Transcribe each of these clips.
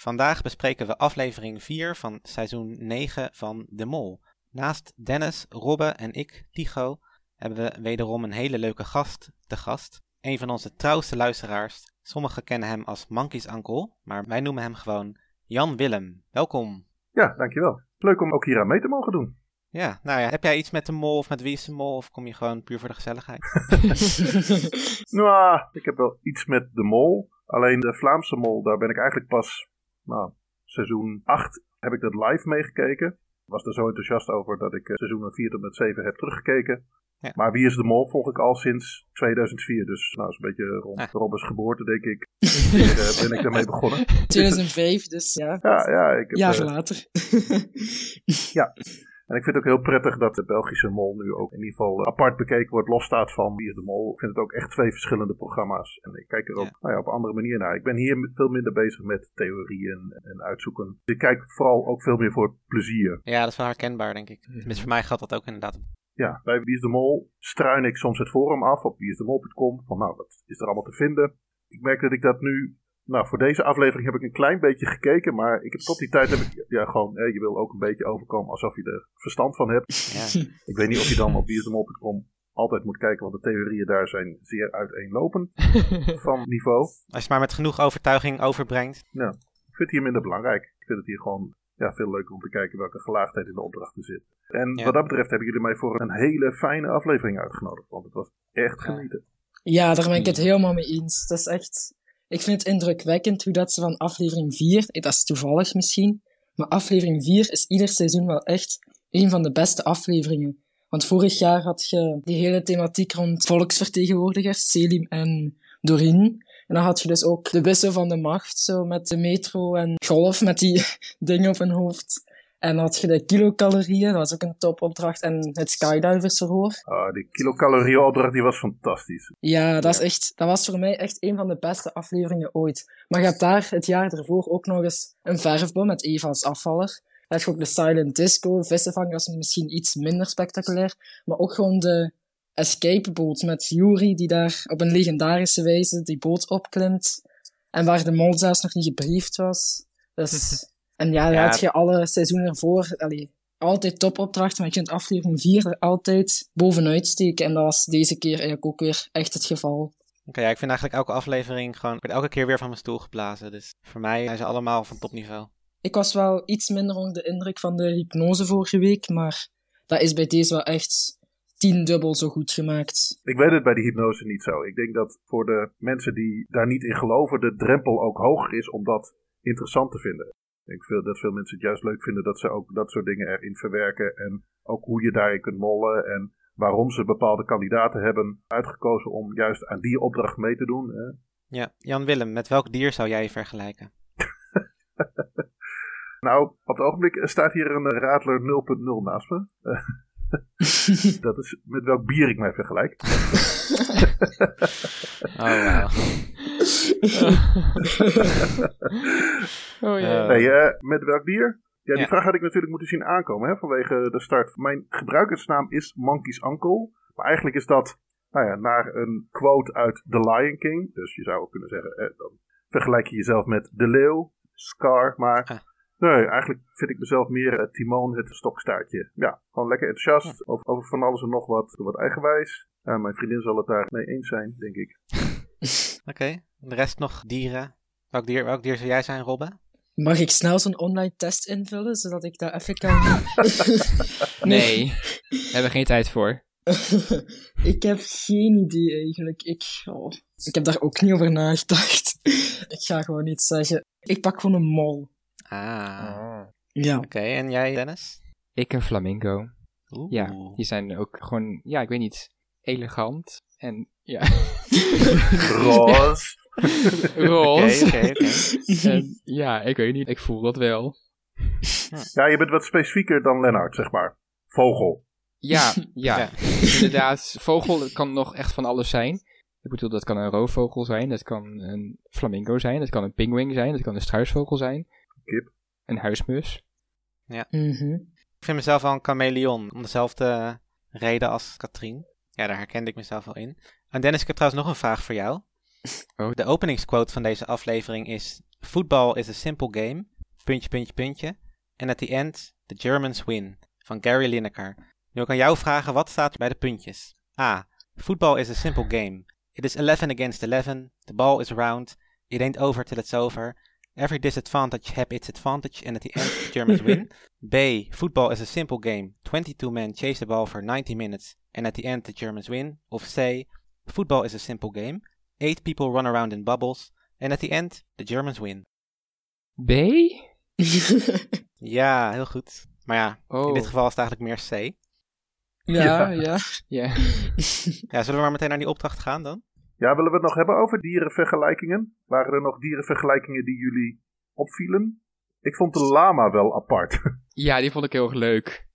Vandaag bespreken we aflevering 4 van seizoen 9 van De Mol. Naast Dennis, Robbe en ik, Tycho, hebben we wederom een hele leuke gast te gast. Een van onze trouwste luisteraars. Sommigen kennen hem als Monkey's Uncle, maar wij noemen hem gewoon Jan Willem. Welkom. Ja, dankjewel. Leuk om ook hier aan mee te mogen doen. Ja, nou ja, heb jij iets met de mol of met wie is de mol of kom je gewoon puur voor de gezelligheid? nou, ik heb wel iets met de mol. Alleen de Vlaamse mol, daar ben ik eigenlijk pas, nou, seizoen 8 heb ik dat live meegekeken. Ik was er zo enthousiast over dat ik eh, seizoenen 4 tot met 7 heb teruggekeken. Ja. Maar Wie is de Mol volg ik al sinds 2004. Dus nou, is een beetje rond Ah. Robbers geboorte, denk ik. Hier, eh, ben ik daarmee begonnen. 2005, dus ja. Ja, ja, ik heb, Jaren eh, later. En ik vind het ook heel prettig dat de Belgische Mol nu ook in ieder geval eh, apart bekeken wordt, losstaat van Wie is de Mol. Ik vind het ook echt twee verschillende programma's. En ik kijk er ook Ja. nou ja, op een andere manier naar. Ik ben hier veel minder bezig met theorieën en uitzoeken. Ik kijk vooral ook veel meer voor plezier. ja, dat is wel herkenbaar denk ik. Tenminste, voor mij geldt dat ook inderdaad. Ja, bij Wie is de Mol struin ik soms het forum af op wieisdemol.com. Van nou, wat is er allemaal te vinden? Ik merk dat ik dat nu... Nou, voor deze aflevering heb ik een klein beetje gekeken, maar ik heb tot die tijd heb ik, ja, gewoon, hè, je wil ook een beetje overkomen alsof je er verstand van hebt. Ja. Ik weet niet of je dan op wieisdemol.com altijd moet kijken, want de theorieën daar zijn zeer uiteenlopend van niveau. Als je het maar met genoeg overtuiging overbrengt. Ik vind het hier minder belangrijk. Ik vind het hier gewoon ja, veel leuker om te kijken welke gelaagdheid in de opdrachten zit. En Ja. wat dat betreft hebben jullie mij voor een hele fijne aflevering uitgenodigd, want het was echt Ja. genieten. Ja, daar ben ik het helemaal mee eens. Dat is echt... Ik vind het indrukwekkend hoe dat ze van aflevering 4... eh, Dat is toevallig misschien. Maar aflevering 4 is ieder seizoen wel echt een van de beste afleveringen. Want vorig jaar had je die hele thematiek rond volksvertegenwoordigers, Selim en Doreen. En dan had je dus ook de wissel van de macht, zo met de metro en golf met die dingen op hun hoofd. En dan had je de kilocalorieën, dat was ook een topopdracht. En het skydiversverhoor. Ah, die kilocalorieën opdracht die was fantastisch. Ja, dat, is echt, dat was voor mij echt een van de beste afleveringen ooit. Maar je hebt daar het jaar ervoor ook nog eens een verfbom met Eva als afvaller. Dan heb je ook de Silent Disco, Vissenvang, dat is misschien iets minder spectaculair. Maar ook gewoon de escape boot met Yuri, die daar op een legendarische wijze die boot opklimt. En waar de mol zelfs nog niet gebriefd was. Dus, en ja, dan Ja. had je alle seizoenen ervoor, allee, altijd topopdrachten, maar je kunt aflevering 4 er altijd bovenuit steken. En dat was deze keer eigenlijk ook weer echt het geval. Oké, ja, ik vind eigenlijk elke aflevering gewoon. Ik word elke keer weer van mijn stoel geblazen. Dus voor mij zijn ze allemaal van topniveau. Ik was wel iets minder onder de indruk van de hypnose vorige week, maar dat is bij deze wel echt tiendubbel zo goed gemaakt. Ik weet het bij die hypnose niet zo. Ik denk dat voor de mensen die daar niet in geloven, de drempel ook hoger is om dat interessant te vinden. Ik denk veel, dat veel mensen het juist leuk vinden dat ze ook dat soort dingen erin verwerken. En ook hoe je daarin kunt mollen. En waarom ze bepaalde kandidaten hebben uitgekozen om juist aan die opdracht mee te doen. Hè. Ja, Jan Willem, met welk dier zou jij je vergelijken? Nou, op het ogenblik staat hier een eh, Radler 0.0 naast me. Dat is met welk bier ik mij vergelijk. Oh, wauw. Oh ja. Nee, eh, met welk bier? Ja, die Ja. vraag had ik natuurlijk moeten zien aankomen hè, vanwege de start. Mijn gebruikersnaam is Monkey's Uncle. Maar eigenlijk is dat nou ja, naar een quote uit The Lion King. Dus je zou ook kunnen zeggen, eh, dan vergelijk je jezelf met de leeuw, Scar. Maar Ah. nee, eigenlijk vind ik mezelf meer eh, Timon, het stokstaartje. Ja, gewoon lekker enthousiast over, over van alles en nog wat. Wat eigenwijs. Ja, mijn vriendin zal het daar mee eens zijn, denk ik. Oké, de rest nog dieren. Welk dier, welk dier zou jij zijn, Robbe? Mag ik snel zo'n online test invullen, zodat ik dat even kan... Nee, daar hebben we geen tijd voor. ik heb geen idee eigenlijk. Ik, oh, ik heb daar ook niet over nagedacht. ik ga gewoon iets zeggen. Ik pak gewoon een mol. Ah, Ja. oké. En jij, Dennis? Ik een flamingo. Oeh. Ja, die zijn ook gewoon, ja, ik weet niet, elegant. En ja, Roos. Oké, roze. En ja, ik weet niet, ik voel dat wel. Ja, je bent wat specifieker dan Lennart, zeg maar. Vogel. Ja, ja. Ja. inderdaad. Vogel kan nog echt van alles zijn. Ik bedoel, dat kan een roofvogel zijn, dat kan een flamingo zijn, dat kan een pinguïn zijn, dat kan een struisvogel zijn. Kip. Een huismus. Mhm. Ik vind mezelf wel een chameleon, om dezelfde reden als Katrien. Ja, daar herkende ik mezelf wel in. En Dennis, ik heb trouwens nog een vraag voor jou. Oh. De openingsquote van deze aflevering is... Football is a simple game. Puntje, puntje, puntje. En at the end, the Germans win. Van Gary Lineker. Nu ik aan jou vragen, wat staat er bij de puntjes? A. Football is a simple game. It is 11 against 11. The ball is round. It ain't over till it's over. Every disadvantage have its advantage. And at the end, the Germans win. B. Football is a simple game. 22 men chase the ball for 90 minutes. And at the end, the Germans win. Of C. Football is a simple game. 8 people run around in bubbles. And at the end, the Germans win. B? Ja, heel goed. Maar ja, Oh. in dit geval is het eigenlijk meer C. ja, ja. Ja. Ja, zullen we maar meteen naar die opdracht gaan dan? Ja, willen we het nog hebben over dierenvergelijkingen? Waren er nog dierenvergelijkingen die jullie opvielen? Ik vond de lama wel apart. ja, die vond ik heel erg leuk.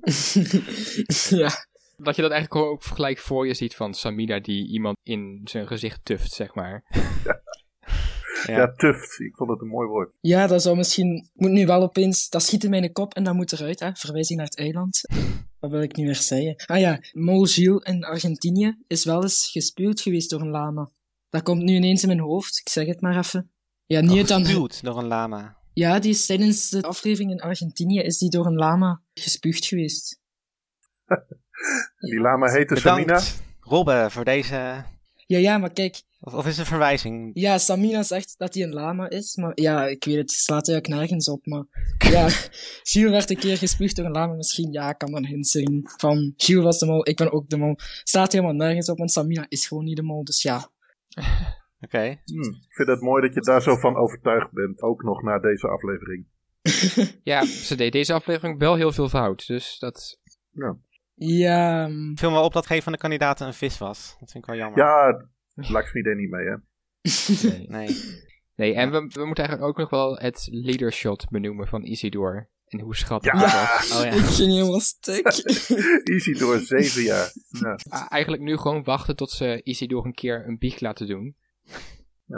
ja. Dat je dat eigenlijk ook gelijk voor je ziet van Samina die iemand in zijn gezicht tuft, zeg maar. Ja. Ja, tuft. Ik vond het een mooi woord. ja, dat zou misschien... Moet nu wel opeens... Dat schiet in mijn kop en dat moet eruit, hè. Verwijzing naar het eiland. Wat wil ik nu weer zeggen? Ah ja, Mol Gilles in Argentinië is wel eens gespuwd geweest door een lama. Dat komt nu ineens in mijn hoofd. Ik zeg het maar even. Ja, niet het dan... door een lama. Ja, die is tijdens de aflevering in Argentinië is die door een lama gespuugd geweest. Die lama heette Samina. Bedankt, Robbe, voor deze... Ja, ja, maar kijk, Of, of is het een verwijzing? Ja, Samina zegt dat hij een lama is, maar ja, ik weet het, het slaat eigenlijk nergens op, maar ja, Gilles werd een keer gespuugd door een lama, misschien ja, kan dan hint zijn van Gilles was de mol, ik ben ook de mol. Staat helemaal nergens op, want Samina is gewoon niet de mol, dus ja. Oké. Hm, ik vind het mooi dat je daar zo van overtuigd bent. Ook nog na deze aflevering. Ja, ze deed deze aflevering wel heel veel fout, dus dat... Ja, Ik viel me op dat geen van de kandidaten een vis was. Dat vind ik wel jammer. Ja, Lakshmi deed niet mee, hè? Nee. Nee. Nee, en we, we moeten eigenlijk ook nog wel het leadershot benoemen van Isidor. En hoe schattig Ja. dat was. Oh ja. ik ging helemaal stuk. Easy door zeven jaar. Ja. Eigenlijk nu gewoon wachten tot ze Isidor een keer een bieg laten doen.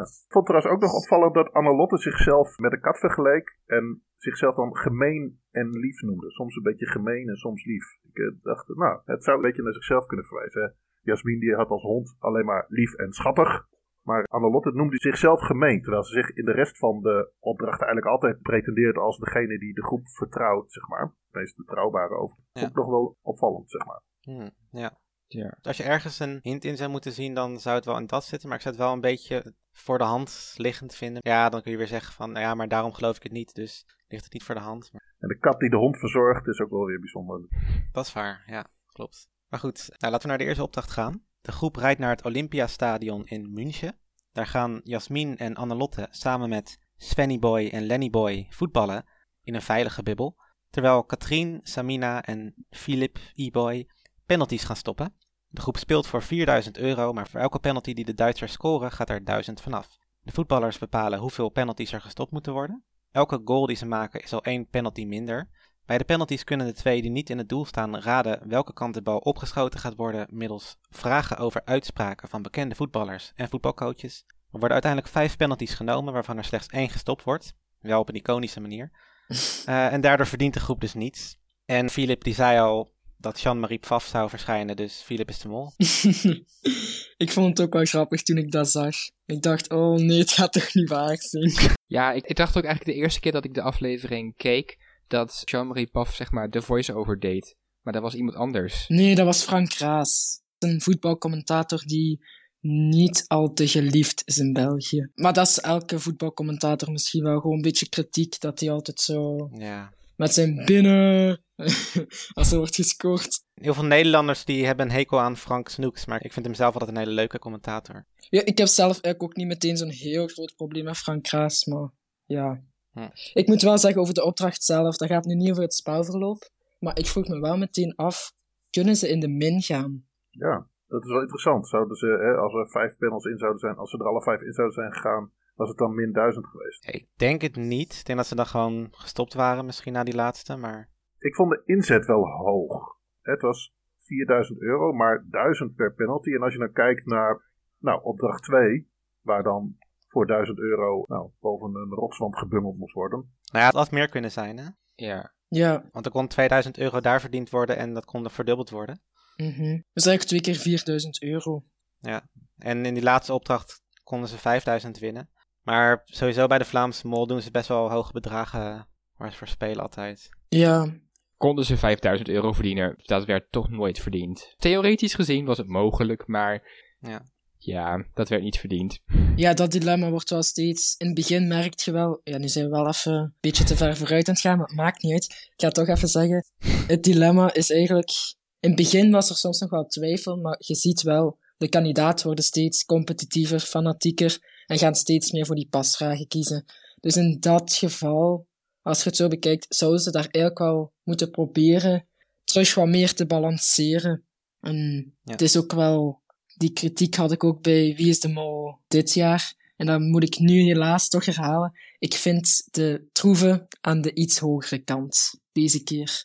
Ik vond trouwens ook nog opvallend dat Annelotte zichzelf met een kat vergeleek. En zichzelf dan gemeen en lief noemde. Soms een beetje gemeen en soms lief. Ik eh, dacht, nou, het zou een beetje naar zichzelf kunnen verwijzen. Jasmin die had als hond alleen maar lief en schattig. Maar Annelotte noemde zichzelf gemeen. Terwijl ze zich in de rest van de opdrachten eigenlijk altijd pretendeert als degene die de groep vertrouwt, zeg maar. Meest betrouwbare over. Ja. Vond ik nog wel opvallend, zeg maar. Hm, ja. Ja. Als je ergens een hint in zou moeten zien, dan zou het wel in dat zitten. Maar ik zou het wel een beetje voor de hand liggend vinden. Ja, dan kun je weer zeggen van, nou ja, maar daarom geloof ik het niet. Dus ligt het niet voor de hand. Maar En de kat die de hond verzorgt is ook wel weer bijzonder. dat is waar, ja, klopt. Maar goed, nou, laten we naar de eerste opdracht gaan. De groep rijdt naar het Olympiastadion in München. Daar gaan Jasmin en Annelotte samen met Svenny Boy en Lenny Boy voetballen in een veilige bubbel. Terwijl Katrien, Samina en Philip E-Boy penalties gaan stoppen. De groep speelt voor 4000 euro, maar voor elke penalty die de Duitsers scoren gaat er 1000 vanaf. De voetballers bepalen hoeveel penalties er gestopt moeten worden. Elke goal die ze maken is al één penalty minder. Bij de penalties kunnen de twee die niet in het doel staan raden welke kant de bal opgeschoten gaat worden middels vragen over uitspraken van bekende voetballers en voetbalcoaches. Er worden uiteindelijk vijf penalties genomen waarvan er slechts één gestopt wordt. Wel op een iconische manier. Eh, en daardoor verdient de groep dus niets. En Philip die zei al dat Jean-Marie Pfaff zou verschijnen, dus Philip is de mol. ik vond het ook wel grappig toen ik dat zag. Ik dacht, oh nee, het gaat toch niet waar zijn. Ja, ik, ik dacht ook eigenlijk de eerste keer dat ik de aflevering keek, dat Jean-Marie Paf zeg maar de voice-over deed. Maar dat was iemand anders. Nee, dat was Frank Raas. Een voetbalcommentator die niet al te geliefd is in België. Maar dat is elke voetbalcommentator misschien wel gewoon een beetje kritiek, dat hij altijd zo Ja. met zijn binnen, als er wordt gescoord. Heel veel Nederlanders die hebben een hekel aan Frank Snoeks, maar ik vind hem zelf altijd een hele leuke commentator. Ja, ik heb zelf eigenlijk ook niet meteen zo'n heel groot probleem met Frank Raas, maar ja. Hm. Ik moet wel zeggen over de opdracht zelf, dat gaat nu niet over het spelverloop, maar ik vroeg me wel meteen af, kunnen ze in de min gaan? Ja, dat is wel interessant. Zouden ze, hè, als er vijf panels in zouden zijn, als ze er alle vijf in zouden zijn gegaan, was het dan min 1000 geweest. Ik denk het niet. Ik denk dat ze dan gewoon gestopt waren, misschien na die laatste. Maar Ik vond de inzet wel hoog. Het was 4000 euro, maar 1000 per penalty. En als je dan kijkt naar nou, opdracht 2, waar dan voor 1000 euro nou, boven een rotswand gebungeld moest worden. nou ja, het had meer kunnen zijn, hè? Ja. Ja. Want er kon 2000 euro daar verdiend worden en dat kon er verdubbeld worden. mhm. Dus eigenlijk twee keer 4000 euro. En in die laatste opdracht konden ze 5000 winnen. Maar sowieso bij de Vlaamse Mol doen ze best wel hoge bedragen waar ze voor spelen altijd. Ja. Konden ze 5000 euro verdienen, dat werd toch nooit verdiend. Theoretisch gezien was het mogelijk, maar Ja. ja, dat werd niet verdiend. Ja, dat dilemma wordt wel steeds... In het begin merk je wel... Ja, nu zijn we wel even een beetje te ver vooruit aan het gaan, maar het maakt niet uit. Ik ga het toch even zeggen. Het dilemma is eigenlijk... In het begin was er soms nog wel twijfel, maar je ziet wel... De kandidaten worden steeds competitiever, fanatieker en gaan steeds meer voor die pasvragen kiezen. Dus in dat geval, als je het zo bekijkt, zouden ze daar eigenlijk wel moeten proberen terug wat meer te balanceren. En Ja. het is ook wel... Die kritiek had ik ook bij Wie is de Mol dit jaar. En dat moet ik nu helaas toch herhalen. Ik vind de troeven aan de iets hogere kant deze keer.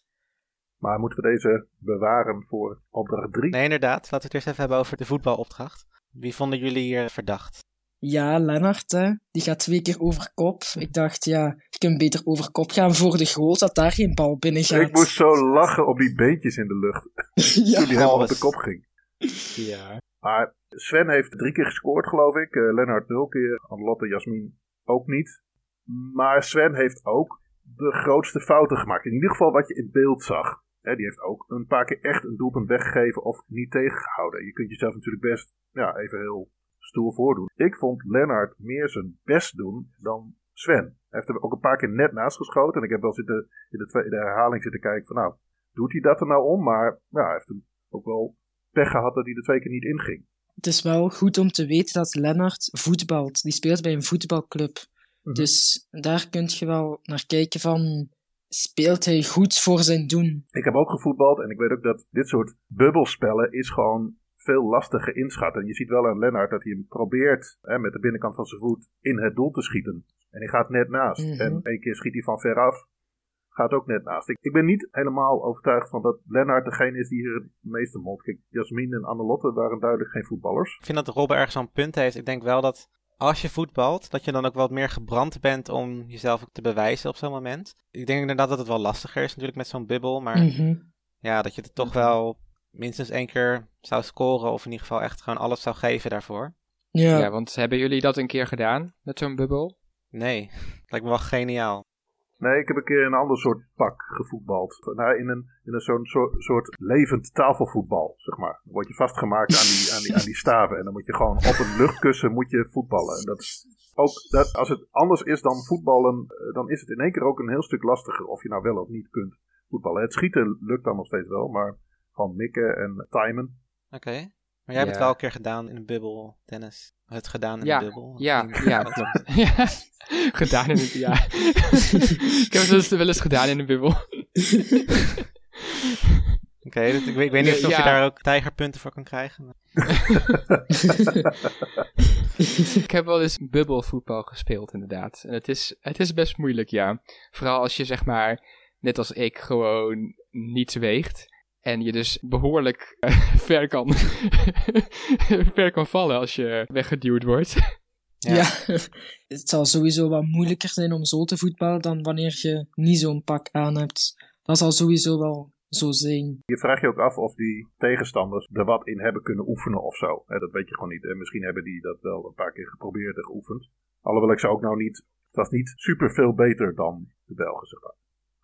Maar moeten we deze bewaren voor opdracht 3? Nee, inderdaad. Laten we het eerst even hebben over de voetbalopdracht. Wie vonden jullie hier verdacht? Ja, Lennart, hè, die gaat twee keer over kop. Ik dacht, ja, je kunt beter over kop gaan voor de goal, dat daar geen bal binnen gaat. Ik moest zo lachen op die beentjes in de lucht ja. toen hij helemaal op de kop ging. Ja. Maar Sven heeft drie keer gescoord, geloof ik. Eh Lennart nul keer. Lotte Jasmin ook niet. Maar Sven heeft ook de grootste fouten gemaakt. In ieder geval wat je in beeld zag. Hè, die heeft ook een paar keer echt een doelpunt weggegeven of niet tegengehouden. Je kunt jezelf natuurlijk best ja, even heel stoer voordoen. Ik vond Lennart meer zijn best doen dan Sven. Hij heeft er ook een paar keer net naast geschoten. En ik heb wel zitten, in de tweede herhaling zitten kijken van nou, doet hij dat er nou om? Maar hij heeft hem ook wel pech gehad dat hij er twee keer niet inging. Het is wel goed om te weten dat Lennart voetbalt. Die speelt bij een voetbalclub. Mhm. Dus daar kun je wel naar kijken van, speelt hij goed voor zijn doen? Ik heb ook gevoetbald en ik weet ook dat dit soort bubbelspellen is gewoon veel lastiger inschatten. Je ziet wel aan Lennart dat hij hem probeert hè, met de binnenkant van zijn voet in het doel te schieten. En hij gaat net naast. Mhm. En één keer schiet hij van ver af. Gaat ook net naast. Ik, ik ben niet helemaal overtuigd van dat Lennart degene is die hier het meeste mond. Kijk, Jasmin en Annelotte waren duidelijk geen voetballers. Ik vind dat Robben ergens zo'n punt heeft. Ik denk wel dat als je voetbalt, dat je dan ook wat meer gebrand bent om jezelf ook te bewijzen op zo'n moment. Ik denk inderdaad dat het wel lastiger is natuurlijk met zo'n bubbel. Maar Mhm. ja, dat je het toch wel minstens één keer zou scoren. Of in ieder geval echt gewoon alles zou geven daarvoor. Ja. ja, want hebben jullie dat een keer gedaan met zo'n bubbel? Nee, lijkt me wel geniaal. Nee, ik heb een keer in een ander soort pak gevoetbald. Nou, in een, in een zo'n soort, soort levend tafelvoetbal, zeg maar. Dan word je vastgemaakt aan die, aan, die, aan die staven. En dan moet je gewoon op een luchtkussen moet je voetballen. En dat is ook, dat, als het anders is dan voetballen, eh, dan is het in één keer ook een heel stuk lastiger. Of je nou wel of niet kunt voetballen. Het schieten lukt dan nog steeds wel, maar gewoon mikken en timen. Oké. Maar jij hebt het wel een keer gedaan in een bubbel, Dennis. Het gedaan in Ja, een bubbel. Ja, ja, klopt. ja. Gedaan in het, ja. ik heb het wel eens- wel eens gedaan in een bubbel. Oké, ik, weet- ik weet niet of Ja. je daar ook tijgerpunten voor kan krijgen. Ik heb wel eens bubbelvoetbal gespeeld, inderdaad. En het is, het is best moeilijk, ja. Vooral als je, zeg maar, net als ik, gewoon niets weegt. En je dus behoorlijk eh, ver, kan, ver kan vallen als je weggeduwd wordt. Ja. Ja. het zal sowieso wat moeilijker zijn om zo te voetballen dan wanneer je niet zo'n pak aan hebt. Dat zal sowieso wel zo zijn. Je vraagt je ook af of die tegenstanders er wat in hebben kunnen oefenen of zo. Hè, dat weet je gewoon niet. En misschien hebben die dat wel een paar keer geprobeerd en geoefend. Alhoewel ik ze ook nou niet... Het was niet super veel beter dan de Belgen, zeg maar.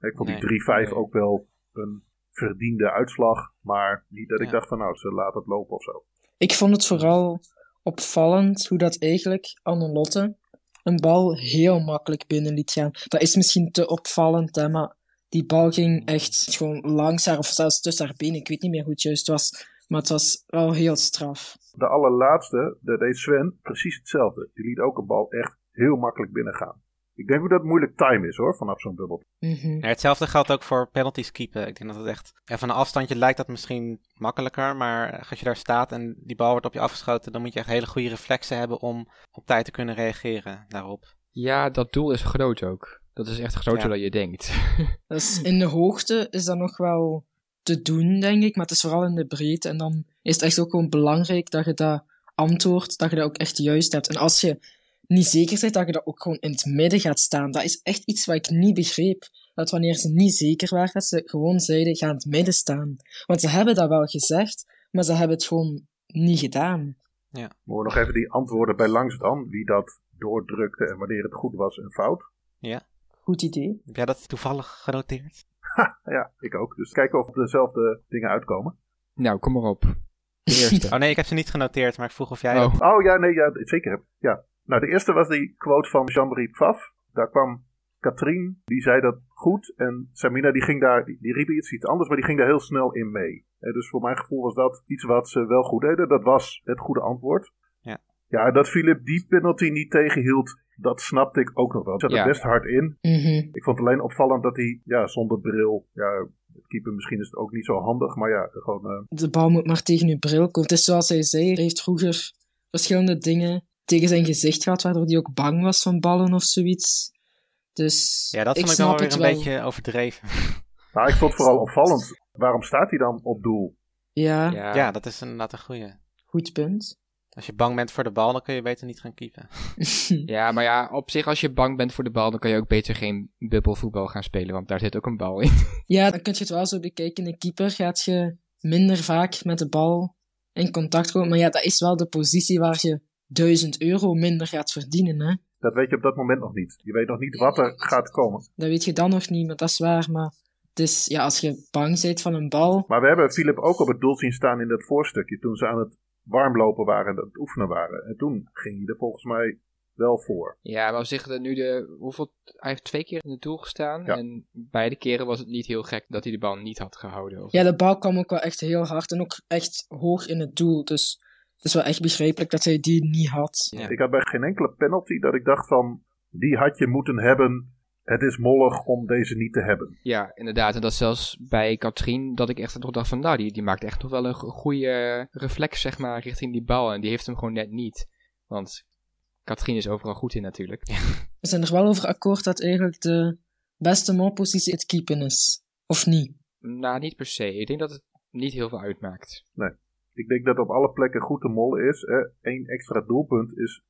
Ik vond Nee, die 3-5 nee. ook wel een verdiende uitslag. Maar niet dat ik dacht van nou, ze laten het lopen of zo. Ik vond het vooral opvallend hoe dat eigenlijk Annelotte een bal heel makkelijk binnen liet gaan. Dat is misschien te opvallend, hè, maar die bal ging echt gewoon langs haar, of zelfs tussen haar benen. Ik weet niet meer hoe het juist was, maar het was wel heel straf. De allerlaatste, dat deed Sven precies hetzelfde. Die liet ook een bal echt heel makkelijk binnengaan. Ik denk ook dat het moeilijk time is hoor, vanaf zo'n bubbel. Mhm. Ja, hetzelfde geldt ook voor penalties keepen. Ik denk dat het echt... Ja, van een afstandje lijkt dat misschien makkelijker, maar als je daar staat en die bal wordt op je afgeschoten, dan moet je echt hele goede reflexen hebben om op tijd te kunnen reageren daarop. Ja, dat doel is groot ook. Dat is echt groter Ja. dan je denkt. Dus in de hoogte is dat nog wel te doen, denk ik. Maar het is vooral in de breedte. En dan is het echt ook gewoon belangrijk dat je dat antwoord, dat je dat ook echt juist hebt. En als je niet zeker bent, dat je dat ook gewoon in het midden gaat staan. Dat is echt iets wat ik niet begreep. Dat wanneer ze niet zeker waren, dat ze gewoon zeiden, ga in het midden staan. Want ze hebben dat wel gezegd, maar ze hebben het gewoon niet gedaan. Moeten we nog even die antwoorden bij langs dan, wie dat doordrukte en wanneer het goed was en fout. Goed idee. Heb jij dat toevallig genoteerd? Ja, ik ook. Dus kijken of dezelfde dingen uitkomen. nou, kom maar op. De eerste. Oh nee, ik heb ze niet genoteerd, maar ik vroeg of jij... Oh. ook- Oh ja, nee, ja, zeker. heb ik. Ja. Nou, de eerste was die quote van Jean-Marie Pfaff. Daar kwam Katrien, die zei dat goed. En Samina, die ging daar, die, die riep iets, iets anders, maar die ging daar heel snel in mee. Dus voor mijn gevoel was dat iets wat ze wel goed deden. Dat was het goede antwoord. Ja. Ja, dat Philip die penalty niet tegenhield, dat snapte ik ook nog wel. Hij zat er best hard in. Mhm. Ik vond het alleen opvallend dat hij, ja, zonder bril, ja, het keeper misschien is het ook niet zo handig, maar ja, gewoon, eh, de bal moet maar tegen je bril komen. Het is zoals hij zei, hij heeft vroeger verschillende dingen tegen zijn gezicht gehad, waardoor hij ook bang was van ballen of zoiets. Dus Ja, dat ik vond ik wel weer een wel. beetje overdreven. maar ik vond het vooral opvallend. Waarom staat hij dan op doel? Ja, Ja. Ja, dat is inderdaad een goeie. goed punt. Als je bang bent voor de bal, dan kun je beter niet gaan keepen. ja, maar ja, op zich als je bang bent voor de bal, dan kan je ook beter geen bubbelvoetbal gaan spelen, want daar zit ook een bal in. ja, dan kun je het wel zo bekijken. De keeper gaat je minder vaak met de bal in contact komen. Maar ja, dat is wel de positie waar je 1000 euro minder gaat verdienen. Hè? Dat weet je op dat moment nog niet. Je weet nog niet wat er gaat komen. Dat weet je dan nog niet, maar dat is waar. Maar het is, ja, als je bang bent van een bal, Maar we hebben Philip ook op het doel zien staan in dat voorstukje. Toen ze aan het warmlopen waren en aan het oefenen waren. En toen ging hij er volgens mij wel voor. Ja, maar op zich, nu de, hoeveel, hij heeft twee keer in het doel gestaan. Ja. En beide keren was het niet heel gek dat hij de bal niet had gehouden. Of- ja, de bal kwam ook wel echt heel hard en ook echt hoog in het doel. Dus het is wel echt begrijpelijk dat hij die niet had. Ja. Ik had bij geen enkele penalty dat ik dacht van... Die had je moeten hebben. Het is mollig om deze niet te hebben. Ja, inderdaad. En dat zelfs bij Katrien, dat ik echt nog dacht van, nou, die, die maakt echt nog wel een go- goede reflex, zeg maar, richting die bal. En die heeft hem gewoon net niet. Want Katrien is overal goed in natuurlijk. We zijn er wel over akkoord dat eigenlijk de beste molpositie het keepen is. Of niet? Nou, niet per se. Ik denk dat het niet heel veel uitmaakt. Ik denk dat op alle plekken goed te mollen is. Hè. Eén extra doelpunt is...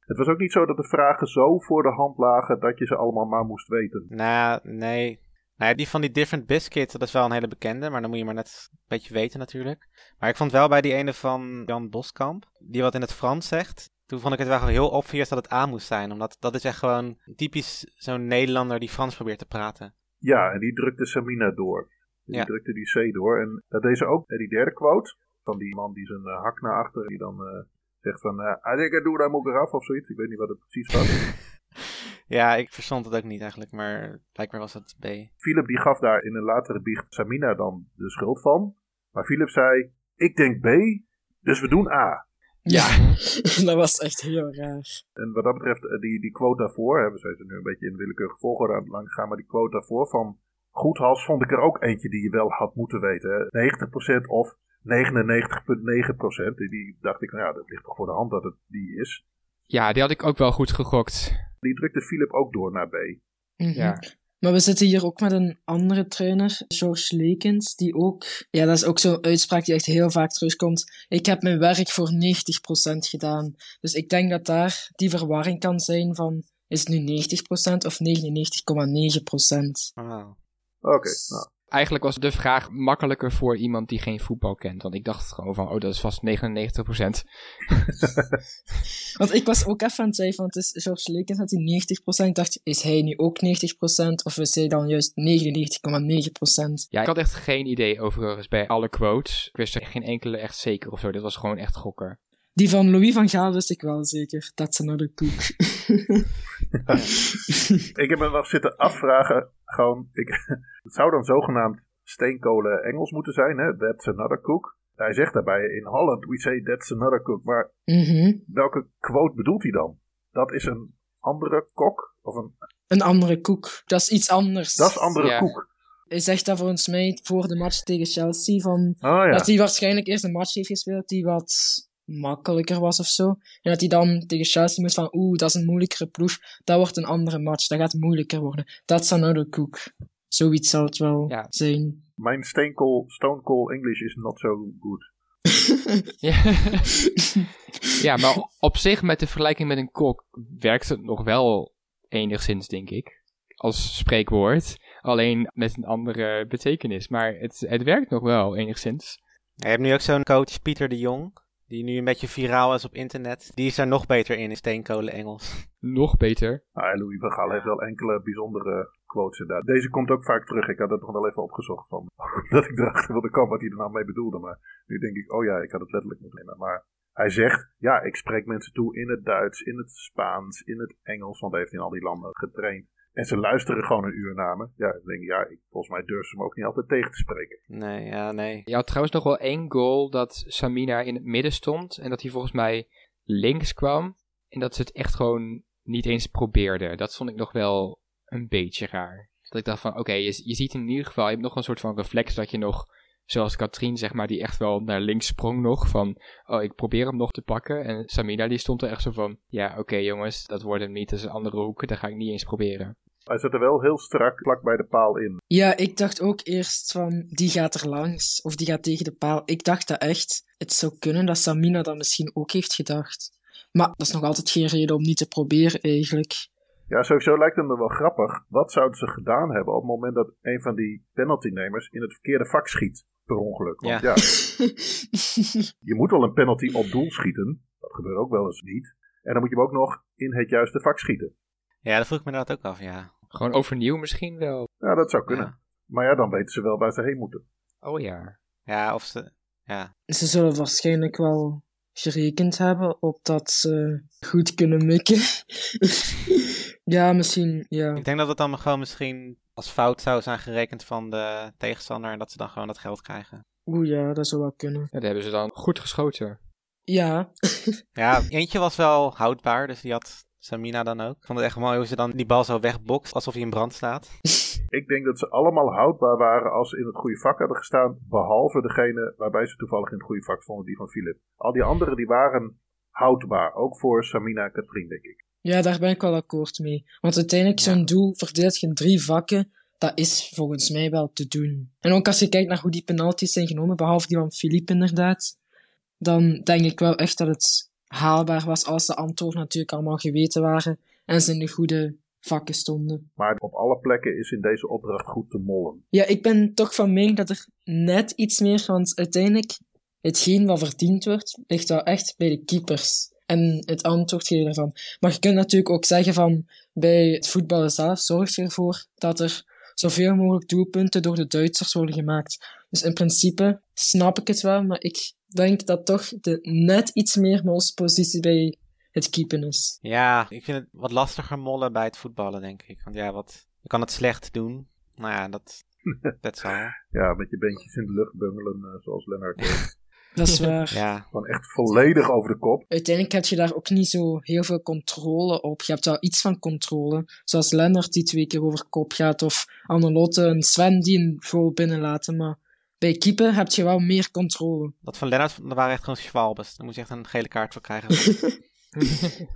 Het was ook niet zo dat de vragen zo voor de hand lagen dat je ze allemaal maar moest weten. Nou, nee. Nou ja, die van die Different Biscuit, dat is wel een hele bekende, maar dan moet je maar net een beetje weten natuurlijk. Maar ik vond wel bij die ene van Jan Boskamp, die wat in het Frans zegt, toen vond ik het wel heel obvious dat het aan moest zijn. Omdat dat is echt gewoon typisch zo'n Nederlander die Frans probeert te praten. Ja, en die drukte Samina door. Die Ja. drukte die C door. En dat deed ze ook. Die derde quote van die man die zijn eh, hak naar achter, die dan eh, zegt van... eh ik doe daar moet ik eraf of zoiets. Ik weet niet wat het precies was. Ja, ik verstond het ook niet eigenlijk, maar blijkbaar was het B. Philip die gaf daar in een latere biecht Samina dan de schuld van. Maar Philip zei, ik denk B, dus we doen A. Ja, dat was echt heel raar. En wat dat betreft, die, die quote daarvoor, hè, we zijn er nu een beetje in willekeurige volgorde aan het lang gaan, maar die quote daarvoor van Goedhals vond ik er ook eentje die je wel had moeten weten. Hè. 90% of 99,9%. Die, die dacht ik, nou ja, dat ligt toch voor de hand dat het die is. Ja, die had ik ook wel goed gegokt. Die drukte Philip ook door naar B. Mhm. Ja. Maar we zitten hier ook met een andere trainer, George Lekens, die ook... Ja, dat is ook zo'n uitspraak die echt heel vaak terugkomt. Ik heb mijn werk voor 90% gedaan. Dus ik denk dat daar die verwarring kan zijn van... Is het nu 90% of 99,9%? Wauw. Oké, nou, Eigenlijk was de vraag makkelijker voor iemand die geen voetbal kent. Want ik dacht gewoon van, oh, dat is vast 99%. Want ik was ook even aan het twijfelen, want het is George Lekens had die 90%. Ik dacht, is hij nu ook 90% of is hij dan juist 99,9%? Ja, ik had echt geen idee overigens bij alle quotes. Ik wist er geen enkele echt zeker of zo. Dit was gewoon echt gokken. Die van Louis van Gaal wist ik wel zeker. That's another cook. Ik heb me nog zitten afvragen, gewoon, ik, het zou dan zogenaamd steenkolen Engels moeten zijn, hè? That's another cook. Hij zegt daarbij, in Holland we say that's another cook, maar Mhm. welke quote bedoelt hij dan? Dat is een andere kok? Of een, Een andere koek. Dat is iets anders. dat is andere Ja. koek. Hij zegt dat volgens mij voor de match tegen Chelsea van Oh ja. dat hij waarschijnlijk eerst een match heeft gespeeld die wat makkelijker was of zo. En dat hij dan tegen Chelsea moest van oeh, dat is een moeilijkere ploeg. Dat wordt een andere match. Dat gaat moeilijker worden. Dat is another cook. Zoiets zou het wel Ja. zijn. Mijn steenkool, stone cold English is not so good. Ja. ja, maar op zich met de vergelijking met een kok werkt het nog wel enigszins, denk ik. Als spreekwoord. Alleen met een andere betekenis. Maar het, het werkt nog wel enigszins. Je hebt nu ook zo'n coach, Pieter de Jong, die nu een beetje viraal is op internet. Die is daar nog beter in, in steenkolen Engels. Nog beter. Ah, Louis van Gaal heeft wel enkele bijzondere quotes inderdaad. Deze komt ook vaak terug. Ik had het nog wel even opgezocht van dat ik erachter wilde komen wat hij er nou mee bedoelde. Maar nu denk ik, oh ja, ik had het letterlijk moeten nemen. Maar hij zegt, ja, ik spreek mensen toe in het Duits, in het Spaans, in het Engels, want hij heeft in al die landen getraind. En ze luisteren gewoon een uur naar me. Ja, dan denk ik, ja, ik, volgens mij durven ze me ook niet altijd tegen te spreken. Nee, ja, nee. Je had trouwens nog wel één goal dat Samina in het midden stond. En dat hij volgens mij links kwam. En dat ze het echt gewoon niet eens probeerde. Dat vond ik nog wel een beetje raar. Dat ik dacht van, oké, je ziet in ieder geval, je hebt nog een soort van reflex dat je nog, zoals Katrien zeg maar, die echt wel naar links sprong nog. Van, oh, ik probeer hem nog te pakken. En Samina die stond er echt zo van, ja, oké jongens, dat wordt hem niet. Dat is een andere hoek, dat ga ik niet eens proberen. Hij zit er wel heel strak vlak bij de paal in. Ja, ik dacht ook eerst van, die gaat er langs. Of die gaat tegen de paal. Ik dacht dat echt. Het zou kunnen dat Samina dat misschien ook heeft gedacht. Maar dat is nog altijd geen reden om niet te proberen, eigenlijk. Ja, sowieso lijkt het me wel grappig. Wat zouden ze gedaan hebben op het moment dat een van die penaltynemers in het verkeerde vak schiet? Per ongeluk. Want ja, je moet wel een penalty op doel schieten. Dat gebeurt ook wel eens niet. En dan moet je hem ook nog in het juiste vak schieten. Ja, dat vroeg ik me inderdaad ook af, ja. Gewoon overnieuw misschien wel. Ja, dat zou kunnen. Ja, Maar ja, dan weten ze wel waar ze heen moeten. Oh ja. ja of ze... Ja, Ze zullen waarschijnlijk wel gerekend hebben op dat ze goed kunnen mikken. ja, misschien, ja. ik denk dat het dan gewoon misschien als fout zou zijn gerekend van de tegenstander en dat ze dan gewoon dat geld krijgen. Oeh ja, dat zou wel kunnen. Ja, dat hebben ze dan goed geschoten. Ja, Ja, eentje was wel houdbaar, dus die had Samina dan ook. Ik vond het echt mooi hoe ze dan die bal zo wegbokst, alsof hij in brand staat. Ik denk dat ze allemaal houdbaar waren als ze in het goede vak hadden gestaan. Behalve degene waarbij ze toevallig in het goede vak stonden, die van Philip. Al die anderen die waren houdbaar. Ook voor Samina en Katrien, denk ik. Ja, daar ben ik wel akkoord mee. Want uiteindelijk, zo'n doel verdeelt je in drie vakken. Dat is volgens mij wel te doen. En ook als je kijkt naar hoe die penalties zijn genomen, behalve die van Philippe inderdaad, dan denk ik wel echt dat het haalbaar was als de antwoorden natuurlijk allemaal geweten waren en ze in de goede vakken stonden. Maar op alle plekken is in deze opdracht goed te mollen. Ja, ik ben toch van mening dat er net iets meer, want uiteindelijk, hetgeen wat verdiend wordt, ligt wel echt bij de keepers. En het antwoord geven daarvan. Maar je kunt natuurlijk ook zeggen van, bij het voetballen zelf zorg je ervoor dat er zoveel mogelijk doelpunten door de Duitsers worden gemaakt. Dus in principe snap ik het wel, maar ik denk dat toch de net iets meer onze positie bij het keepen is. Ja, ik vind het wat lastiger mollen bij het voetballen, denk ik. Want ja, wat, je kan het slecht doen. Nou ja, dat, dat zal. Ja, met je beentjes in de lucht bungelen, eh, zoals Lennart deed. Dat is waar. Ja, Gewoon echt volledig over de kop. uiteindelijk heb je daar ook niet zo heel veel controle op. Je hebt wel iets van controle. Zoals Lennart die twee keer over kop gaat. Of Annelotte en Sven die een goal binnenlaten. Maar bij keeper heb je wel meer controle. dat van Lennart, dat waren echt gewoon schwalbes. Daar moest je echt een gele kaart voor krijgen.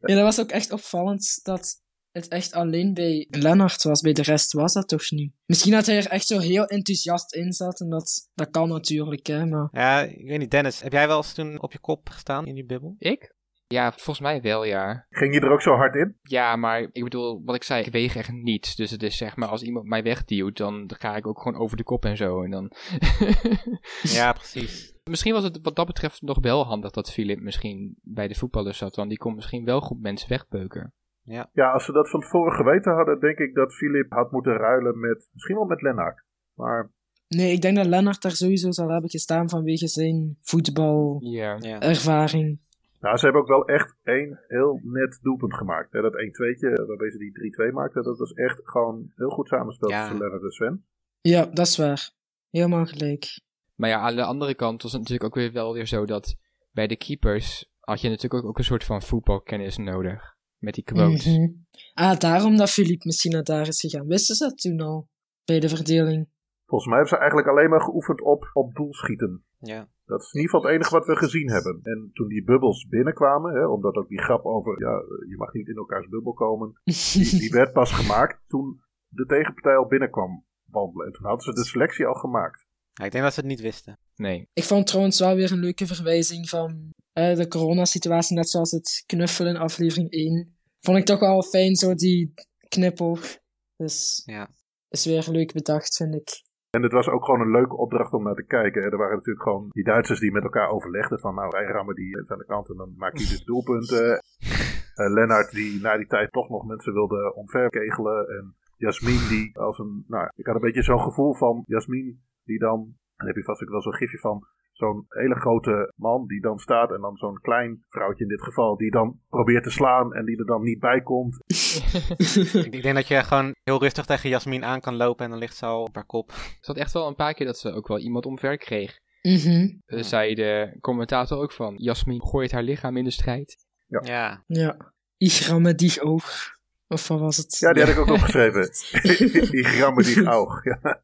Ja, dat was ook echt opvallend dat het echt alleen bij Lennart was. Bij de rest was dat toch niet. Misschien dat hij er echt zo heel enthousiast in zat. En dat, dat kan natuurlijk, hè. Maar ja, ik weet niet, Dennis, heb jij wel eens toen op je kop gestaan in die bubbel? Ik? Ja, volgens mij wel, ja. Ging je er ook zo hard in? Ja, maar ik bedoel, wat ik zei, ik weeg echt niets. Dus het is zeg maar, als iemand mij wegduwt, dan ga ik ook gewoon over de kop en zo. En dan... Ja, precies. misschien was het wat dat betreft nog wel handig dat Philip misschien bij de voetballers zat. Want die kon misschien wel goed mensen wegbeuken. Ja, als ze dat van tevoren geweten hadden, denk ik dat Philip had moeten ruilen met, misschien wel met Lennart. Maar nee, ik denk dat Lennart daar sowieso zal hebben gestaan vanwege zijn voetbalervaring. Ja. nou, ze hebben ook wel echt één heel net doelpunt gemaakt. Hè, dat 1-2'tje waarbij ze die 3-2 maakten, dat was echt gewoon heel goed samenspel Ja. tussen Lennart en Sven. Ja, dat is waar. Helemaal gelijk. Maar ja, aan de andere kant was het natuurlijk ook weer wel weer zo dat bij de keepers had je natuurlijk ook, ook een soort van voetbalkennis nodig. Met die quote. Mhm. Ah, daarom dat Philippe misschien naar daar is gegaan. Wisten ze dat toen al? Bij de verdeling. Volgens mij hebben ze eigenlijk alleen maar geoefend op, op doelschieten. Ja. Dat is in ieder geval het enige wat we gezien hebben. En toen die bubbels binnenkwamen, hè, omdat ook die grap over, ja, je mag niet in elkaars bubbel komen, die, die werd pas gemaakt toen de tegenpartij al binnenkwam wandelen. En toen hadden ze de selectie al gemaakt. Ja, ik denk dat ze het niet wisten. Nee. Ik vond trouwens wel weer een leuke verwijzing van eh, de coronasituatie, net zoals het knuffelen in aflevering 1. Vond ik toch wel fijn, zo die knipoog. Dus Ja. is weer leuk bedacht, vind ik. En het was ook gewoon een leuke opdracht om naar te kijken. hè. Er waren natuurlijk gewoon die Duitsers die met elkaar overlegden van nou, wij rammen die aan de kant en dan maakt hij dus doelpunten. Eh Lennart die na die tijd toch nog mensen wilde omverkegelen. En Jasmin die als een, nou, ik had een beetje zo'n gevoel van Jasmin die dan, daar heb je vast ook wel zo'n gifje van, zo'n hele grote man die dan staat en dan zo'n klein vrouwtje in dit geval die dan probeert te slaan en die er dan niet bij komt. ik, denk dat je gewoon heel rustig tegen Jasmin aan kan lopen en dan ligt ze al op haar kop. Er zat echt wel een paar keer dat ze ook wel iemand omver kreeg. Mhm. Eh, zei de commentator ook van, Jasmin gooit haar lichaam in de strijd. Ja. Ja. Ramme dich oog. Of wat was het? Ja, die had ik ook opgeschreven. die oog. Ja.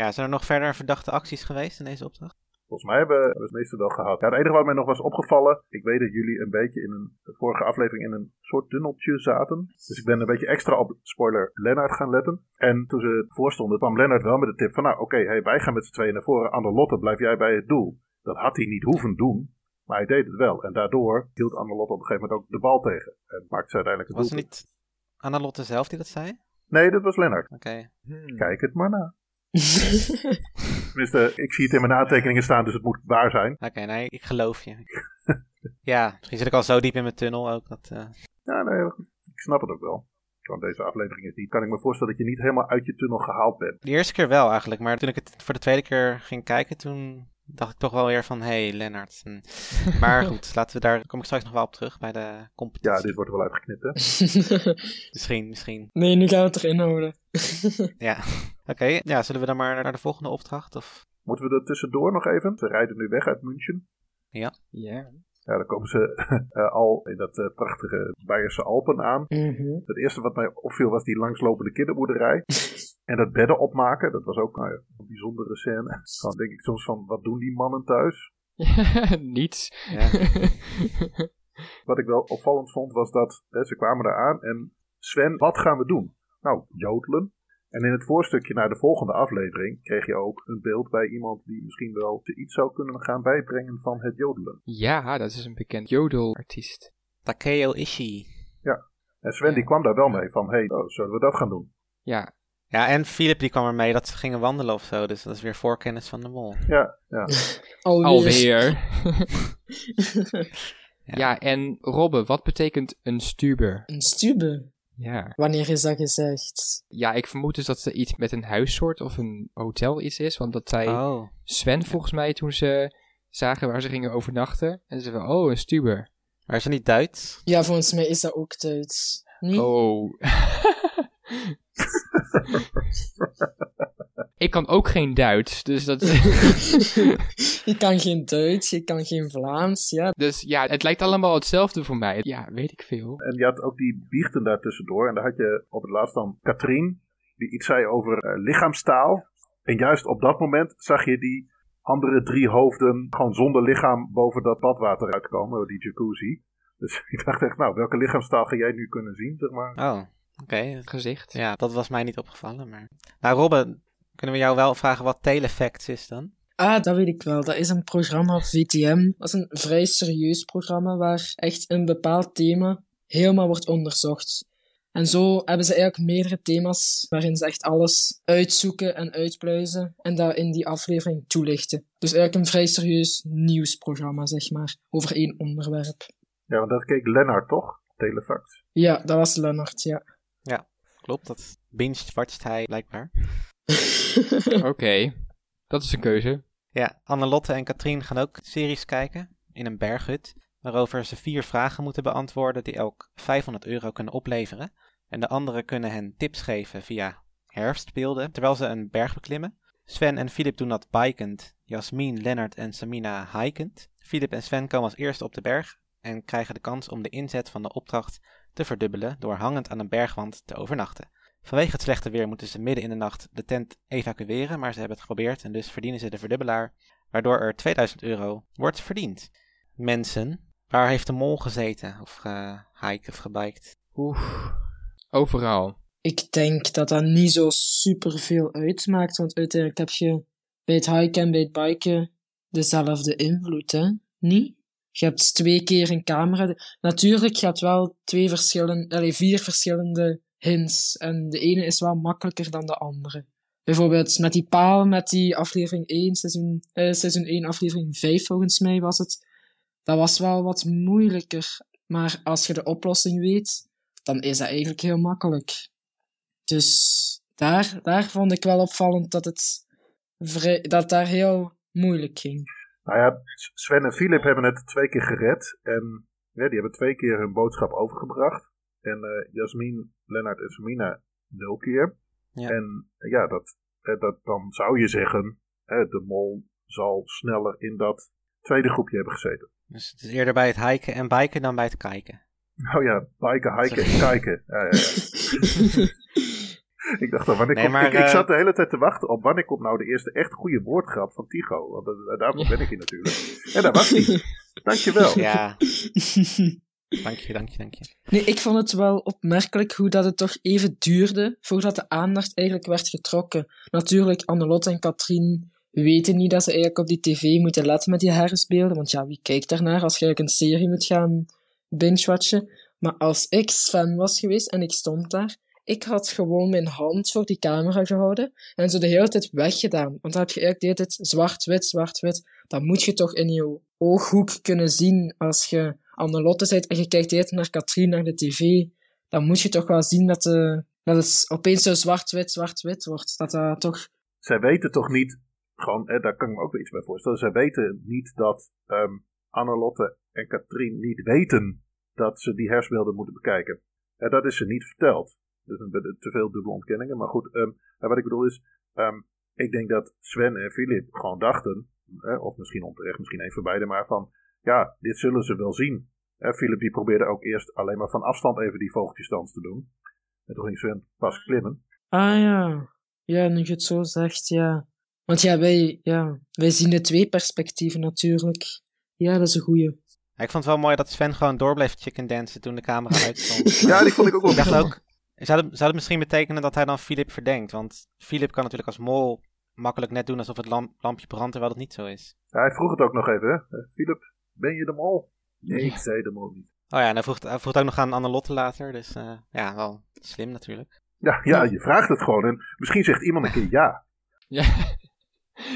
Ja, zijn er nog verder verdachte acties geweest in deze opdracht? Volgens mij hebben we het meeste wel gehad. Ja, het enige wat mij nog was opgevallen, ik weet dat jullie een beetje in een de vorige aflevering in een soort tunneltje zaten. Dus ik ben een beetje extra op spoiler Lennart gaan letten. En toen ze voorstonden, kwam Lennart wel met de tip van nou oké, hey, wij gaan met z'n tweeën naar voren. Anne-Lotte, blijf jij bij het doel. Dat had hij niet hoeven doen, maar hij deed het wel. En daardoor hield Anne-Lotte op een gegeven moment ook de bal tegen. En maakte ze uiteindelijk het Was het niet Anna-Lotte zelf die dat zei? Nee, dat was Lennart. Oké. Kijk het maar na. Tenminste, ik zie het in mijn aantekeningen staan, dus het moet waar zijn. Oké, nee, ik geloof je. ja, misschien zit ik al zo diep in mijn tunnel ook. Dat, eh, Ja, nee, ik snap het ook wel. Want deze aflevering is niet. Kan ik me voorstellen dat je niet helemaal uit je tunnel gehaald bent. De eerste keer wel eigenlijk, maar toen ik het voor de tweede keer ging kijken, toen dacht ik toch wel weer van, hé, hey, Lennart. Maar goed, laten we daar, kom ik straks nog wel op terug bij de competitie. Ja, dit wordt er wel uitgeknipt, hè? Misschien, misschien. nee, nu gaan we het erin houden. Ja. Oké, ja, zullen we dan maar naar de volgende opdracht? Of... Moeten we er tussendoor nog even? Ze rijden nu weg uit München. Ja. Ja, dan komen ze eh, al in dat eh, prachtige Beierse Alpen aan. Mhm. Het eerste wat mij opviel was die langslopende kinderboerderij. En dat bedden opmaken, dat was ook nou ja, een bijzondere scène. Dan denk ik soms van, wat doen die mannen thuis? Niets. Ja. Wat ik wel opvallend vond was dat hè, ze kwamen daar aan en Sven, wat gaan we doen? Nou, jodelen. En in het voorstukje naar de volgende aflevering kreeg je ook een beeld bij iemand die misschien wel iets zou kunnen gaan bijbrengen van het jodelen. ja, dat is een bekend jodelartiest. Takeo Ishii. En Sven die kwam daar wel mee van, hé, hey, oh, zullen we dat gaan doen? Ja, Ja, en Philip die kwam ermee dat ze gingen wandelen of zo, dus dat is weer voorkennis van de mol. Ja, ja. Alweer. alweer. Ja. ja, en Robbe, wat betekent een stuber? Een stube. Ja. Wanneer is dat gezegd? ja, ik vermoed dus dat er iets met een huissoort of een hotel iets is, want dat zei Oh, Sven volgens mij toen ze zagen waar ze gingen overnachten. En ze van, oh, een stuber. maar is het niet Duits? Ja, volgens mij is dat ook Duits. Oh. ik kan ook geen Duits, dus dat... je kan geen Duits, je kan geen Vlaams, ja. dus ja, het lijkt allemaal hetzelfde voor mij. Ja, weet ik veel. En je had ook die biechten daar tussendoor. En daar had je op het laatst dan Katrien, die iets zei over eh, lichaamstaal. En juist op dat moment zag je die andere drie hoofden gewoon zonder lichaam boven dat badwater uitkomen, die jacuzzi. Dus ik dacht echt, nou, welke lichaamstaal ga jij nu kunnen zien, zeg maar? Oh, oké. Het gezicht. Ja, dat was mij niet opgevallen, maar... Nou, Robbe, kunnen we jou wel vragen wat Telefacts is dan? Ah, dat weet ik wel. Dat is een programma VTM. Dat is een vrij serieus programma waar echt een bepaald thema helemaal wordt onderzocht. En zo hebben ze eigenlijk meerdere thema's waarin ze echt alles uitzoeken en uitpluizen en dat in die aflevering toelichten. Dus eigenlijk een vrij serieus nieuwsprogramma, zeg maar, over één onderwerp. Ja, want dat keek Lennart toch? Telefax. Ja, dat was Lennart, ja. Klopt, dat binge watcht hij blijkbaar. Oké, dat is een keuze. Ja, Annelotte en Katrien gaan ook series kijken in een berghut, waarover ze vier vragen moeten beantwoorden die elk 500 euro kunnen opleveren. En de anderen kunnen hen tips geven via herfstbeelden, terwijl ze een berg beklimmen. Sven en Filip doen dat bikend, Jasmin, Lennart en Samina hikend. Filip en Sven komen als eerste op de berg en krijgen de kans om de inzet van de opdracht te verdubbelen door hangend aan een bergwand te overnachten. Vanwege het slechte weer moeten ze midden in de nacht de tent evacueren, maar ze hebben het geprobeerd en dus verdienen ze de verdubbelaar, waardoor er 2000 euro wordt verdiend. Mensen, waar heeft de mol gezeten of gehiked of gebiked? Oeh, overal. Ik denk dat dat niet zo super veel uitmaakt, want uiteindelijk heb je bij het hiken en bij het biken dezelfde invloed, hè? Niet? Je hebt twee keer een camera. Natuurlijk, je hebt wel twee verschillende, allez, vier verschillende hints. En de ene is wel makkelijker dan de andere. Bijvoorbeeld met die paal, met die aflevering 1, seizoen, eh, seizoen 1, aflevering 5 volgens mij was het. Dat was wel wat moeilijker. Maar als je de oplossing weet, dan is dat eigenlijk heel makkelijk. Dus daar, daar vond ik wel opvallend dat het dat daar heel moeilijk ging. Nou ja, Sven en Philip hebben het twee keer gered. En ja, die hebben twee keer hun boodschap overgebracht. En uh, Jasmin, Lennart en Samina nul keer. Ja. En ja, dat, eh, dat, dan zou je zeggen, de mol zal sneller in dat tweede groepje hebben gezeten. Dus het is eerder bij het hiken en biken dan bij het kijken. Oh ja, biken, hiken en kijken. Ja, ja, ja. ik dacht al, wanneer nee, ik, ik, zat de hele tijd te wachten op wanneer komt nou de eerste echt goede woordgrap van Tigo. Want uh, daarvoor ben ik hier natuurlijk. En daar was hij. Dankjewel. Ja. Dank je, dank je, dank je. Nee, ik vond het wel opmerkelijk hoe dat het toch even duurde voordat de aandacht eigenlijk werd getrokken. Natuurlijk, Annelotte en Katrien weten niet dat ze eigenlijk op die tv moeten letten met die herfstbeelden, want ja, wie kijkt daarnaar als je eigenlijk een serie moet gaan binge-watchen? Maar als ik fan was geweest en ik stond daar, ik had gewoon mijn hand voor die camera gehouden en zo de hele tijd weggedaan. Want dan heb je eigenlijk tijd zwart-wit, zwart-wit. Dan moet je toch in je ooghoek kunnen zien als je Annelotte zit en je kijkt de naar Katrien, naar de tv. Dan moet je toch wel zien dat, de, dat het opeens zo zwart-wit, zwart-wit wordt. Dat dat toch... Zij weten toch niet, gewoon, hè, daar kan ik me ook wel iets bij voorstellen. Zij weten niet dat um, Annelotte en Katrien niet weten dat ze die hersbeelden moeten bekijken. En dat is ze niet verteld. Dus te veel dubbele ontkenningen. Maar goed, um, wat ik bedoel is, um, ik denk dat Sven en Filip gewoon dachten, of misschien onterecht, misschien even beide, maar van, ja, dit zullen ze wel zien. Filip die probeerde ook eerst alleen maar van afstand even die vogeltjesdans te doen. En toen ging Sven pas klimmen. Ah ja, ja, nu je het zo zegt, ja. Want ja, wij, ja, wij zien de twee perspectieven natuurlijk. Ja, dat is een goeie. Ja, ik vond het wel mooi dat Sven gewoon door bleef chicken dansen toen de camera uitstond. ja, die vond ik ook wel. Ik dacht ook, zou het, zou het misschien betekenen dat hij dan Philip verdenkt? Want Philip kan natuurlijk als mol makkelijk net doen alsof het lampje brandt, terwijl dat niet zo is. Ja, hij vroeg het ook nog even, hè? Philip, ben je de mol? Nee, ik zei de mol niet. Oh ja, en hij vroeg, hij vroeg ook nog aan Annelotte later, dus uh, ja, wel slim natuurlijk. Ja, ja, je vraagt het gewoon en misschien zegt iemand een keer ja. Ja,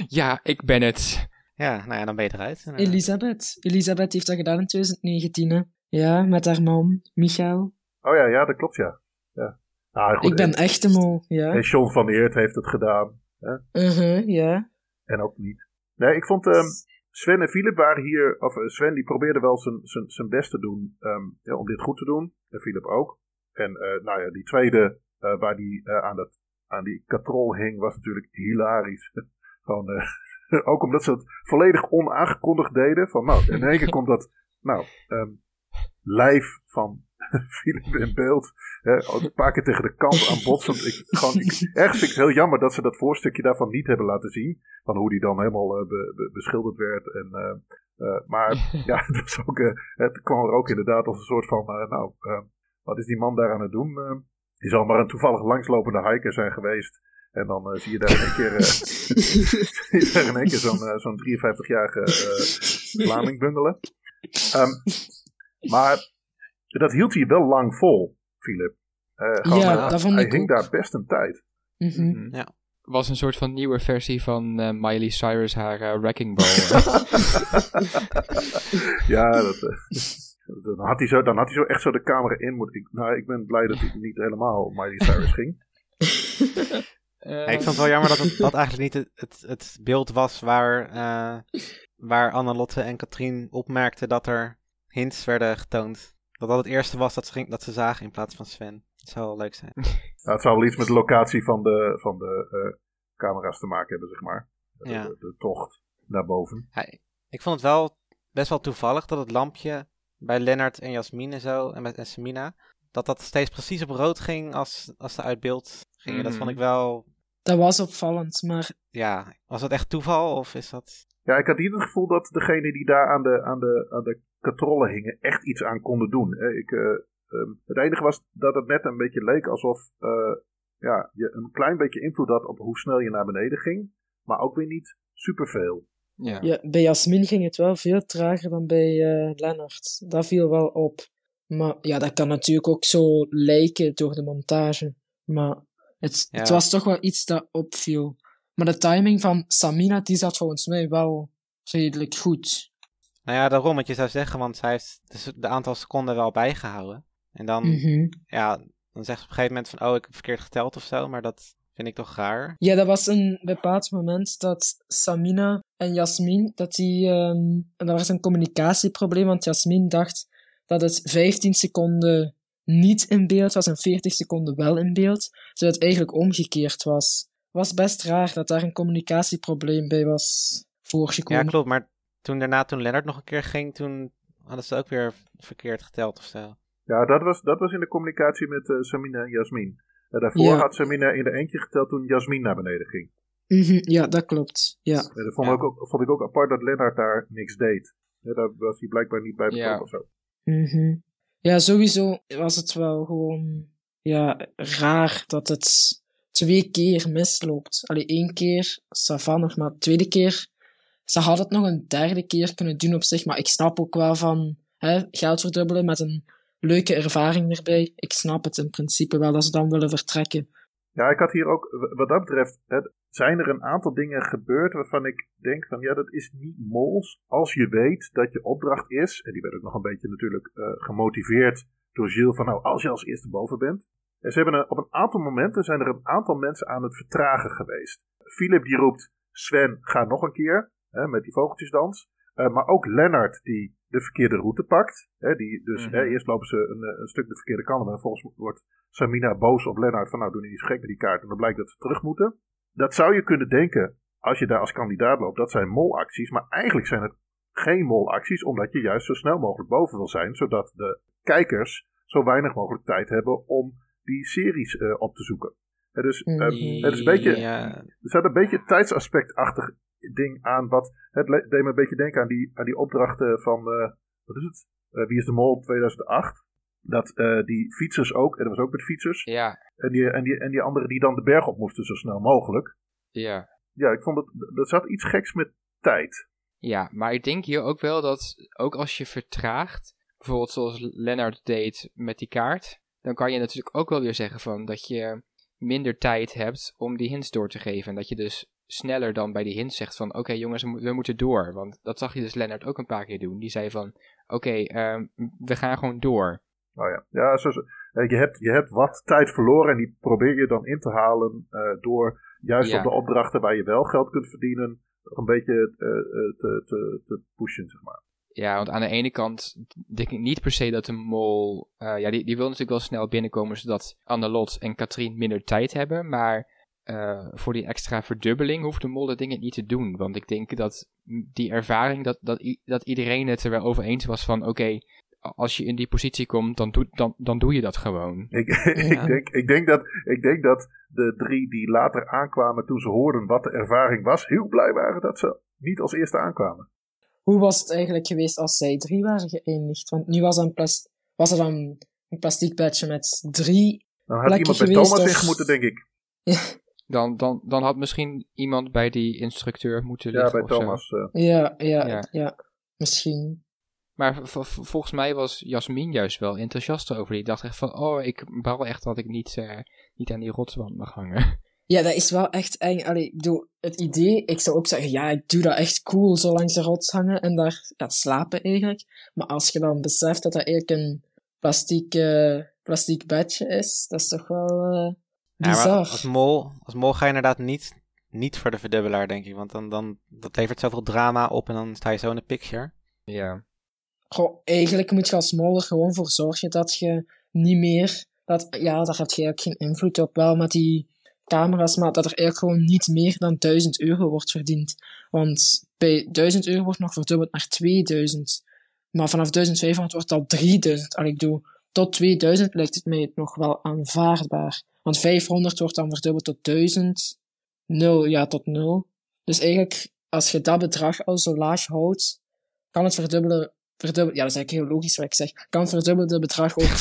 ja ik ben het. Ja, nou ja, dan ben je eruit. Elisabeth. Elisabeth heeft dat gedaan in 2019, hè? Ja, met haar man, Michael. Oh ja, ja, dat klopt, ja. Ja. Nou, goed, ik ben en, echt de mol, ja. En John van Eert heeft het gedaan. Hè? Uh -huh. En ook niet. Nee, ik vond... Um, Sven en Philip waren hier, of eh, Sven die probeerde wel zijn, zijn, zijn best te doen um, ja, om dit goed te doen. En Philip ook. En uh, nou ja, die tweede uh, waar die aan, dat, aan die katrol hing was natuurlijk hilarisch. Gewoon, ook omdat ze het volledig onaangekondigd deden. Van nou, in één keer komt dat nou, um, lijf van Philip in beeld. Hè, een paar keer tegen de kant aan botsen. Ik, gewoon, ik, ergens vind ik het heel jammer dat ze dat voorstukje daarvan niet hebben laten zien. Van hoe die dan helemaal uh, be, be, beschilderd werd. En, uh, uh, maar ja, het, was ook, het kwam er ook inderdaad als een soort van, nou, wat is die man daar aan het doen? die zal maar een toevallig langslopende hiker zijn geweest. En dan zie je daar in één keer, zie je daar in één keer zo'n zo'n 53-jarige Vlaming bungelen. Um, maar dat hield hij wel lang vol, Philip. Uh, ja, dat vond hij ik hing daar best een tijd. Mm -hmm. Ja. Was een soort van nieuwe versie van uh, Miley Cyrus haar uh, Wrecking Ball. ja, dat, dan, had hij zo, dan had hij zo echt zo de camera in moeten. Nou, ik ben blij dat hij niet helemaal Miley Cyrus ging. Ja, ik vond het wel jammer dat het, dat eigenlijk niet het, het, het beeld was waar, uh, waar Annelotte en Katrien opmerkten dat er hints werden getoond. Dat dat het eerste was dat ze, ging, dat ze zagen in plaats van Sven. Dat zou wel leuk zijn. Nou, het zou wel iets met de locatie van de, van de uh, camera's te maken hebben, zeg maar. De, ja. de, de tocht naar boven. Ja, ik vond het wel best wel toevallig dat het lampje bij Lennart en Jasmin en zo, en met en Samina, dat dat steeds precies op rood ging als, als ze uit beeld gingen. Dat Mhm. vond ik wel, Dat was opvallend, maar ja, was dat echt toeval of is dat... Ja, ik had niet het gevoel dat degene die daar aan de, aan de, aan de katrollen hingen echt iets aan konden doen. hè. Ik, eh, ehm, het enige was dat het net een beetje leek alsof eh, ja, je een klein beetje invloed had op hoe snel je naar beneden ging. Maar ook weer niet superveel. Ja. ja, bij Jasmin ging het wel veel trager dan bij eh Lennart. Dat viel wel op. Maar ja, dat kan natuurlijk ook zo lijken door de montage. Maar het, het was toch wel iets dat opviel. Maar de timing van Samina, die zat volgens mij wel redelijk goed. Nou ja, daarom wat je zou zeggen, want zij heeft dus de aantal seconden wel bijgehouden. En dan, Mhm. ja, dan zegt ze op een gegeven moment van, oh, ik heb verkeerd geteld of zo, maar dat vind ik toch raar. Ja, dat was een bepaald moment dat Samina en Jasmin, dat die, ehm, en dat was een communicatieprobleem, want Jasmin dacht dat het 15 seconden niet in beeld was en 40 seconden wel in beeld, terwijl het eigenlijk omgekeerd was. was best raar dat daar een communicatieprobleem bij was Ja, voorgekomen. klopt, maar toen daarna, toen Lennart nog een keer ging, toen hadden ze ook weer verkeerd geteld of zo. Ja, dat was, dat was in de communicatie met eh, Samina en Jasmin. Eh, daarvoor Ja. had Samina in de eentje geteld toen Jasmin naar beneden ging. Mhm, ja, dat klopt. Ja. En dat vond, Ja. ik ook, vond ik ook apart dat Lennart daar niks deed. Ja, daar was hij blijkbaar niet bij betrokken Ja. of zo. Mhm. Ja, sowieso was het wel gewoon ja, raar dat het twee keer misloopt. Allee, één keer, Savan nog, maar de tweede keer, ze had het nog een derde keer kunnen doen op zich, maar ik snap ook wel van hè, geld verdubbelen met een leuke ervaring erbij. Ik snap het in principe wel dat ze dan willen vertrekken. Ja, ik had hier ook, wat dat betreft, het, zijn er een aantal dingen gebeurd waarvan ik denk van ja, dat is niet mols. Als je weet dat je opdracht is, en die werd ook nog een beetje natuurlijk eh, gemotiveerd door Gilles van nou, als je als eerste boven bent. En ze hebben een, op een aantal momenten zijn er een aantal mensen aan het vertragen geweest. Philip die roept, Sven, ga nog een keer, hè, met die vogeltjesdans. Eh, maar ook Lennart die de verkeerde route pakt. Hè, die, dus Mhm. hè, eerst lopen ze een, eh, een stuk de verkeerde kant op en vervolgens wordt Samina boos op Lennart van nou doe niet zo gek met die kaart en dan blijkt dat ze terug moeten. Dat zou je kunnen denken als je daar als kandidaat loopt, dat zijn molacties, maar eigenlijk zijn het geen molacties omdat je juist zo snel mogelijk boven wil zijn, zodat de kijkers zo weinig mogelijk tijd hebben om die series eh, op te zoeken. Hè, dus eh, Mhm. het is een beetje, Ja, er zat een beetje tijdsaspectachtig ding aan. Wat, het deed me een beetje denken aan die, aan die opdrachten van, eh, wat is het? Eh, Wie is de Mol 2008. Dat eh, die fietsers ook, en dat was ook met fietsers. Ja, En die, en, die, en die anderen die dan de berg op moesten zo snel mogelijk. ja. Ja, ik vond dat, dat zat iets geks met tijd. Ja, maar ik denk hier ook wel dat, ook als je vertraagt, bijvoorbeeld zoals Lennart deed met die kaart, dan kan je natuurlijk ook wel weer zeggen van dat je minder tijd hebt om die hints door te geven. En dat je dus sneller dan bij die hints zegt van, oké jongens, we, mo- we moeten door. Want dat zag je dus Lennart ook een paar keer doen. Die zei van, oké, ehm, we gaan gewoon door. Nou ja, ja zo, zo- eh, je, hebt, je hebt wat tijd verloren en die probeer je dan in te halen eh, door juist Ja. op de opdrachten waar je wel geld kunt verdienen, een beetje eh, te, te, te pushen, zeg maar. Ja, want aan de ene kant denk ik niet per se dat de mol... ja, die, die wil natuurlijk wel snel binnenkomen zodat Annelot en Katrien minder tijd hebben. Maar eh, voor die extra verdubbeling hoeft de mol dat ding niet te doen. Want ik denk dat die ervaring, dat, dat, dat iedereen het er wel over eens was van... Oké, als je in die positie komt, dan, doe, dan, dan doe je dat gewoon. Ik, ik, denk, ik, denk dat, ik denk dat de drie die later aankwamen toen ze hoorden wat de ervaring was, heel blij waren dat ze niet als eerste aankwamen. Hoe was het eigenlijk geweest als zij drie waren geëindigd? Want nu was, er een plas- was er dan een plastic badge met drie. Dan had Lekker iemand bij geweest, Thomas of- ingemoeten, denk ik. Dan, dan, dan had misschien iemand bij die instructeur moeten Ja, liggen bij of zo. Thomas. eh. Ja, ja, Ja. ja. Misschien. Maar v- v- volgens mij was Jasmin juist wel enthousiast over. Die dacht echt van, oh, ik baal echt dat ik niet, eh, niet aan die rotswand mag hangen. Ja, dat is wel echt eng. Allee, ik bedoel, het idee, ik zou ook zeggen, ja, ik doe dat echt cool, zo langs de rots hangen en daar ja, slapen eigenlijk. Maar als je dan beseft dat dat eigenlijk een plastiek, eh, plastiek bedje is, dat is toch wel Ja, als mol, als mol ga je inderdaad niet, niet voor de verdubbelaar, denk ik. Want dan, dan dat levert zoveel drama op en dan sta je zo in de picture. Ja. Goh, eigenlijk moet je als mol er gewoon voor zorgen dat je niet meer, dat, ja, daar heb je eigenlijk geen invloed op, wel met die camera's, maar dat er eigenlijk gewoon niet meer dan 1000 euro wordt verdiend. Want bij 1000 euro wordt nog verdubbeld naar 2000. Maar vanaf 1500 wordt dat 3000. En ik doe tot 2000 lijkt het mij nog wel aanvaardbaar. Want 500 wordt dan verdubbeld tot 1000. 0, ja, tot 0. Dus eigenlijk, als je dat bedrag al zo laag houdt, kan het verdubbelen, verdubbelen ja, dat is eigenlijk heel logisch wat ik zeg, kan het verdubbelde bedrag ook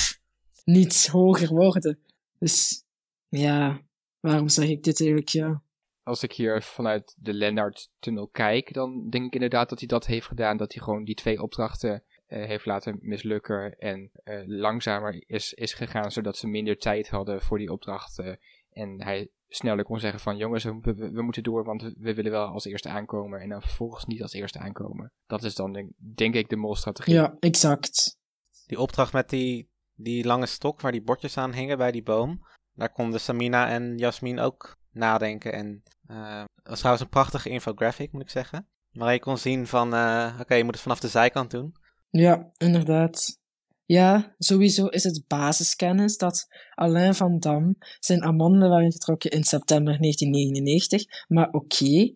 niet hoger worden. Dus, ja, waarom zeg ik dit eigenlijk, ja. Als ik hier vanuit de Lennart-tunnel kijk, dan denk ik inderdaad dat hij dat heeft gedaan. Dat hij gewoon die twee opdrachten heeft laten mislukken en uh, langzamer is, is gegaan, zodat ze minder tijd hadden voor die opdrachten. En hij sneller kon zeggen van jongens, we, moeten door, want we willen wel als eerste aankomen. En dan vervolgens niet als eerste aankomen. Dat is dan denk, denk ik de molstrategie. Ja, exact. Die opdracht met die, die lange stok waar die bordjes aan hingen bij die boom. Daar konden Samina en Jasmin ook nadenken. En uh, was trouwens een prachtige infographic, moet ik zeggen. Waar je kon zien van, uh, oké, je moet het vanaf de zijkant doen. Ja, inderdaad. Ja, sowieso is het basiskennis dat Alain van Dam zijn amandelen waren getrokken in september 1999. Maar oké. Okay.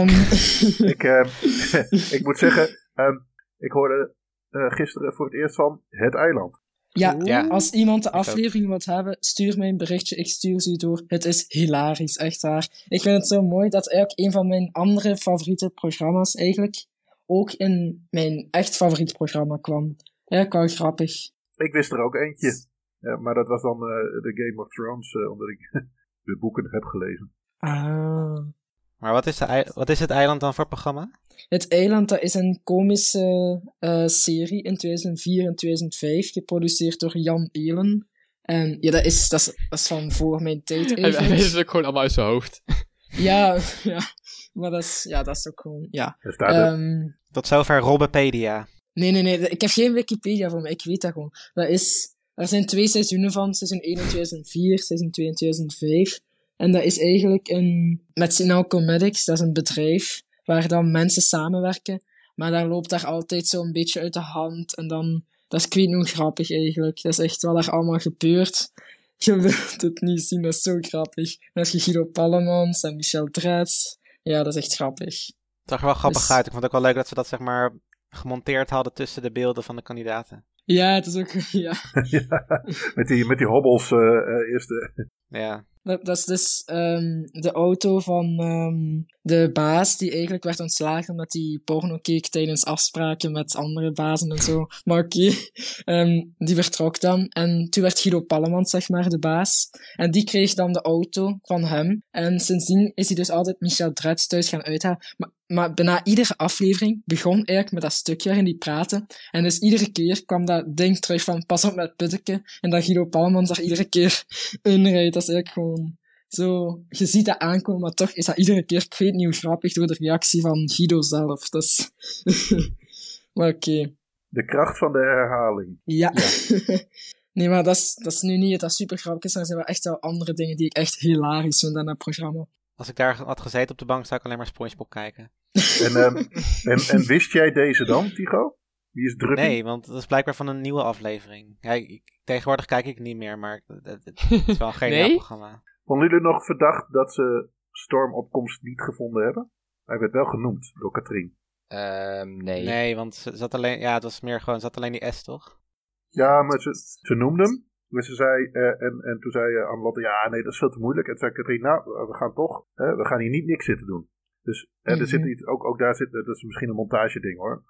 Um... ik, uh, ik moet zeggen, um, ik hoorde uh, gisteren voor het eerst van Het Eiland. Ja, ja, als iemand de aflevering wilt hebben, stuur mij een berichtje. Ik stuur ze door. Het is hilarisch, echt waar. Ik vind het zo mooi dat eigenlijk een van mijn andere favoriete programma's eigenlijk ook in mijn echt favoriet programma kwam. Ja, kan grappig. Ik wist er ook eentje. Ja, maar dat was dan uh, de Game of Thrones, uh, omdat ik de boeken heb gelezen. Ah. Maar wat is, de, wat is het eiland dan voor programma? Het eiland dat is een komische uh, serie in 2004 en 2005, geproduceerd door Jan Elen. En ja, dat is, dat is, dat is van voor mijn tijd eigenlijk. Hij weet het ook gewoon allemaal uit zijn hoofd. Ja, ja. Maar dat is, ja, dat is ook gewoon, ja. Um, Tot zover Robbepedia. Nee, nee, nee. Ik heb geen Wikipedia voor me. Ik weet dat gewoon. Dat is, er zijn twee seizoenen van. Seizoen 1 in 2004, seizoen 2 in 2005. En dat is eigenlijk een, met Sinal Comedics, dat is een bedrijf waar dan mensen samenwerken. Maar daar loopt daar altijd zo'n beetje uit de hand. En dan, dat is ik weet nog grappig eigenlijk. Dat is echt wat er allemaal gebeurt. Je wilt het niet zien, dat is zo grappig. Dan heb je Guido Pallemans en Michel Drets. Ja, dat is echt grappig. Het zag er wel grappig dus... uit. Ik vond het ook wel leuk dat ze dat zeg maar gemonteerd hadden tussen de beelden van de kandidaten. Ja, het is ook, ja. ja met, die, met die hobbels uh, uh, eerste. Ja. Dat, dat is dus um, de auto van um, de baas die eigenlijk werd ontslagen omdat hij porno keek tijdens afspraken met andere bazen en zo. Maar oké, um, die vertrok dan. En toen werd Guido Pallemans, zeg maar, de baas. En die kreeg dan de auto van hem. En sindsdien is hij dus altijd Michel Dretz thuis gaan uithalen. Maar maar bijna iedere aflevering begon eigenlijk met dat stukje waarin die praten. En dus iedere keer kwam dat ding terug van pas op met putteke. En dat Guido Palmans daar iedere keer inrijdt. Dat is eigenlijk gewoon zo... Je ziet dat aankomen, maar toch is dat iedere keer, ik weet niet hoe grappig, door de reactie van Guido zelf. Dus... maar oké. Okay. De kracht van de herhaling. Ja. ja. nee, maar dat is, dat is nu niet dat super grappig is. Er zijn wel echt wel andere dingen die ik echt hilarisch vind aan dat programma. Als ik daar had gezeten op de bank, zou ik alleen maar SpongeBob kijken. En, um, en, en, wist jij deze dan, Tigo? Wie is druk? Nee, want dat is blijkbaar van een nieuwe aflevering. Ja, ik, tegenwoordig kijk ik niet meer, maar het, het is wel geen nee? programma. Vonden jullie nog verdacht dat ze stormopkomst niet gevonden hebben? Hij werd wel genoemd door Katrien. Um, nee. Nee, want ze zat alleen, ja, het was meer gewoon, zat alleen die S, toch? Ja, maar ze, ze noemde hem. Dus ze zei, uh, en, en toen zei uh, Annelotte, ja, nee, dat is veel te moeilijk. En toen zei Katrien, nou, we gaan toch, hè, we gaan hier niet niks zitten doen. Dus hè, er zit iets, ook, ook daar zit, dat is misschien een montage ding hoor.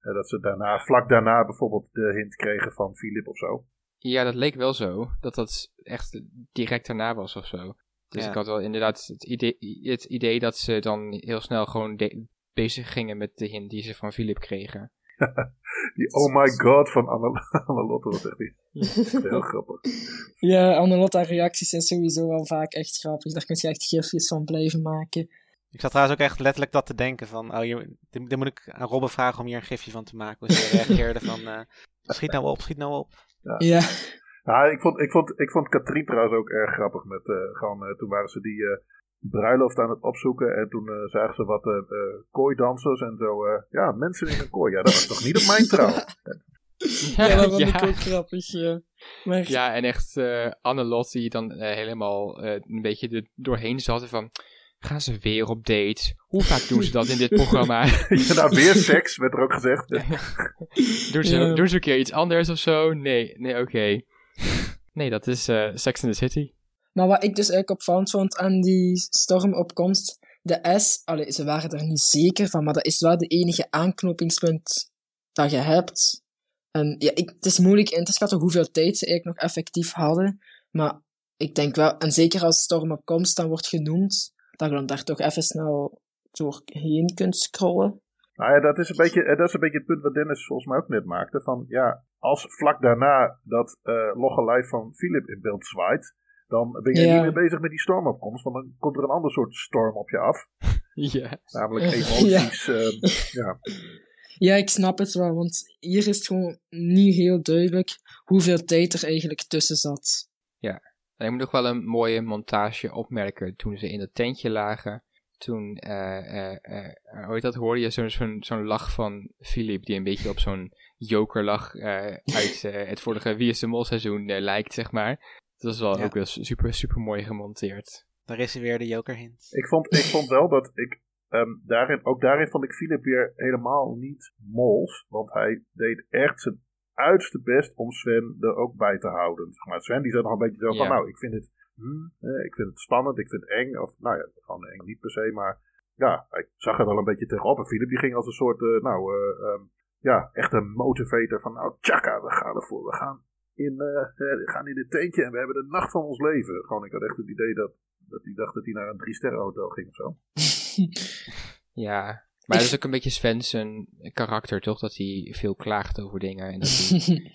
Uh, dat ze daarna, vlak daarna bijvoorbeeld de hint kregen van Philip of zo. Ja, dat leek wel zo. Dat dat echt direct daarna was of zo. Dus ja. ik had wel inderdaad het idee, het idee dat ze dan heel snel gewoon bezig gingen met de hint die ze van Philip kregen. Die oh my god van Annelotte was echt heel grappig. Ja, Annelotte reacties zijn sowieso wel vaak echt grappig. Daar kun je echt gifjes van blijven maken. Ik zat trouwens ook echt letterlijk dat te denken van, oh, hier, dit, moet ik aan Robben vragen om hier een gifje van te maken. Dus hij reageerde van, uh, schiet nou op, schiet nou op. Ja. ja. ja. ik, vond, ik, vond, ik vond Katrien trouwens ook erg grappig. Met, uh, gewoon, uh, toen waren ze die bruiloft aan het opzoeken. En toen uh, zagen ze wat uh, kooidansers en zo. ja, mensen in een kooi. Ja, dat was toch niet op mijn trouw? ja, dat ja. ik ook grappig, ja. Maar... Ja, en echt uh, Annelot die dan helemaal een beetje er doorheen zat van... Gaan ze weer op dates? Hoe vaak doen ze dat in dit programma? Ja, nou, weer seks, werd er ook gezegd. doen, ze, Ja. doen ze een keer iets anders of zo? Nee, nee, oké. Nee, dat is eh, Sex in the City. Maar wat ik dus eigenlijk opvallend vond aan die stormopkomst, de S, allee, ze waren er niet zeker van, maar dat is wel de enige aanknopingspunt dat je hebt. En ja, ik, het is moeilijk in te schatten hoeveel tijd ze eigenlijk nog effectief hadden, maar ik denk wel, en zeker als stormopkomst dan wordt genoemd, dat je dan daar toch even snel doorheen kunt scrollen. Nou ja, dat is, een beetje, eh, dat is een beetje het punt wat Dennis volgens mij ook net maakte. Van ja, als vlak daarna dat eh logge lijf van Philip in beeld zwaait, dan ben je Ja. niet meer bezig met die stormopkomst. Want dan komt er een ander soort storm op je af. Ja. Namelijk Ja. emoties. ehm, ja. Ja, ik snap het wel, want hier is het gewoon niet heel duidelijk hoeveel tijd er eigenlijk tussen zat. Ik moet nog wel een mooie montage opmerken toen ze in het tentje lagen. Toen, eh, eh, eh, heet dat, hoorde je zo'n zo'n zo'n lach van Philip die een beetje op zo'n jokerlach eh uit het vorige Wie is de Mol seizoen lijkt, zeg maar. Dat is wel Ja. ook wel super, super mooi gemonteerd. Daar is hij weer de joker hint. Ik, vond, ik vond wel dat ik. ehm, daarin, ook daarin vond ik Philip weer helemaal niet mols. Want hij deed echt zijn uiterste best om Sven er ook bij te houden. Zeg maar Sven die zat nog een beetje zo van: Ja. Nou, ik vind het. hmm, eh, ik vind het spannend, ik vind het eng. Of nou ja, gewoon eng niet per se, maar. Ja, ik zag er wel een beetje tegenop. En Philip die ging als een soort. eh, nou, eh, ehm, ja, echt een motivator van. Nou, tjaka, we gaan ervoor. We gaan in, eh, eh, we gaan in dit tentje en we hebben de nacht van ons leven. Gewoon, ik had echt het idee dat dat hij dacht dat hij naar een drie-sterren hotel ging of zo. Ja, maar dat is ook een beetje Sven's karakter, toch? Dat hij veel klaagt over dingen en dat hij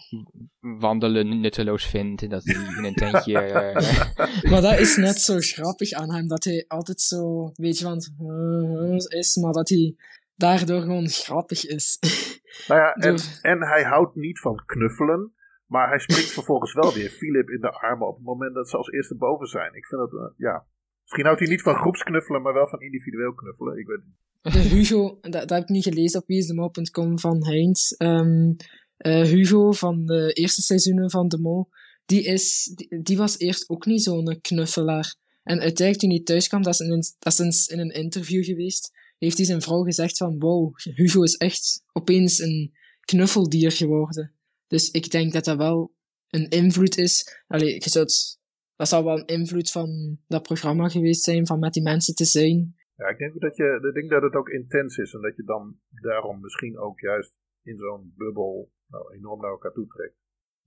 wandelen nutteloos vindt en dat hij in een tentje... eh, Maar dat is net zo grappig aan hem, dat hij altijd zo, weet je, van, eh, is, maar dat hij daardoor gewoon grappig is. Nou ja, en, Door- en hij houdt niet van knuffelen. Maar hij springt vervolgens wel weer Philip in de armen op het moment dat ze als eerste boven zijn. Ik vind dat, eh, ja. Misschien houdt hij niet van groepsknuffelen, maar wel van individueel knuffelen. Ik weet niet. Hugo, dat, dat heb ik niet gelezen op wieisdemol.com van Heinz. Ehm, eh, Hugo van de eerste seizoenen van De Mol, die, is, die, was eerst ook niet zo'n knuffelaar. En uiteindelijk toen hij thuis kwam, dat is, in dat is in een interview geweest, heeft hij zijn vrouw gezegd van, wow, Hugo is echt opeens een knuffeldier geworden. Dus ik denk dat dat wel een invloed is. Allee, je zou het- dat zou wel een invloed van dat programma geweest zijn, van met die mensen te zijn. Ja, ik denk dat, je, ik denk dat het ook intens is. En dat je dan daarom misschien ook juist in zo'n bubbel nou, enorm naar elkaar toe trekt.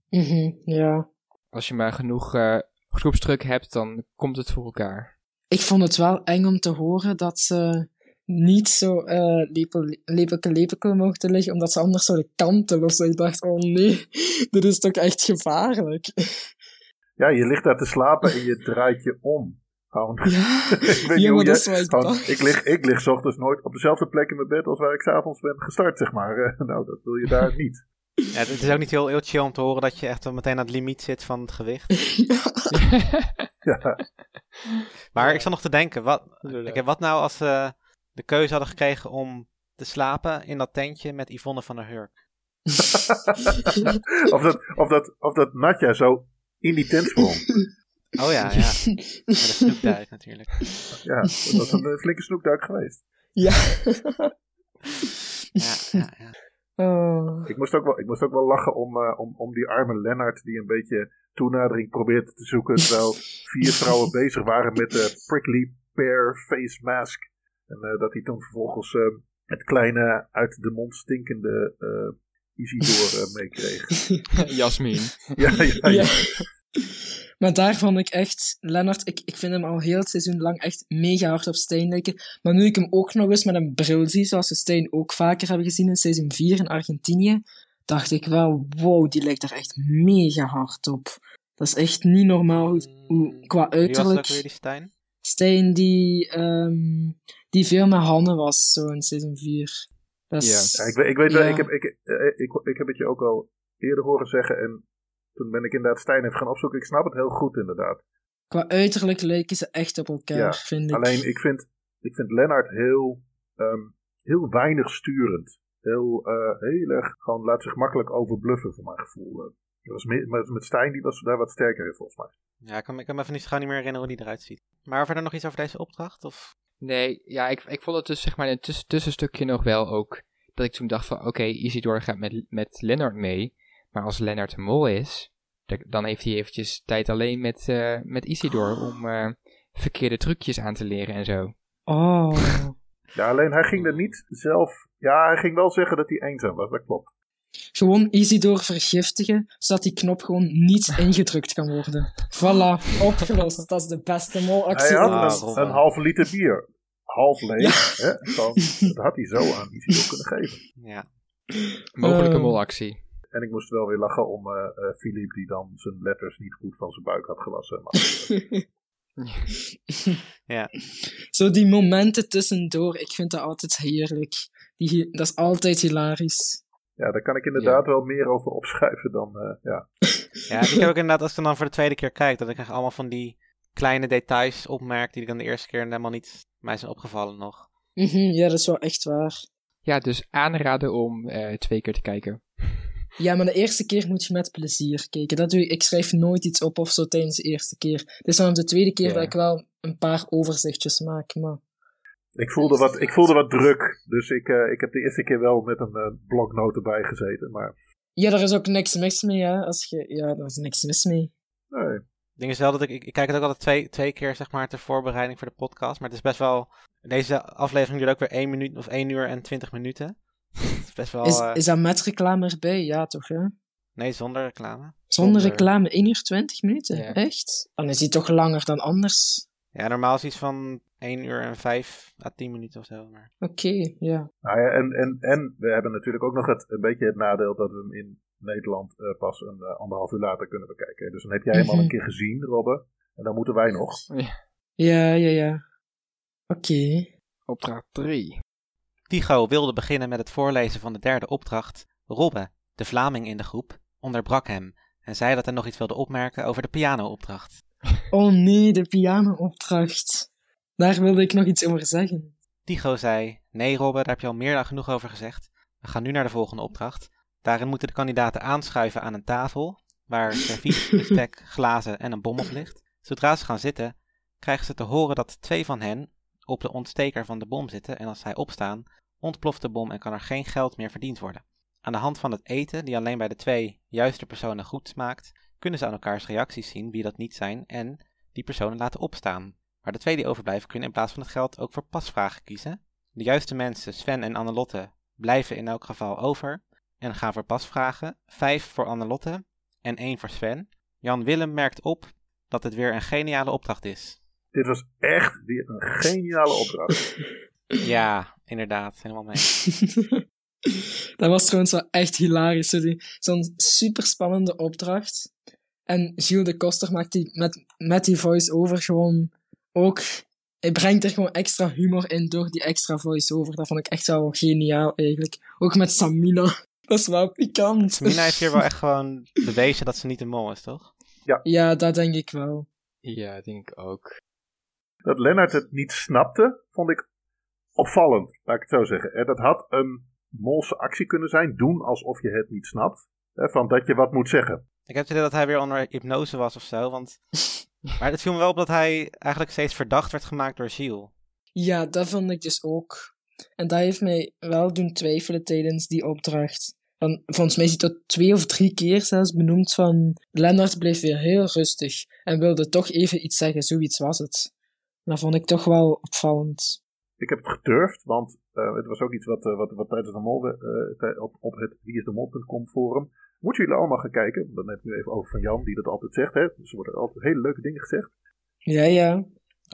Mhm, ja. als je maar genoeg eh, groepsdruk hebt, dan komt het voor elkaar. Ik vond het wel eng om te horen dat ze niet zo eh lepel, lepelke lepelke mochten liggen, omdat ze anders zouden kantelen of zo. Ik dacht, oh nee, dit is toch echt gevaarlijk. Ja, je ligt daar te slapen en je draait je om. Gewoon. Ja, ik weet niet ja je- dat is wat ik gewoon, dacht. ik, lig, ik lig 's ochtends nooit op dezelfde plek in mijn bed als waar ik s'avonds ben gestart, zeg maar. Eh, nou, dat wil je daar niet. Ja, het is ook niet heel, heel chill om te horen dat je echt meteen aan het limiet zit van het gewicht. Ja. Ja. Maar ik zat nog te denken, wat, wat nou als ze de keuze hadden gekregen om te slapen in dat tentje met Yvonne van der Hurk? of, dat, of, dat, of dat Natja zo in die tent sprong. Oh ja, ja. Met een snoepduik natuurlijk. Ja, dat was een eh, flinke snoekduik geweest. ja. Ja, ja, ja. Oh. Ik moest ook wel, ik moest ook wel lachen om, eh, om, om die arme Lennart die een beetje toenadering probeert te zoeken. Terwijl vier vrouwen bezig waren met de prickly pear face mask. En eh, dat hij toen vervolgens eh, het kleine uit de mond stinkende eh Isidore eh, meekreeg. Jasmin. Ja, ja, ja. Ja. Maar daar vond ik echt, Lennart, ik, ik vind hem al heel het seizoen lang echt mega hard op Stijn lijken. Maar nu ik hem ook nog eens met een bril zie, zoals we Stijn ook vaker hebben gezien in seizoen 4 in Argentinië, dacht ik wel, wow, die lijkt er echt mega hard op. Dat is echt niet normaal hoe, hoe qua Wie was uiterlijk. die Stijn? Stijn die, ehm, die veel met Hanne was, zo in seizoen 4. Ja, ik, weet- ik weet wel, Ja. ik heb, ik, eh, ik, ik heb het je ook al eerder horen zeggen. En toen ben ik inderdaad Stijn even gaan opzoeken. Ik snap het heel goed inderdaad. Qua uiterlijk lijken ze echt op elkaar, Ja, vind ik. Alleen ik vind, ik vind Lennart heel, ehm, heel weinig sturend. Heel, eh, heel erg, gewoon laat zich makkelijk overbluffen voor mijn gevoel. Eh, Dat was meer- met, met Stijn, die was daar wat sterker in volgens mij. Ja, ik kan, me- ik kan me even niet, gauw niet meer herinneren hoe die eruit ziet. Maar verder nog iets over deze opdracht? Of? Nee, ja, ik, ik vond het dus zeg maar in een tuss- tussenstukje nog wel ook. Dat ik toen dacht van, oké, Isidor gaat met, met Lennart mee. Maar als Lennart een mol is, da- dan heeft hij eventjes tijd alleen met, eh, met Isidor om eh, verkeerde trucjes aan te leren en zo. Oh. Ja, alleen hij ging er niet zelf... Ja, hij ging wel zeggen dat hij eenzaam was, dat klopt. Gewoon Isidor vergiftigen, zodat die knop gewoon niet ingedrukt kan worden. Voilà, opgelost. Dat is de beste molactie Ah, ooit. een, halve liter bier. Half leeg. Hè? Gewoon, dat had hij zo aan Isidor kunnen geven. Ja. Mogelijke Eh. molactie. En ik moest wel weer lachen om eh eh, Philippe, die dan zijn letters niet goed van zijn buik had gewassen. Maar Ja. Zo die momenten tussendoor, ik vind dat altijd heerlijk. Die, dat is altijd hilarisch. Ja, daar kan ik inderdaad wel meer over opschrijven dan... eh, ja. ja, ik heb ook inderdaad, als ik dan voor de tweede keer kijk, dat ik echt allemaal van die kleine details opmerk die ik dan de eerste keer helemaal niet mij zijn opgevallen nog. Mhm, ja, dat is wel echt waar. Ja, dus aanraden om eh, twee keer te kijken. Ja, maar de eerste keer moet je met plezier kijken. Dat doe ik, ik schrijf nooit iets op of zo tijdens de eerste keer. Het is dan de tweede keer Ja. dat ik wel een paar overzichtjes maak, maar... Ik, voelde wat, ik voelde wat druk, dus ik, eh, ik heb de eerste keer wel met een eh, bloknoot erbij gezeten. Maar Ja, daar is ook niks mis mee, hè. Als je... Ja, daar is niks mis mee. nee, Het ding is wel dat ik, ik, ik kijk het ook altijd twee, twee keer zeg maar ter voorbereiding voor de podcast, maar het is best wel, deze aflevering duurt ook weer 1 minuut of 1 uur en 20 minuten. Het is best wel, Is, eh, is dat met reclame erbij? Ja, toch, hè? nee zonder reclame. Zonder Zonder- reclame 1 uur 20 minuten? Ja. Echt? Dan is die toch langer dan anders? Ja, normaal is iets van 1 uur en 5 à 10 minuten of zo. Maar... Oké, ja. Nou ja, en, en, en we hebben natuurlijk ook nog het, een beetje het nadeel dat we hem in Nederland eh, pas een eh, anderhalf uur later kunnen bekijken. Dus dan heb jij hem al Mhm. een keer gezien, Robbe. En dan moeten wij nog. Ja, ja, ja. Oké. Opdracht 3. Tycho wilde beginnen met het voorlezen van de derde opdracht. Robbe, de Vlaming in de groep, onderbrak hem en zei dat hij nog iets wilde opmerken over de piano-opdracht. Oh nee, de piano-opdracht. Daar wilde ik nog iets over zeggen. Tycho zei: Nee, Robbe, daar heb je al meer dan genoeg over gezegd. We gaan nu naar de volgende opdracht. Daarin moeten de kandidaten aanschuiven aan een tafel waar servies, bestek, glazen en een bom op ligt. Zodra ze gaan zitten, krijgen ze te horen dat twee van hen op de ontsteker van de bom zitten en als zij opstaan, ontploft de bom en kan er geen geld meer verdiend worden. Aan de hand van het eten, die alleen bij de twee juiste personen goed smaakt, kunnen ze aan elkaars reacties zien wie dat niet zijn en die personen laten opstaan. Maar de twee die overblijven kunnen in plaats van het geld ook voor pasvragen kiezen. De juiste mensen, Sven en Annelotte, blijven in elk geval over en gaan voor pasvragen. Vijf voor Annelotte en één voor Sven. Jan Willem merkt op dat het weer een geniale opdracht is. Dit was echt weer een geniale opdracht. Ja, inderdaad, helemaal mee. dat was trouwens wel echt hilarisch. Zo'n superspannende opdracht. En Gilles de Koster maakt die met, met die voice-over gewoon ook... Hij brengt er gewoon extra humor in door die extra voice-over. Dat vond ik echt wel geniaal, eigenlijk. Ook met Samina. Dat is wel pikant. Samina heeft hier wel echt gewoon bewezen dat ze niet een mol is, toch? Ja, dat denk ik wel. Ja, denk ik ook. Dat Lennart het niet snapte, vond ik opvallend, laat ik het zo zeggen. Dat had een molse actie kunnen zijn, doen alsof je het niet snapt. Hè, Van dat je wat moet zeggen. Ik heb het idee dat hij weer onder hypnose was of zo, want... Maar het viel me wel op dat hij eigenlijk steeds verdacht werd gemaakt door Gilles. Ja, dat vond ik dus ook. En dat heeft mij wel doen twijfelen tijdens die opdracht. Van, volgens mij is hij tot twee of drie keer zelfs benoemd van... Lennart bleef weer heel rustig en wilde toch even iets zeggen, zoiets was het. Dat vond ik toch wel opvallend. Ik heb het gedurfd, want eh, het was ook iets wat, eh, wat, wat tijdens de mol, eh, tij- op, op het wieisdemol.com forum. Moeten jullie allemaal gaan kijken. Dan heb ik nu even over van Jan, die dat altijd zegt. Hè? Dus er worden altijd hele leuke dingen gezegd. Ja, ja.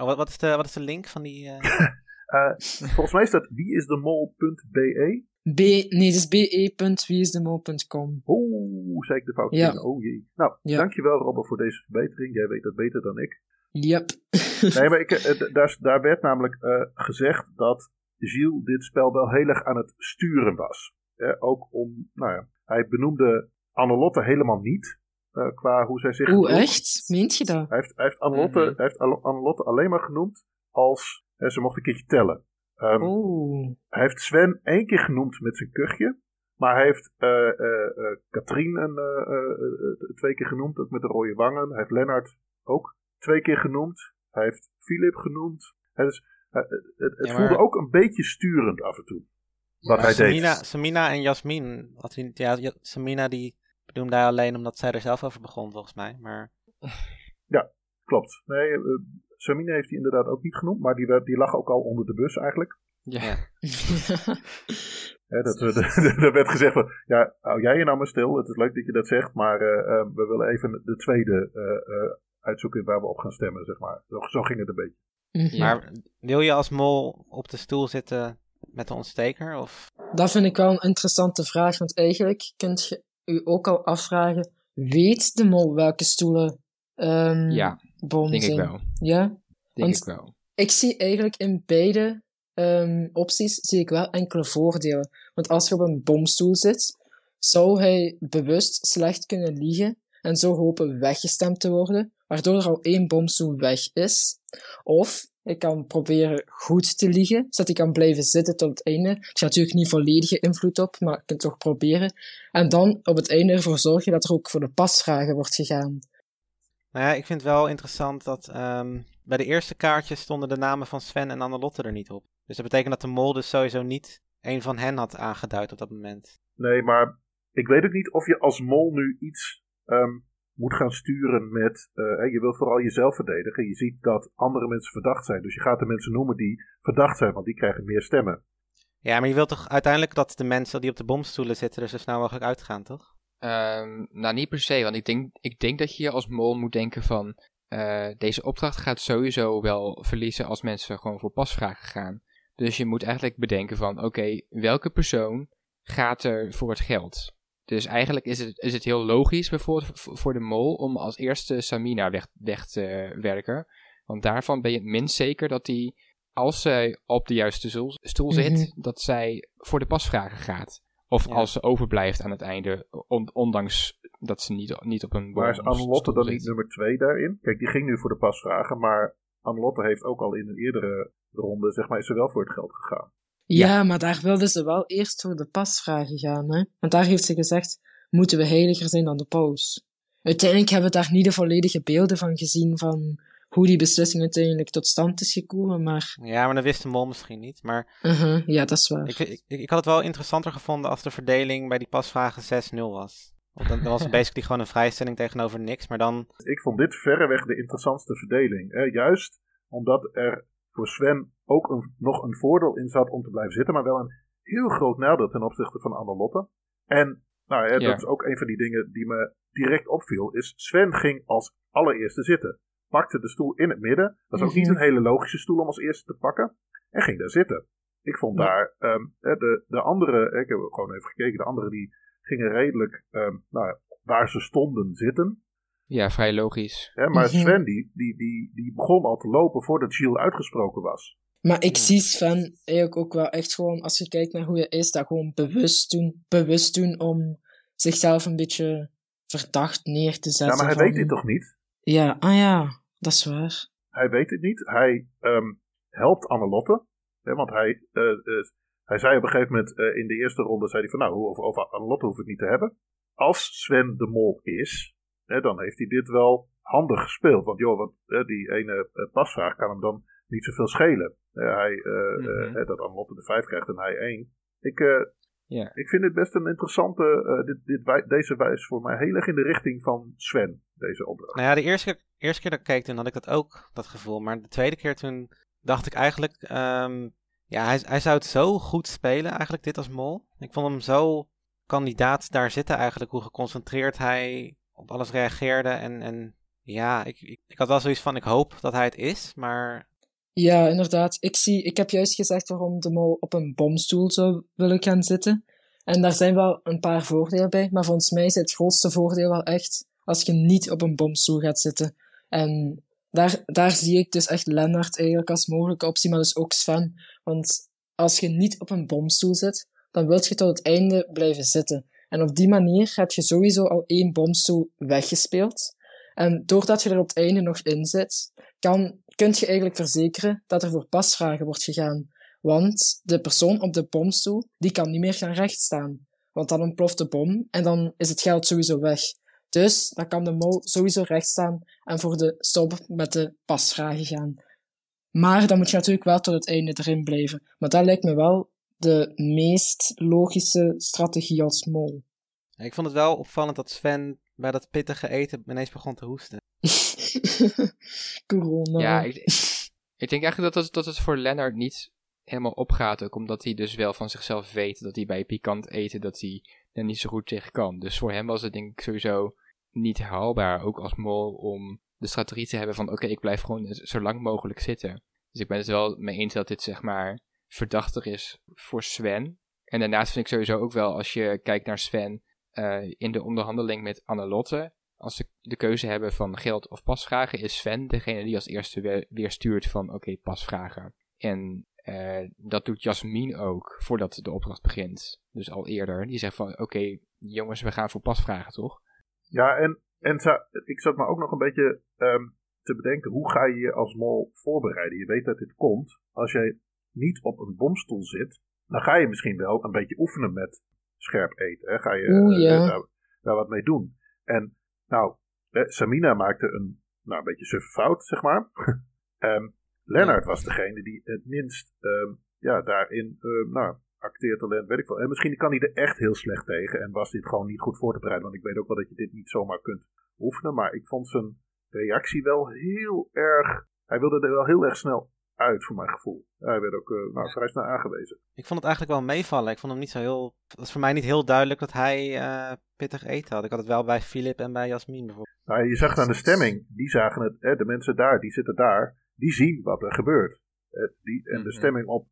Oh, wat, wat, is, de, wat is de link van die... eh, Eh, volgens mij is dat wieisdemol.be. B, nee, het is be.wieisdemol.com. Oeh, zei ik de fout. Ja. Oh jee. Nou, Ja. dankjewel Robert voor deze verbetering. Jij weet dat beter dan ik. Yep. Nee, maar ik, eh, daar, daar werd namelijk eh, gezegd dat Gilles dit spel wel heel erg aan het sturen was. Eh, ook om, nou ja, hij benoemde Annelotte helemaal niet. eh, qua hoe zij zich Oeh, gedroeg. echt? Meent je dat? Hij heeft, hij heeft, Annelotte, Mhm. hij heeft Anne- Annelotte alleen maar genoemd als eh, ze mocht een keertje tellen. Ehm, Oeh. Hij heeft Sven één keer genoemd met zijn kuchje. Maar hij heeft eh eh, eh, Katrien een, eh, eh, eh, twee keer genoemd, ook met de rode wangen. Hij heeft Lennart ook twee keer genoemd. Hij heeft Philip genoemd. Hè, dus het het Ja, maar- voelde ook een beetje sturend af en toe. Wat hij Samina, deed. Samina en Jasmin, had hij, Ja- Samina die benoemde hij alleen omdat zij er zelf over begon volgens mij. Maar Klopt. Nee, eh, Samina heeft hij inderdaad ook niet genoemd, maar die, werd- die lag ook al onder de bus eigenlijk. Ja. Ja. Hè, dat, er werd gezegd van, ja, hou jij je nou maar stil. Het is leuk dat je dat zegt, maar eh, eh, we willen even de tweede eh, eh, uitzoeken waar we op gaan stemmen, zeg maar. Zo, zo ging het een beetje. Mhm. Maar wil je als mol op de stoel zitten met de ontsteker? Of? Dat vind ik wel een interessante vraag, want eigenlijk kunt je u ook al afvragen, weet de mol welke stoelen ehm Ja, bom denk ik wel. Ja? Denk Want- ik wel. Ik zie eigenlijk in beide ehm, opties zie ik wel enkele voordelen. Want als je op een bomstoel zit, zou hij bewust slecht kunnen liegen en zo hopen weggestemd te worden, waardoor er al één bomstoel weg is. Of hij kan proberen goed te liegen, zodat hij kan blijven zitten tot het einde. Er is natuurlijk niet volledige invloed op, maar je kunt toch proberen. En dan op het einde ervoor zorgen dat er ook voor de pasvragen wordt gegaan. Nou ja, ik vind het wel interessant dat ehm, bij de eerste kaartjes stonden de namen van Sven en Annelotte er niet op. Dus dat betekent dat de mol dus sowieso niet een van hen had aangeduid op dat moment. Nee, maar ik weet ook niet of je als mol nu iets ehm, moet gaan sturen met. eh, hè, je wil vooral jezelf verdedigen. Je ziet dat andere mensen verdacht zijn. Dus je gaat de mensen noemen die verdacht zijn, want die krijgen meer stemmen. Ja, maar je wilt toch uiteindelijk dat de mensen die op de bomstoelen zitten er zo snel mogelijk uitgaan, toch? Ehm, nou, niet per se, want ik denk, ik denk dat je als mol moet denken van... eh, deze opdracht gaat sowieso wel verliezen als mensen gewoon voor pasvragen gaan. Dus je moet eigenlijk bedenken van, oké, welke persoon gaat er voor het geld? Dus eigenlijk is het, is het heel logisch bijvoorbeeld voor de mol om als eerste Samina weg, weg te werken. Want daarvan ben je het minst zeker dat die, als zij op de juiste stoel, stoel zit, Mhm. dat zij voor de pasvragen gaat. Of Ja. als ze overblijft aan het einde, on- ondanks dat ze niet, niet op een Maar is Annelotte dan niet nummer 2 daarin? Kijk, die ging nu voor de pasvragen, maar Annelotte heeft ook al in een eerdere ronde, zeg maar, is ze wel voor het geld gegaan. Ja, maar daar wilden ze wel eerst voor de pasvragen gaan, hè? Want daar heeft ze gezegd, moeten we heiliger zijn dan de paus? Uiteindelijk hebben we daar niet de volledige beelden van gezien van hoe die beslissing uiteindelijk tot stand is gekomen, maar... Ja, maar dat wist de mol misschien niet. Maar uh ja, dat is waar. ik, ik, ik had het wel interessanter gevonden als de verdeling bij die pasvragen 6-0 was. Want dan, dan was het basically gewoon een vrijstelling tegenover niks. Maar dan, Ik vond dit verreweg de interessantste verdeling. Hè? Juist omdat er voor Sven ook een, nog een voordeel in zat om te blijven zitten, maar wel een heel groot nadeel ten opzichte van Annelotte. En nou, hè, Ja. dat is ook een van die dingen die me direct opviel, is Sven ging als allereerste zitten. Pakte de stoel in het midden. Dat is ook niet een hele logische stoel om als eerste te pakken. En ging daar zitten. Ik vond Ja. daar ehm, hè, de, de andere, hè, ik heb gewoon even gekeken, de andere die gingen redelijk ehm, nou, ja, waar ze stonden zitten. Ja, vrij logisch. Hè, maar Mhm. Sven die, die, die, die begon al te lopen voordat Gilles uitgesproken was. Maar ik zie Sven eigenlijk ook wel echt gewoon, als je kijkt naar hoe hij is, dat gewoon bewust doen, bewust doen om zichzelf een beetje verdacht neer te zetten. Ja, maar hij van- weet dit toch niet? Ja, ah ja, dat is waar. Hij weet het niet. Hij ehm, helpt Annelotte. Hè, want hij, eh, eh, hij zei op een gegeven moment eh, in de eerste ronde, zei hij van nou, over, over Annelotte hoef ik niet te hebben. Als Sven de mol is, hè, dan heeft hij dit wel handig gespeeld. Want joh, wat, eh, die ene eh, pasvraag kan hem dan niet zoveel schelen. Hij, Mhm. hè, dat de 5 krijgt en hij 1. Ik, Ja. ik vind dit best een interessante. dit, dit, wij- deze wijst voor mij heel erg in de richting van Sven, deze opdracht. nou ja, de eerste keer, eerste keer dat ik keek, toen had ik dat ook, dat gevoel. Maar de tweede keer toen dacht ik eigenlijk, ehm, ja, hij, hij zou het zo goed spelen, eigenlijk, dit als mol. Ik vond hem zo kandidaat daar zitten eigenlijk, hoe geconcentreerd hij op alles reageerde. En, en ja, ik, ik, had wel zoiets van, ik hoop dat hij het is, maar Ja, inderdaad. Ik, zie, ik heb juist gezegd waarom de mol op een bomstoel zou willen gaan zitten. En daar zijn wel een paar voordelen bij, maar volgens mij is het grootste voordeel wel echt als je niet op een bomstoel gaat zitten. En daar, daar zie ik dus echt Lennart eigenlijk als mogelijke optie, maar dus ook Sven. Want als je niet op een bomstoel zit, dan wil je tot het einde blijven zitten. En op die manier heb je sowieso al één bomstoel weggespeeld. En doordat je er op het einde nog in zit, kan, kunt je eigenlijk verzekeren dat er voor pasvragen wordt gegaan. Want de persoon op de bomstoel, die kan niet meer gaan rechtstaan. Want dan ontploft de bom en dan is het geld sowieso weg. Dus dan kan de mol sowieso rechtstaan en voor de stop met de pasvragen gaan. Maar dan moet je natuurlijk wel tot het einde erin blijven. Maar dat lijkt me wel de meest logische strategie als mol. Ik vond het wel opvallend dat Sven bij dat pittige eten ineens begon te hoesten. Corona. Ja, ik, ik denk eigenlijk dat het, dat het voor Lennart niet helemaal opgaat. Ook omdat hij dus wel van zichzelf weet dat hij bij pikant eten dat hij er niet zo goed tegen kan. Dus voor hem was het denk ik sowieso niet haalbaar, ook als mol, om de strategie te hebben van oké, ik blijf gewoon zo lang mogelijk zitten. Dus ik ben het wel mee eens dat dit zeg maar verdachter is voor Sven. En daarnaast vind ik sowieso ook wel, als je kijkt naar Sven uh, in de onderhandeling met Annelotte, als ze de keuze hebben van geld of pasvragen, is Sven degene die als eerste weer, stuurt van oké, pasvragen. En uh, dat doet Jasmin ook voordat de opdracht begint. Dus al eerder. Die zegt van oké, jongens, we gaan voor pasvragen, toch? Ja, en, en ik zat me ook nog een beetje um, te bedenken, hoe ga je je als mol voorbereiden? Je weet dat dit komt. Als jij niet op een bomstoel zit, dan ga je misschien wel een beetje oefenen met scherp eten. Hè? Ga je Oeh, ja. daar, daar, wat mee doen. En nou, eh, Samina maakte een, nou, een beetje suffe fout, zeg maar. um, Lennart was degene die het minst um, ja, daarin, uh, nou, acteertalent, weet ik wel. En misschien kan hij er echt heel slecht tegen en was dit gewoon niet goed voor te bereiden. Want ik weet ook wel dat je dit niet zomaar kunt oefenen. Maar ik vond zijn reactie wel heel erg. Hij wilde er wel heel erg snel uit, voor mijn gevoel. Hij werd ook uh, nou, vrij snel aangewezen. Ik vond het eigenlijk wel meevallen. Ik vond hem niet zo heel. Het was voor mij niet heel duidelijk dat hij uh, pittig eten had. Ik had het wel bij Philip en bij Jasmin bijvoorbeeld. Nou, je zag aan de stemming. Die zagen het. Hè, de mensen daar, die zitten daar. Die zien wat er gebeurt. Uh, die, en de Mhm. stemming op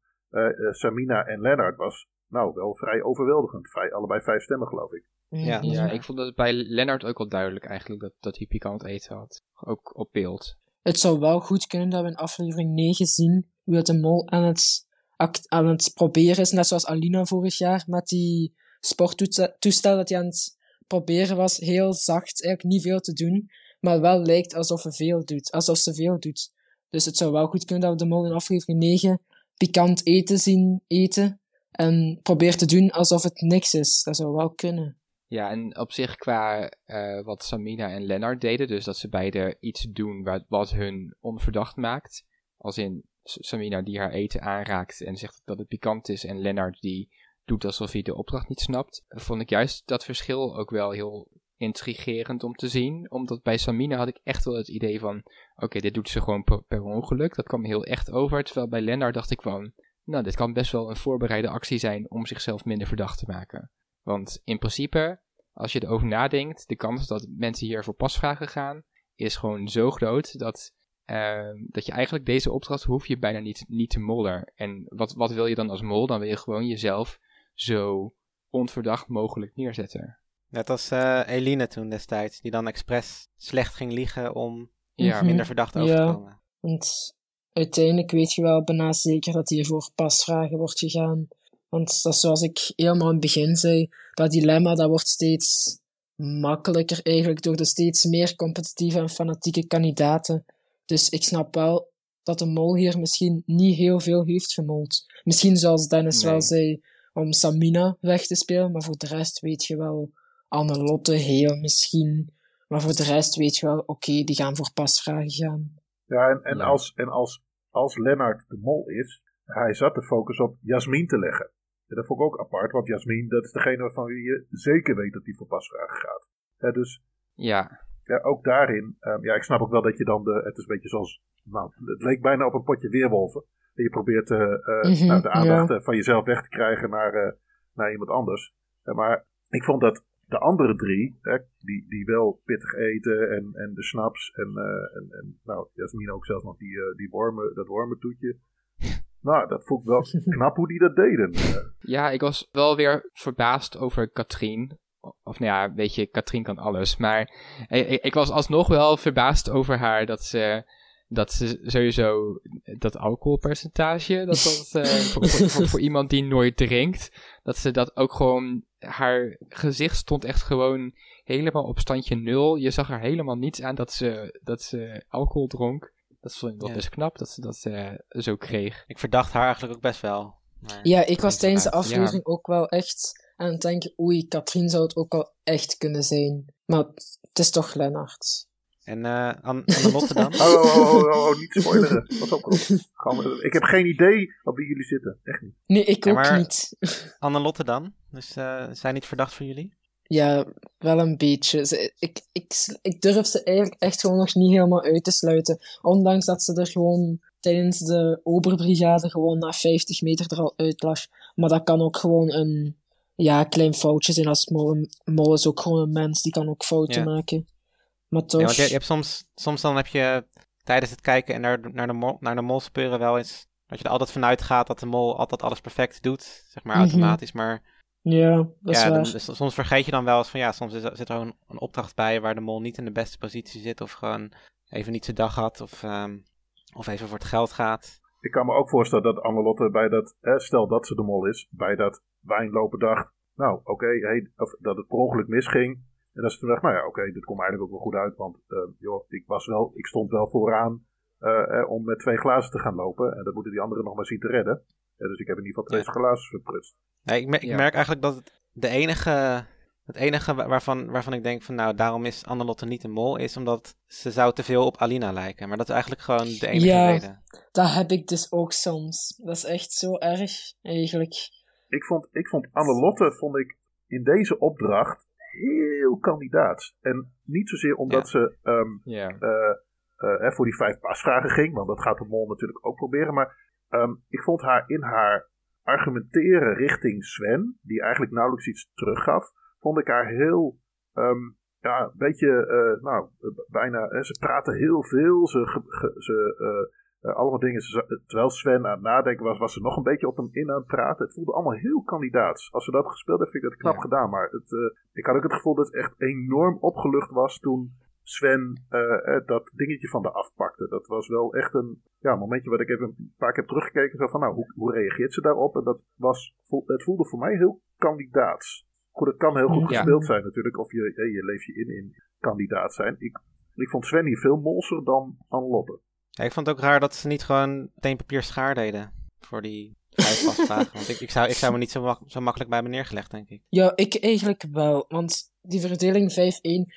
Samina en Lennart was. Nou, wel vrij overweldigend. Vij, allebei vijf stemmen, geloof ik. Ja. Ja, ik vond het bij Lennart ook wel duidelijk eigenlijk dat, dat hij pikant eten had. Ook op beeld. Het zou wel goed kunnen dat we in aflevering 9 zien hoe de mol aan het, aan het proberen is. Net zoals Alina vorig jaar met die sporttoestel dat hij aan het proberen was. Heel zacht, eigenlijk niet veel te doen. Maar wel lijkt alsof, hij veel doet, alsof ze veel doet. Dus het zou wel goed kunnen dat we de mol in aflevering 9 pikant eten zien eten. En probeert te doen alsof het niks is. Dat zou wel kunnen. Ja, en op zich qua uh, wat Samina en Lennart deden, dus dat ze beide iets doen wat, wat hun onverdacht maakt. Als in Samina die haar eten aanraakt en zegt dat het pikant is, en Lennart die doet alsof hij de opdracht niet snapt. Vond ik juist dat verschil ook wel heel intrigerend om te zien. Omdat bij Samina had ik echt wel het idee van, oké, dit doet ze gewoon per, per ongeluk. Dat kwam heel echt over. Terwijl bij Lennart dacht ik van, nou, dit kan best wel een voorbereide actie zijn om zichzelf minder verdacht te maken. Want in principe, als je erover nadenkt, de kans dat mensen hier voor pasvragen gaan, is gewoon zo groot dat, uh, dat je eigenlijk deze opdracht hoef je bijna niet, niet te mollen. En wat, wat wil je dan als mol? Dan wil je gewoon jezelf zo onverdacht mogelijk neerzetten. Net als uh, Eline toen destijds, die dan expres slecht ging liegen om ja. minder verdacht over ja, te komen. Want uiteindelijk weet je wel bijna zeker dat hier voor pasvragen wordt gegaan. Want dat is zoals ik helemaal in het begin zei, dat dilemma dat wordt steeds makkelijker eigenlijk door de steeds meer competitieve en fanatieke kandidaten. Dus ik snap wel dat de mol hier misschien niet heel veel heeft gemold. Misschien zoals Dennis Nee. wel zei, om Samina weg te spelen, maar voor de rest weet je wel, Annelotte heel misschien. Maar voor de rest weet je wel, oké, die gaan voor pasvragen gaan. Ja, en, en, Ja. Als, en als, als Lennart de mol is, hij zat de focus op Jasmin te leggen. En dat vond ik ook apart, want Jasmin, dat is degene waarvan je zeker weet dat hij voor pasvragen gaat. Hè, dus Ja, ja, ook daarin, ehm, ja, ik snap ook wel dat je dan de, het is een beetje zoals, nou, het leek bijna op een potje weerwolven. En je probeert eh, eh, Mhm, nou, de aandacht ja. eh, van jezelf weg te krijgen naar, eh, naar iemand anders. Maar ik vond dat de andere drie, hè, die, die wel pittig eten en, en de snaps en, eh, en, en nou, Jasmin ook zelfs nog die, die wormen, dat wormentoetje. Nou, dat vond ik wel knap hoe die dat deden. Ja, ik was wel weer verbaasd over Katrien. Of nou ja, weet je, Katrien kan alles. Maar ik, ik- was alsnog wel verbaasd over haar dat ze, dat ze sowieso dat alcoholpercentage, dat dat eh, voor, voor, voor, voor iemand die nooit drinkt, dat ze dat ook gewoon, haar gezicht stond echt gewoon helemaal op standje nul. Je zag er helemaal niets aan dat ze, dat ze alcohol dronk. Dat vond ik wel Ja. best knap dat ze dat eh, zo kreeg. Ik verdacht haar eigenlijk ook best wel. Maar Ja, ik was tijdens de aflevering ook wel echt aan het denken, oei, Katrien zou het ook wel echt kunnen zijn. Maar het is toch Lennart. En uh, An Annelotte dan? oh, oh, oh, oh, oh, niet spoileren. Pas op, Gewoon, ik heb geen idee op wie jullie zitten. Echt niet. Nee, ik ook ja, niet. Annelotte dan? Dus uh, zijn niet verdacht voor jullie? Ja, wel een beetje. Ze, ik, ik, ik durf ze eigenlijk echt gewoon nog niet helemaal uit te sluiten. Ondanks dat ze er gewoon tijdens de Oberbrigade gewoon na 50 meter er al uit lag. Maar dat kan ook gewoon een ja, klein foutje zijn. Als Mol, Mol is ook gewoon een mens, die kan ook fouten maken. Maar toch... Ja, want je, je, hebt soms, soms dan heb je tijdens het kijken naar, naar, de, mol, naar de mol speuren wel eens... Dat je er altijd vanuit gaat dat de mol altijd alles perfect doet. Zeg maar mhm. automatisch, maar... Ja, dat is ja, waar. dus soms vergeet je dan wel eens van ja, soms zit er een, een, opdracht bij waar de mol niet in de beste positie zit. Of gewoon even niet zijn dag had. Of, um, of even voor het geld gaat. Ik kan me ook voorstellen dat Annelotte bij dat, hè, stel dat ze de mol is, bij dat wijnlopen dacht, nou oké, hey, of dat het per ongeluk misging. En dat ze toen dacht, nou ja, oké, dit komt eigenlijk ook wel goed uit, want uh, joh, ik, was wel, ik stond wel vooraan uh, om met twee glazen te gaan lopen. En dat moeten die anderen nog maar zien te redden. Dus ik heb in ieder geval twee ja. glazen verprutst. Nee, ik, merk, ik merk eigenlijk dat het de enige het enige waarvan, waarvan ik denk van nou, daarom is Annelotte niet een mol, is omdat ze zou te veel op Alina lijken. Maar dat is eigenlijk gewoon de enige ja, reden. dat heb ik dus ook soms. Dat is echt zo erg, eigenlijk. Ik vond, ik vond Annelotte, vond ik in deze opdracht heel kandidaat. En niet zozeer omdat ze um, yeah. uh, uh, voor die vijf pasvragen ging, want dat gaat de mol natuurlijk ook proberen. Maar um, ik vond haar in haar argumenteren richting Sven, die eigenlijk nauwelijks iets teruggaf, vond ik haar heel, um, ja, een beetje, uh, nou, bijna, hè, ze praten heel veel, ze, ge, ze uh, allemaal dingen, ze, terwijl Sven aan het nadenken was, was ze nog een beetje op hem in aan het praten. Het voelde allemaal heel kandidaats. Als ze dat gespeeld hebben, vind ik dat knap gedaan, maar het, uh, ik had ook het gevoel dat het echt enorm opgelucht was toen Sven uh, dat dingetje van de afpakte. Dat was wel echt een ja, momentje wat ik even een paar keer heb teruggekeken. Zo van, nou, hoe, hoe reageert ze daarop? En dat was, het voelde voor mij heel kandidaats. Goed, het kan heel goed gespeeld zijn natuurlijk. Of je, je leef je in in kandidaat zijn. Ik, ik vond Sven hier veel molser dan Anlotte. Ja, ik vond het ook raar dat ze niet gewoon meteen papier schaar deden. Voor die vijf want ik, ik, zou, ik zou me niet zo, zo makkelijk bij me neergelegd, denk ik. Ja, ik eigenlijk wel. Want die verdeling 5-1,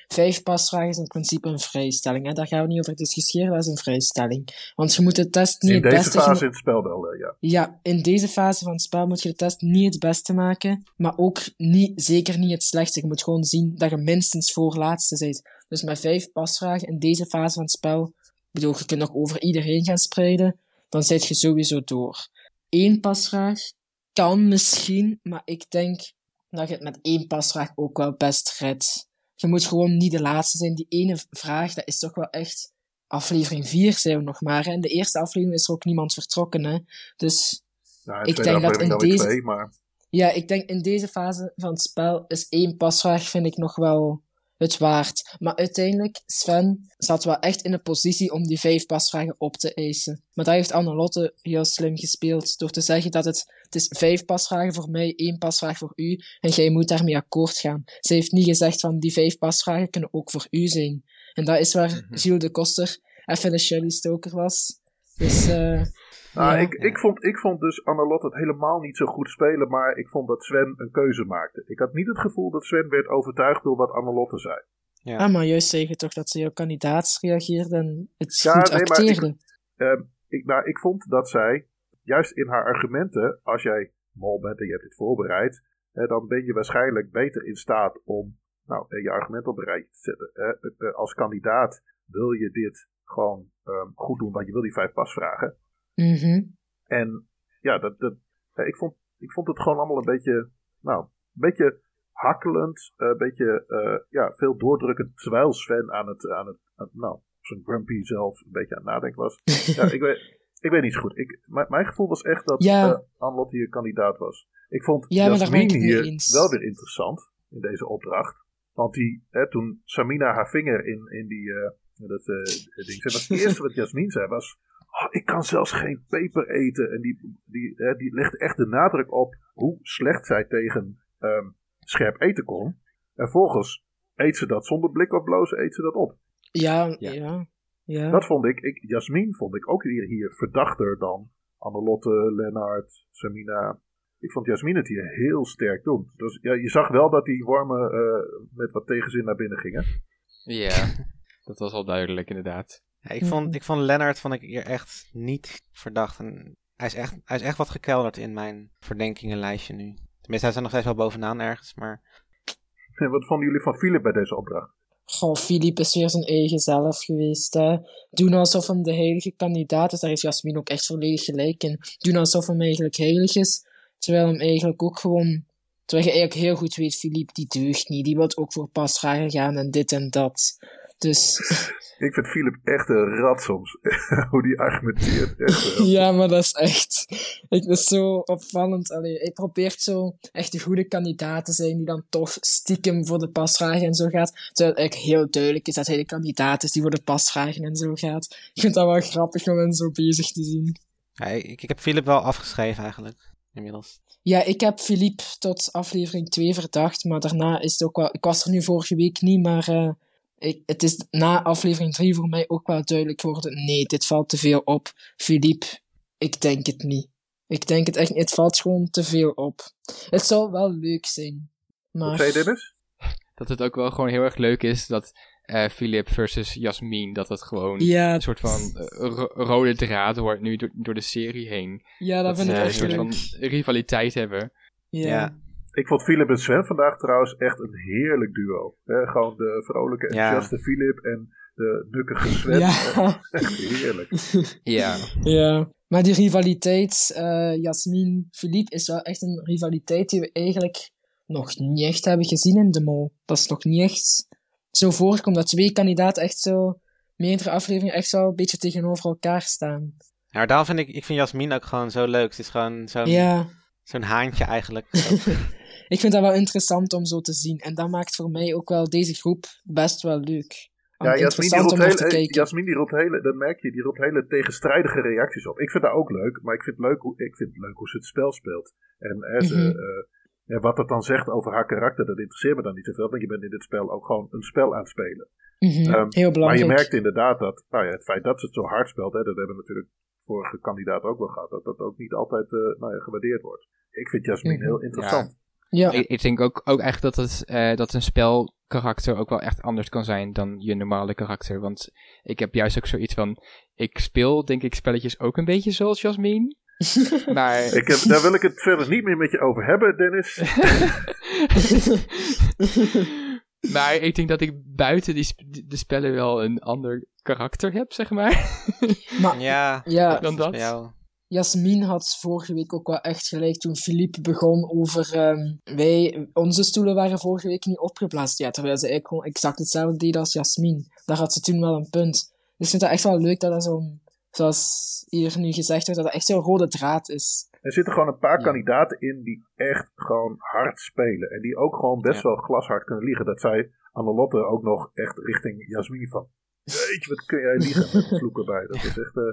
5 pasvragen is in principe een vrijstelling. Hè? Daar gaan we niet over discussiëren, dat is een vrijstelling. Want je moet de test niet in het beste... In deze fase in het spel wel, ja. Ja, in deze fase van het spel moet je de test niet het beste maken, maar ook niet, zeker niet het slechtste. Je moet gewoon zien dat je minstens voorlaatste bent. Dus met 5 pasvragen in deze fase van het spel, ik bedoel, je kunt nog over iedereen gaan spreiden, dan zit je sowieso door. Eén pasvraag kan misschien, maar ik denk dat je het met één pasvraag ook wel best redt. Je moet gewoon niet de laatste zijn. Die ene vraag, dat is toch wel echt... Aflevering 4 zijn we nog maar. En de eerste aflevering is er ook niemand vertrokken. Hè? Dus nou, ik denk dat in deze... Twee, maar... Ja, ik denk in deze fase van het spel is één pasvraag, vind ik nog wel het waard. Maar uiteindelijk, Sven zat wel echt in een positie om die vijf pasvragen op te eisen. Maar daar heeft Annelotte heel slim gespeeld, door te zeggen dat het, het is vijf pasvragen voor mij, één pasvraag voor u, en jij moet daarmee akkoord gaan. Ze heeft niet gezegd van die vijf pasvragen kunnen ook voor u zijn. En dat is waar mm Gilles de Koster even de Shelly Stoker was. Dus... Uh, nou, ik, ik, vond, ik vond dus Annelot het helemaal niet zo goed spelen, maar ik vond dat Sven een keuze maakte. Ik had niet het gevoel dat Sven werd overtuigd door wat Annelotte zei. Ja. Ah, maar juist zeggen toch dat ze jouw kandidaat reageerde en het ja, goed nee, acteerde. Ik, uh, ik, nou, ik vond dat zij, juist in haar argumenten, als jij mol bent en je hebt dit voorbereid, dan ben je waarschijnlijk beter in staat om nou, je argument op een rijtje te zetten. Uh, als kandidaat wil je dit gewoon um, goed doen, want je wil die vijf pasvragen. Mm En ja, dat, dat, ik, vond, ik vond het gewoon allemaal een beetje, nou, een beetje hakkelend, een beetje uh, ja, veel doordrukkend, terwijl Sven aan het, aan het, aan, nou, zijn grumpy zelf een beetje aan het nadenken was. ja, ik weet, ik weet niet zo goed. Ik, mijn, mijn gevoel was echt dat ja. uh, Anlot hier kandidaat was. Ik vond ja, Jasmin hier wel weer interessant in deze opdracht. Want die, hè, toen Samina haar vinger in, in die, uh, dat uh, ding zette, het eerste wat Jasmin zei was oh, ik kan zelfs geen peper eten. En die, die, hè, die legt echt de nadruk op hoe slecht zij tegen um, scherp eten kon. En volgens eet ze dat zonder blik of blozen, eet ze dat op. Ja, ja. ja, Dat vond ik, ik Jasmin vond ik ook hier, hier verdachter dan Annelotte, Lennart, Samina. Ik vond Jasmin het hier heel sterk doen. Dus ja, je zag wel dat die wormen uh, met wat tegenzin naar binnen gingen. Ja. Dat was al duidelijk, inderdaad. Ja, ik, vond, ik vond Lennart vond ik hier echt niet verdacht. En hij, is echt, hij is echt wat gekelderd in mijn verdenkingenlijstje nu. Tenminste, hij staat nog steeds wel bovenaan ergens, maar... En wat vonden jullie van Philip bij deze opdracht? Goh, Filip is weer zijn eigen zelf geweest. Hè. Doen alsof hem de heilige kandidaat is. Daar is Jasmin ook echt volledig gelijk in. Doen alsof hem eigenlijk heilig is. Terwijl hem eigenlijk ook gewoon. Terwijl je eigenlijk heel goed weet, Filip, die deugt niet. Die wil ook voor pasvragen gaan en dit en dat. Dus. Ik vind Philip echt een rat soms. Hoe die argumenteert. Echt, ja, maar dat is echt. Ik is zo opvallend. Allee, hij probeert zo echt de goede kandidaat te zijn, die dan toch stiekem voor de pasvragen en zo gaat. Terwijl het eigenlijk heel duidelijk is dat hij de kandidaat is die voor de pasvragen en zo gaat. Ik vind dat wel grappig om hem zo bezig te zien. Ja, ik, ik heb Philip wel afgeschreven eigenlijk, inmiddels. Ja, ik heb Filip tot aflevering 2 verdacht, maar daarna is het ook wel... Ik was er nu vorige week niet, maar uh, ik, het is na aflevering 3 voor mij ook wel duidelijk geworden. Nee, dit valt te veel op. Filip, ik denk het niet. Ik denk het echt niet. Het valt gewoon te veel op. Het zou wel leuk zijn. Maar... Wat zei? Dat het ook wel gewoon heel erg leuk is dat uh, Philip versus Jasmin, dat het gewoon ja, een soort van uh, rode draad wordt nu door, door de serie heen. Ja, dat, dat vind ik een echt soort leuk. van rivaliteit hebben. Ja. Ja. Ik vond Philip en Sven vandaag trouwens echt een heerlijk duo. Hè, gewoon de vrolijke, Ja. enthousiaste Philip en de nukkige Sven. Ja. Echt heerlijk. Ja. Ja. Maar die rivaliteit, uh, Jasmin, Philippe, is wel echt een rivaliteit die we eigenlijk nog niet echt hebben gezien in de mol. Dat is nog niet echt zo voorkomt dat twee kandidaten echt zo, meerdere afleveringen echt zo een beetje tegenover elkaar staan. Ja, maar daarom vind ik, ik vind Jasmin ook gewoon zo leuk. Het is gewoon zo'n Ja. zo'n haantje eigenlijk. Ik vind dat wel interessant om zo te zien. En dat maakt voor mij ook wel deze groep best wel leuk. Ja, Jasmin die, interessant roept hele, te kijken. Jasmin die roept hele, dat merk je, die roept hele tegenstrijdige reacties op. Ik vind dat ook leuk, maar ik vind het leuk hoe, ik vind leuk hoe ze het spel speelt. En hè, ze, Mhm. eh, ja, wat het dan zegt over haar karakter, dat interesseert me dan niet zoveel. Want je bent in dit spel ook gewoon een spel aan het spelen. Mhm, Ehm, Heel Maar belangrijk. je merkt inderdaad dat, nou ja, het feit dat ze het zo hard speelt, hè, dat hebben natuurlijk vorige kandidaat ook wel gehad, dat dat ook niet altijd eh, nou ja, gewaardeerd wordt. Ik vind Jasmin Mhm. heel interessant. Ja. Ik, ik denk ook, ook echt dat, het, eh, dat een spelkarakter ook wel echt anders kan zijn dan je normale karakter. Want ik heb juist ook zoiets van, ik speel denk ik spelletjes ook een beetje zoals Jasmin. maar Ik heb, daar wil ik het verder niet meer met je over hebben, Dennis. maar ik denk dat ik buiten die sp- de spellen wel een ander karakter heb, zeg maar. Maar ja, Ja. Dan dat. Bij. Jasmin had vorige week ook wel echt gelijk toen Philippe begon over ehm, wij, onze stoelen waren vorige week niet opgeplaatst. Ja, terwijl ze eigenlijk gewoon exact hetzelfde deed als Jasmin. Daar had ze toen wel een punt. Dus ik vind het echt wel leuk dat dat zo'n, zoals hier nu gezegd wordt, dat dat echt zo'n rode draad is. Er zitten gewoon een paar Ja. kandidaten in die echt gewoon hard spelen. En die ook gewoon best Ja. wel glashard kunnen liegen. Dat zei Annelotte ook nog echt richting Jasmin van. Weet je, wat kun jij liegen met een vloek erbij. Dat is echt, eh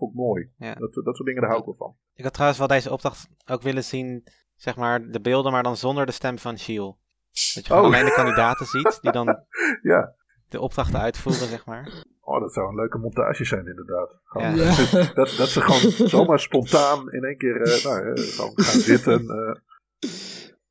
vond ik mooi. Ja. Dat, dat soort dingen, daar hou ik wel van. Ik had trouwens wel deze opdracht ook willen zien, zeg maar, de beelden, maar dan zonder de stem van Shiel. Dat je gewoon Oh. alleen de kandidaten ziet, die dan Ja, de opdrachten uitvoeren, zeg maar. oh, dat zou een leuke montage zijn inderdaad. Gewoon, Ja. Ja. dat, dat ze gewoon zomaar spontaan in één keer eh, nou, eh, gewoon gaan zitten. eh.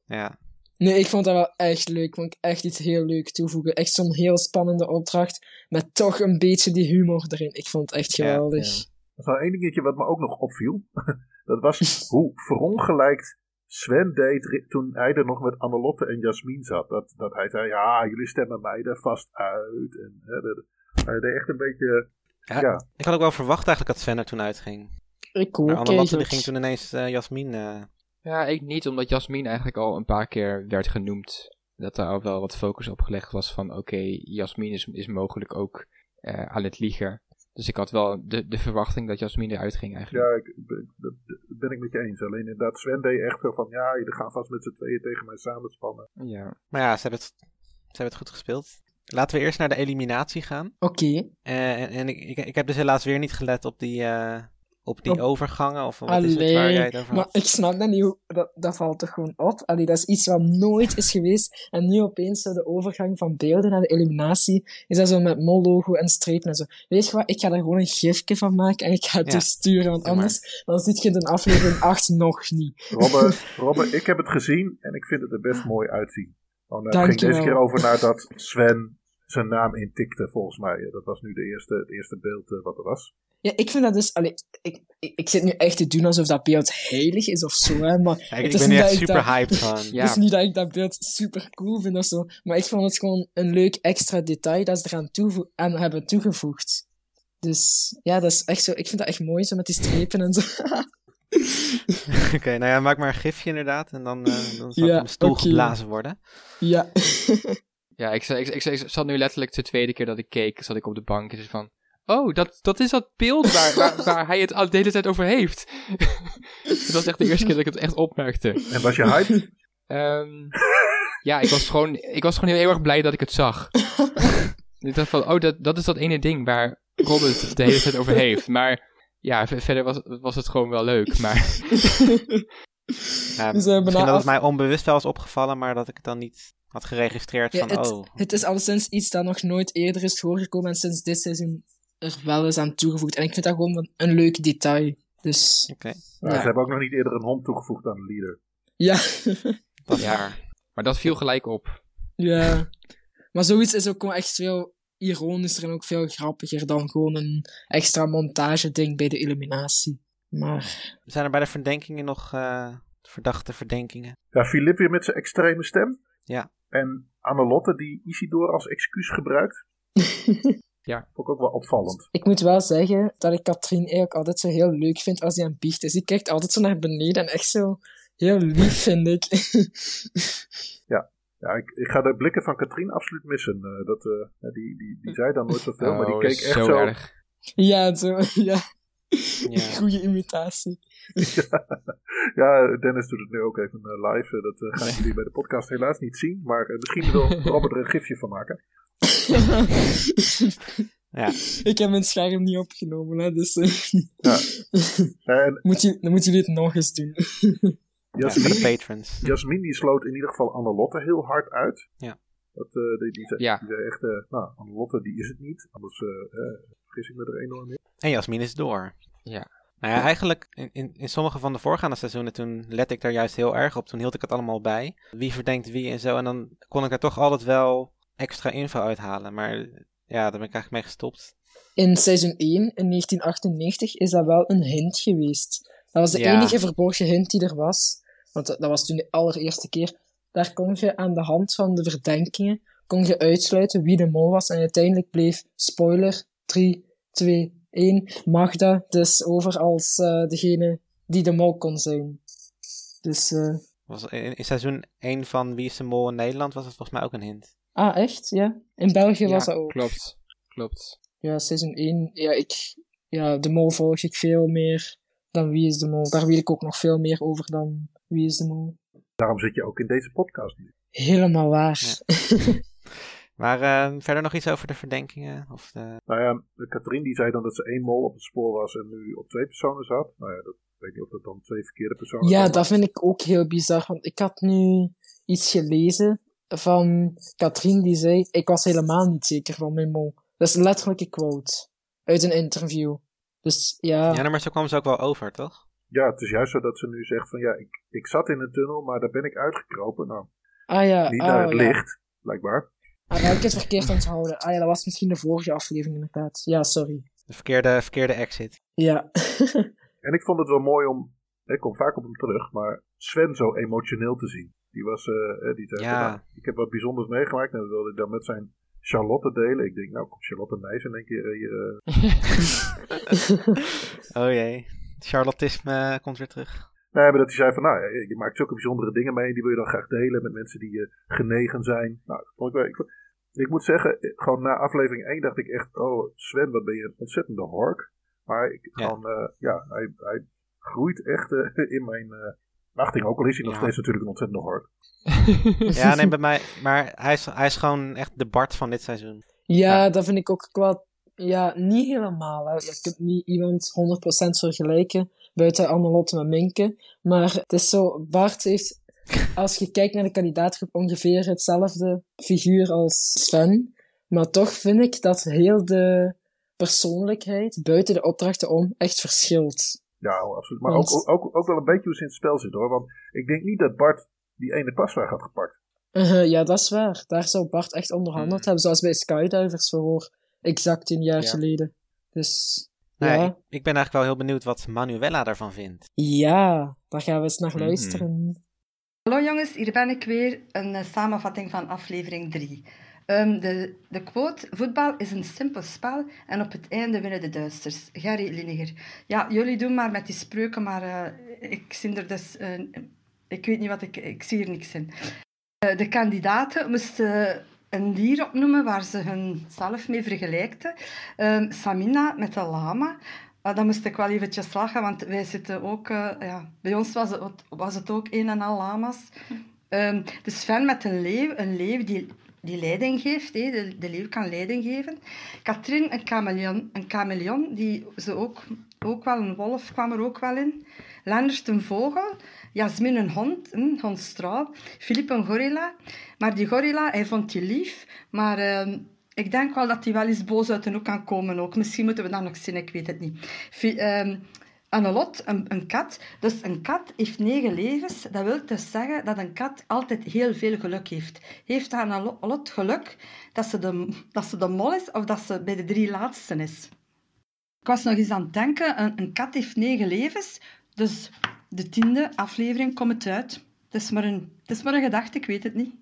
Ja, Nee, ik vond dat wel echt leuk. Vond ik echt iets heel leuk toevoegen. Echt zo'n heel spannende opdracht. Met toch een beetje die humor erin. Ik vond het echt Ja, geweldig. ja. Er is wel één dingetje wat me ook nog opviel. Dat was hoe verongelijkt Sven deed toen hij er nog met Annelotte en Jasmin zat. Dat, dat hij zei, ja, jullie stemmen mij er vast uit. En, hè, dat- hij deed echt een beetje... Ja, Ja. Ik had ook wel verwacht eigenlijk dat Sven er toen uitging. Ik Maar ook Annelotte die ging toen ineens eh Jasmin... eh, Ja, ik niet, omdat Jasmin eigenlijk al een paar keer werd genoemd. Dat daar al wel wat focus op gelegd was van, oké, Jasmin is, is mogelijk ook eh, aan het liegen. Dus ik had wel de, de verwachting dat Jasmin eruit ging eigenlijk. Ja, ik, ben- dat ben ik met je eens. Alleen inderdaad, Sven deed echt zo van, ja, jullie gaan vast met z'n tweeën tegen mij samenspannen. Ja. Maar ja, ze hebben, het, ze hebben het goed gespeeld. Laten we eerst naar de eliminatie gaan. Oké. Eh, en en ik, ik, ik heb dus helaas weer niet gelet op die, eh, op die Op- overgangen. Of wat is het waar jij over maar had? ik snap dat niet. hoe- Dat, dat valt toch gewoon op? Allee, dat is iets wat nooit is geweest. En nu opeens zo de overgang van beelden naar de eliminatie. Is dat zo met mollogo en strepen en zo. Weet je wat? Ik ga er gewoon een gifje van maken en ik ga het Ja. doorsturen. Want Doe maar. anders dan zit je in aflevering 8 nog niet. Robbe, Robbe, ik heb het gezien en ik vind het er best mooi uitzien. Oh, nou, het ging deze keer over naar dat Sven zijn naam intikte, volgens mij. Dat was nu de eerste, het eerste beeld eh, wat er was. Ja, ik vind dat dus... Allee, ik, ik, ik zit nu echt te doen alsof dat beeld heilig is of zo, hè, maar... Het ik ben dat echt super dat- hyped van. Ja. Het is niet dat ik dat beeld super cool vind of zo, maar ik vond het gewoon een leuk extra detail dat ze eraan toevo- aan hebben toegevoegd. Dus ja, dat is echt zo. Ik vind dat echt mooi, zo met die strepen en zo. Oké, nou ja, maak maar een gifje inderdaad. En dan, eh, dan zal Ja, op mijn stoel geblazen worden. ja. Ja, ik, ik, ik, ik zat nu letterlijk de tweede keer dat ik keek, zat ik op de bank en zei van... Oh, dat, dat is dat beeld waar, waar, waar hij het al de hele tijd over heeft. dat was echt de eerste keer dat ik het echt opmerkte. En was je hyped? Ehm, ja, ik was, gewoon, ik was gewoon heel, heel erg blij dat ik het zag. ik dacht van, oh, dat, dat is dat ene ding waar Robert het de hele tijd over heeft. Maar ja, verder was, was het gewoon wel leuk. Maar Ja, Dus misschien dat het mij onbewust wel is opgevallen, maar dat ik het dan niet had geregistreerd Ja, van, het, oh, het is alleszins iets dat nog nooit eerder is voorgekomen en sinds dit seizoen er wel is aan toegevoegd. En ik vind dat gewoon een, een leuk detail. Dus Ja. Ze hebben ook nog niet eerder een hond toegevoegd aan de leader. ja. dat is Ja. waar. Maar dat viel gelijk op. ja. Maar zoiets is ook gewoon echt veel ironischer en ook veel grappiger dan gewoon een extra montage ding bij de eliminatie. Maar Zijn er bij de verdenkingen nog eh, verdachte verdenkingen? Ja, Filip weer met zijn extreme stem. Ja. En Annelotte die Isidor als excuus gebruikt. Ja. Vond ik ook wel opvallend. ik moet wel zeggen dat ik Katrien eigenlijk altijd zo heel leuk vind als hij aan het biecht is. Die kijkt altijd zo naar beneden en echt zo heel lief, vind ik. Ja, ik, ik ga de blikken van Katrien absoluut missen. Eh, dat, eh, ja, die, die, die zei dan nooit zoveel, maar die Oh, keek echt zo zo. erg. ja, zo, ja. Ja. Goede imitatie. Ja, Dennis doet het nu ook even eh, live. Dat eh, gaan jullie bij de podcast helaas niet zien. Maar misschien wil Robert er een gifje van maken. Ja. ik heb mijn scherm niet opgenomen, hè, dus eh, en moet je, dan moeten jullie het nog eens doen. Ja, voor de Jasmin, patrons. Jasmin die sloot in ieder geval Annelotte heel hard uit. Ja. Dat, eh, die, die, zei, Ja. die zei echt, eh, nou, Annelotte die is het niet. Anders eh, eh, vergis ik me er enorm in. En Jasmin is door. Ja. Nou ja, eigenlijk in, in, in sommige van de voorgaande seizoenen, toen let ik daar juist heel erg op. Toen hield ik het allemaal bij. Wie verdenkt wie en zo. En dan kon ik er toch altijd wel extra info uithalen. Maar ja, daar ben ik eigenlijk mee gestopt. In seizoen 1, in 1998, is dat wel een hint geweest. Dat was de Ja. enige verborgen hint die er was. Want dat dat was toen de allereerste keer. Daar kon je aan de hand van de verdenkingen kon je uitsluiten wie de mol was. En uiteindelijk bleef, spoiler, 3, 2, 1, Magda dus over als eh, degene die de mol kon zijn. Dus, eh Was in, in seizoen 1 van Wie is de Mol in Nederland was het volgens mij ook een hint. Ah, echt? Ja? In België was dat ook. klopt. Klopt. Ja, seizoen 1. Ja, ik, ja, de mol volg ik veel meer dan Wie is de Mol. Daar weet ik ook nog veel meer over dan Wie is de Mol. Daarom zit je ook in deze podcast nu. Helemaal waar. Maar eh, verder nog iets over de verdenkingen? Of de... Nou ja, Katrien die zei dan dat ze één mol op het spoor was en nu op twee personen zat. Nou ja, dat, ik weet niet of dat dan twee verkeerde personen Ja, dat vind ik ook heel bizar. Want ik had nu iets gelezen van Katrien die zei: Ik was helemaal niet zeker van mijn mol. Dat is een letterlijke quote uit een interview. Dus ja, Ja, nou, maar zo kwam ze ook wel over, toch? Ja, het is juist zo dat ze nu zegt van ja, ik, ik zat in een tunnel, maar daar ben ik uitgekropen. Nou, ah ja, niet ah, naar het ja. licht, blijkbaar. Ah, ja, ik het verkeerd onthouden. Ah ja, dat was misschien de vorige aflevering inderdaad. Ja, sorry. De verkeerde, verkeerde exit. Ja. En ik vond het wel mooi om, ik kom vaak op hem terug, maar Sven zo emotioneel te zien. Die was, eh, eh, die zei, Ja. nou, ik heb wat bijzonders meegemaakt en dat wilde ik dan met zijn Charlotte delen. Ik denk, nou, komt Charlotte Nijs in één keer eh, hier. Oh jee. Charlottisme komt weer terug. Nee, maar dat hij zei van, nou, je maakt zulke bijzondere dingen mee, die wil je dan graag delen met mensen die je genegen zijn. Nou, dat vond ik wel, ik, moet zeggen, gewoon na aflevering 1 dacht ik echt, oh Sven, wat ben je een ontzettende hork. Maar ik, Ja. gewoon, eh, ja, hij, hij groeit echt in mijn eh, achting, ook al is hij nog Ja. steeds natuurlijk een ontzettende hork. Ja, nee, bij mij. Maar hij is, hij is gewoon echt de Bart van dit seizoen. Ja, Ja. dat vind ik ook wel... Ja, niet helemaal. Hè. Je kunt niet iemand 100% vergelijken, buiten Annelotte met Minke. Maar het is zo, Bart heeft, als je kijkt naar de kandidaatgroep, ongeveer hetzelfde figuur als Sven. Maar toch vind ik dat heel de persoonlijkheid, buiten de opdrachten om, echt verschilt. Ja, absoluut. Maar Want- ook, ook, ook wel een beetje hoe ze in het spel zit hoor. Want ik denk niet dat Bart die ene pasvraag had gepakt. Uh, ja, dat is waar. Daar zou Bart echt onderhandeld Hmm. hebben, zoals bij Skydivers voor exact tien jaar Ja. geleden. Dus Nou, ja. ik, ik ben eigenlijk wel heel benieuwd wat Manuela daarvan vindt. ja, daar gaan we eens naar Mhm. luisteren. Hallo jongens, hier ben ik weer. Een eh, samenvatting van aflevering 3. Ehm, de, de quote: Voetbal is een simpel spel en op het einde winnen de Duitsers. Gary Lineker. Ja, jullie doen maar met die spreuken, maar eh, ik zie er dus. eh, ik weet niet wat ik. Ik zie er niks in. Eh, de kandidaten moesten een dier opnoemen waar ze hunzelf mee vergelijkten. Ehm, Samina met de lama. Ah, dan moest ik wel eventjes lachen, want wij zitten ook... ja, bij ons was het, was het ook een en al lama's. Ehm, de Sven met een leeuw, een leeuw die, die leiding geeft. de, de leeuw kan leiding geven. Katrien, een chameleon, een chameleon die ze ook, ook wel, een wolf kwam er ook wel in. Lennart, een vogel. Jasmin, een hond, een hondstrouw. Filip, een gorilla. Maar die gorilla, hij vond die lief. Maar ehm, ik denk wel dat hij wel eens boos uit de hoek kan komen ook. Misschien moeten we dat nog zien, ik weet het niet. Ehm, Een, een kat. Dus een kat heeft negen levens. Dat wil dus zeggen dat een kat altijd heel veel geluk heeft. Heeft Annelot geluk dat ze, de, dat ze de mol is of dat ze bij de drie laatsten is? Ik was nog eens aan het denken, een, een kat heeft negen levens. Dus de tiende aflevering komt het uit. Het is maar een, het is maar een gedachte, ik weet het niet.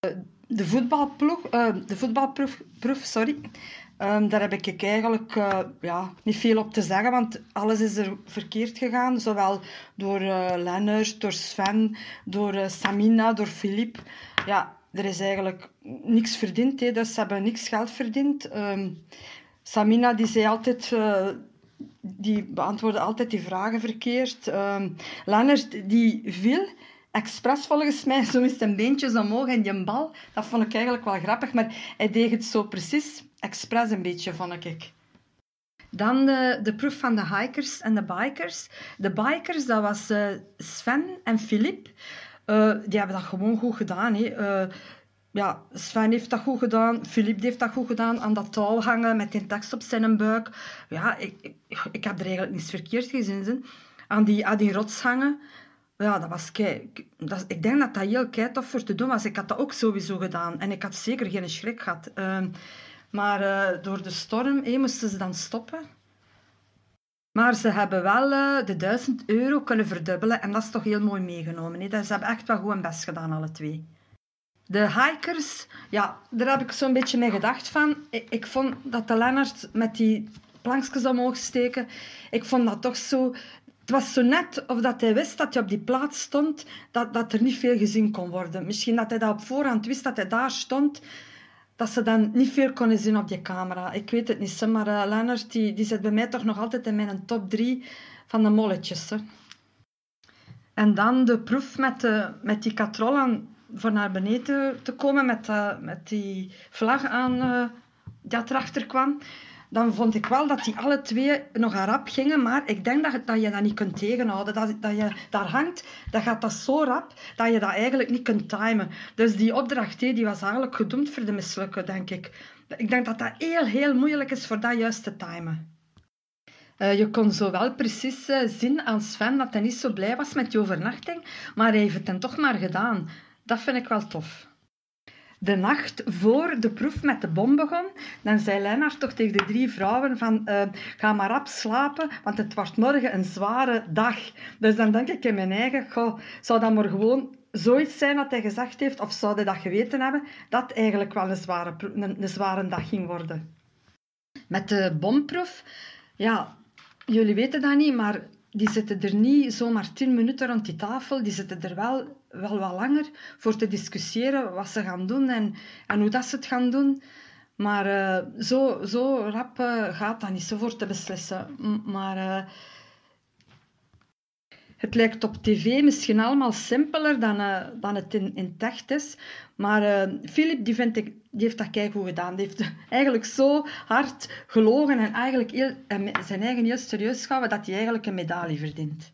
Eh, De voetbalploeg, eh, de voetbalproef, proef, sorry. Ehm, daar heb ik eigenlijk eh, ja, niet veel op te zeggen, want alles is er verkeerd gegaan. Zowel door eh Lennart, door Sven, door eh, Samina, door Filip. Ja, er is eigenlijk niks verdiend, hè, dus ze hebben niks geld verdiend. Ehm, Samina die zei altijd, die beantwoordde altijd die vragen verkeerd. Ehm Lennart die viel expres volgens mij, zo is zijn beentjes omhoog en die bal. Dat vond ik eigenlijk wel grappig, maar hij deed het zo precies, expres een beetje, vond ik. Dan de, de proef van de hikers en de bikers. De bikers, dat was eh, Sven en Filip. Eh, die hebben dat gewoon goed gedaan. Hè. Eh, ja, Sven heeft dat goed gedaan, Filip heeft dat goed gedaan, aan dat touw hangen met die tekst op zijn buik. Ja, ik, ik, ik heb er eigenlijk niets verkeerd gezien. Hè. Aan, die, aan die rots hangen. Ja, dat was kei, dat, ik denk dat dat heel kei tof voor te doen was. Ik had dat ook sowieso gedaan. En ik had zeker geen schrik gehad. Ehm, maar eh, door de storm hé, moesten ze dan stoppen. Maar ze hebben wel eh, de 1000 euro kunnen verdubbelen. En dat is toch heel mooi meegenomen. Hè. Ze hebben echt wel goed hun best gedaan, alle twee. De hikers, ja, daar heb ik zo'n beetje mee gedacht van. Ik, ik vond dat de Lennart met die plankjes omhoog steken, ik vond dat toch zo... Het was zo net of dat hij wist dat hij op die plaats stond, dat, dat er niet veel gezien kon worden. Misschien dat hij dat op voorhand wist dat hij daar stond, dat ze dan niet veel konden zien op die camera. Ik weet het niet, maar uh, Lennart die, die zit bij mij toch nog altijd in mijn top 3 van de molletjes. Hè. En dan de proef met, de, met die katrollen voor naar beneden te komen met, uh, met die vlag aan uh, dat erachter kwam. Dan vond ik wel dat die alle twee nog rap gingen, maar ik denk dat, dat je dat niet kunt tegenhouden. Dat, dat je daar hangt, dan gaat dat zo rap dat je dat eigenlijk niet kunt timen. Dus die opdracht die was eigenlijk gedoemd voor de mislukken, denk ik. Ik denk dat dat heel, heel moeilijk is voor dat juist te timen. Uh, je kon zo wel precies uh, zien aan Sven dat hij niet zo blij was met die overnachting, maar hij heeft het dan toch maar gedaan. Dat vind ik wel tof. De nacht voor de proef met de bom begon, dan zei Lennart toch tegen de drie vrouwen van uh, ga maar rap slapen, want het wordt morgen een zware dag. Dus dan denk ik in mijn eigen, goh, zou dat maar gewoon zoiets zijn dat hij gezegd heeft, of zou hij dat geweten hebben, dat eigenlijk wel een zware, een, een zware dag ging worden. Met de bomproef, ja, jullie weten dat niet, maar die zitten er niet zomaar tien minuten rond die tafel. Die zitten er wel, wel wat langer voor te discussiëren wat ze gaan doen en, en hoe dat ze het gaan doen. Maar uh, zo, zo rap uh, gaat dat niet, zo voor te beslissen. Maar uh, het lijkt op tv misschien allemaal simpeler dan, dan het in, in het echt is. Maar Philip, die, ik, die heeft dat keigoed gedaan. Die heeft eigenlijk zo hard gelogen en eigenlijk zijn eigen heel serieus gehouden dat hij eigenlijk een medaille verdient.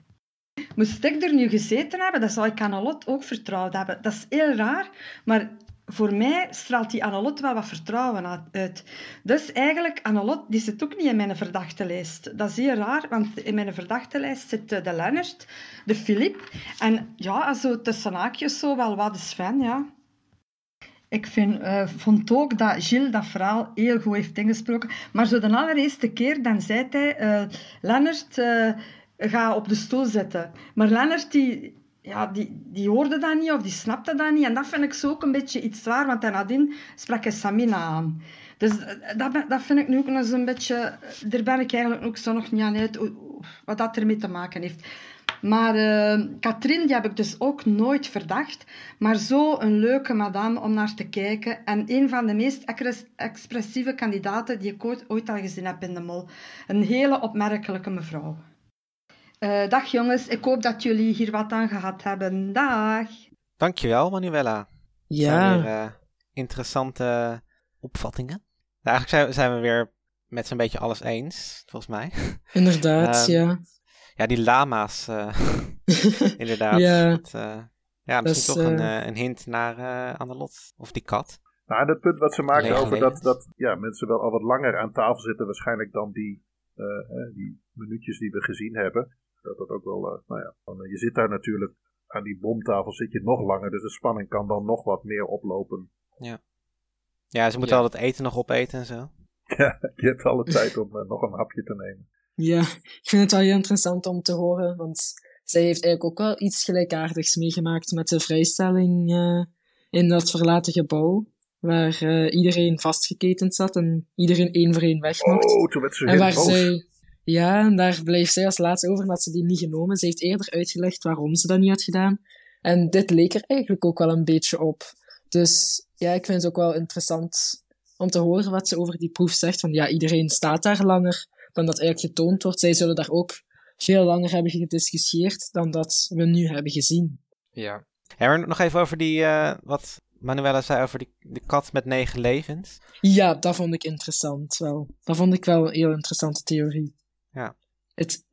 Moest ik er nu gezeten hebben, dan zou ik Annelot ook vertrouwd hebben. Dat is heel raar, maar voor mij straalt die Annelot wel wat vertrouwen uit. Dus eigenlijk, Annelot, die zit ook niet in mijn verdachte lijst. Dat is heel raar, want in mijn verdachte lijst zit de Lennart, de Filip en ja, zo tussen haakjes zo wel wat de Sven, ja. Ik vind, eh, vond ook dat Gilles dat verhaal heel goed heeft ingesproken. Maar zo de allereerste keer, dan zei hij... eh Lennart, eh, ga op de stoel zitten. Maar Lennart, die, ja, die, die hoorde dat niet of die snapte dat niet. En dat vind ik zo ook een beetje iets zwaar, want nadien sprak hij Samina aan. Dus eh, dat, dat vind ik nu ook nog zo'n beetje... Daar ben ik eigenlijk ook zo nog niet aan uit, wat dat ermee te maken heeft. Maar eh Katrien, die heb ik dus ook nooit verdacht. Maar zo een leuke madame om naar te kijken. En een van de meest expres- expressieve kandidaten die ik ooit, ooit al gezien heb in de mol. Een hele opmerkelijke mevrouw. Eh, dag jongens, ik hoop dat jullie hier wat aan gehad hebben. Dag! Dankjewel, Manuela. Ja, Zijn weer eh, interessante opvattingen. Nou, eigenlijk zijn, zijn we weer met zo'n beetje alles eens, volgens mij. inderdaad, Ehm, ja. Ja, die lama's, eh, inderdaad. Ja. Dat, eh, ja, misschien toch een, een hint naar uh, Annelot. Of die kat. Nou, dat punt wat ze maken Lege over dat, dat ja, mensen wel al wat langer aan tafel zitten, waarschijnlijk dan die, die minuutjes die we gezien hebben. Dat dat ook wel, eh, nou ja, eh, je zit daar natuurlijk aan die bomtafel zit je nog langer, dus de spanning kan dan nog wat meer oplopen. Ja, ze moeten Ja. al het eten nog opeten en zo. Ja, je hebt alle tijd om eh, nog een hapje te nemen. Ja, ik vind het wel heel interessant om te horen, want zij heeft eigenlijk ook wel iets gelijkaardigs meegemaakt met de vrijstelling eh, in dat verlaten gebouw, waar eh, iedereen vastgeketend zat en iedereen één voor één weg mocht. Oh, toen werd ze en heel waar boos. zij, ja, en daar bleef zij als laatste over dat ze die niet genomen. Ze heeft eerder uitgelegd waarom ze dat niet had gedaan. En dit leek er eigenlijk ook wel een beetje op. Dus ja, ik vind het ook wel interessant om te horen wat ze over die proef zegt. Van ja, iedereen staat daar langer dan dat eigenlijk getoond wordt. Zij zullen daar ook veel langer hebben gediscussieerd dan dat we nu hebben gezien. Ja. Ja, maar nog even over die, eh, wat Manuela zei over die, de kat met negen levens. Ja, dat vond ik interessant wel. Dat vond ik wel een heel interessante theorie. Ja. Het,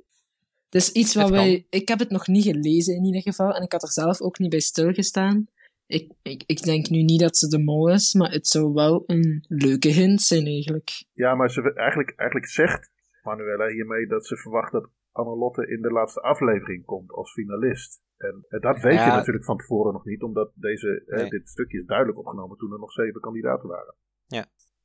het is iets wat wij... Ik heb het nog niet gelezen in ieder geval, en ik had er zelf ook niet bij stilgestaan. Ik, ik, ik denk nu niet dat ze de mol is, maar het zou wel een leuke hint zijn eigenlijk. Ja, maar ze, eigenlijk, eigenlijk zegt Manuela hiermee dat ze verwacht dat Annelotte in de laatste aflevering komt als finalist. En eh, dat weet je Ja. natuurlijk van tevoren nog niet, omdat deze, eh, Nee. dit stukje is duidelijk opgenomen toen er nog zeven kandidaten waren.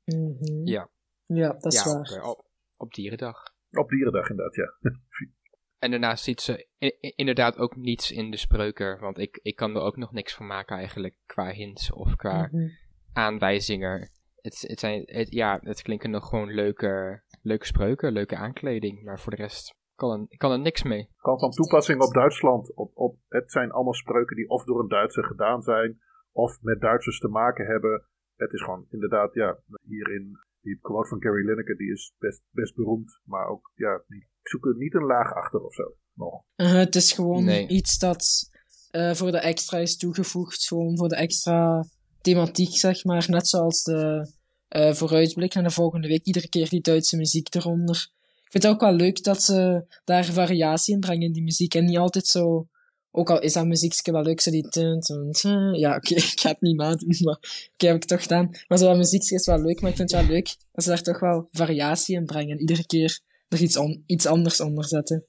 Mhm. Ja. Ja, dat is ja, waar. Op, op, op dierendag. Op Dierendag inderdaad, ja. En daarnaast ziet ze inderdaad ook niets in de spreuker. Want ik, ik kan er ook nog niks van maken eigenlijk. Qua hints of qua Mhm. aanwijzingen. Het, het, zijn, het, ja, het klinken nog gewoon leuke, leuke spreuken, leuke aankleding. Maar voor de rest kan er, kan er niks mee. Kan van toepassing op Duitsland. Op, op, het zijn allemaal spreuken die of door een Duitser gedaan zijn, of met Duitsers te maken hebben. Het is gewoon inderdaad, ja, hierin, die quote van Gary Lineker, die is best, best beroemd. Maar ook, ja, die zoeken niet een laag achter of zo. Nog. Uh, het is gewoon Nee. iets dat eh, voor de extra is toegevoegd. Gewoon voor de extra thematiek, zeg maar. Net zoals de eh, vooruitblik naar de volgende week. Iedere keer die Duitse muziek eronder. Ik vind het ook wel leuk dat ze daar variatie in brengen in die muziek. En niet altijd zo... Ook al is dat muziekje wel leuk, zo die... tun, tun, tun. Ja, oké, ik ga het niet nadoen, maar... Oké, heb ik toch gedaan. Maar zo dat muziekje is wel leuk, maar ik vind het wel leuk dat ze daar toch wel variatie in brengen. Iedere keer er iets, on- iets anders onder zetten.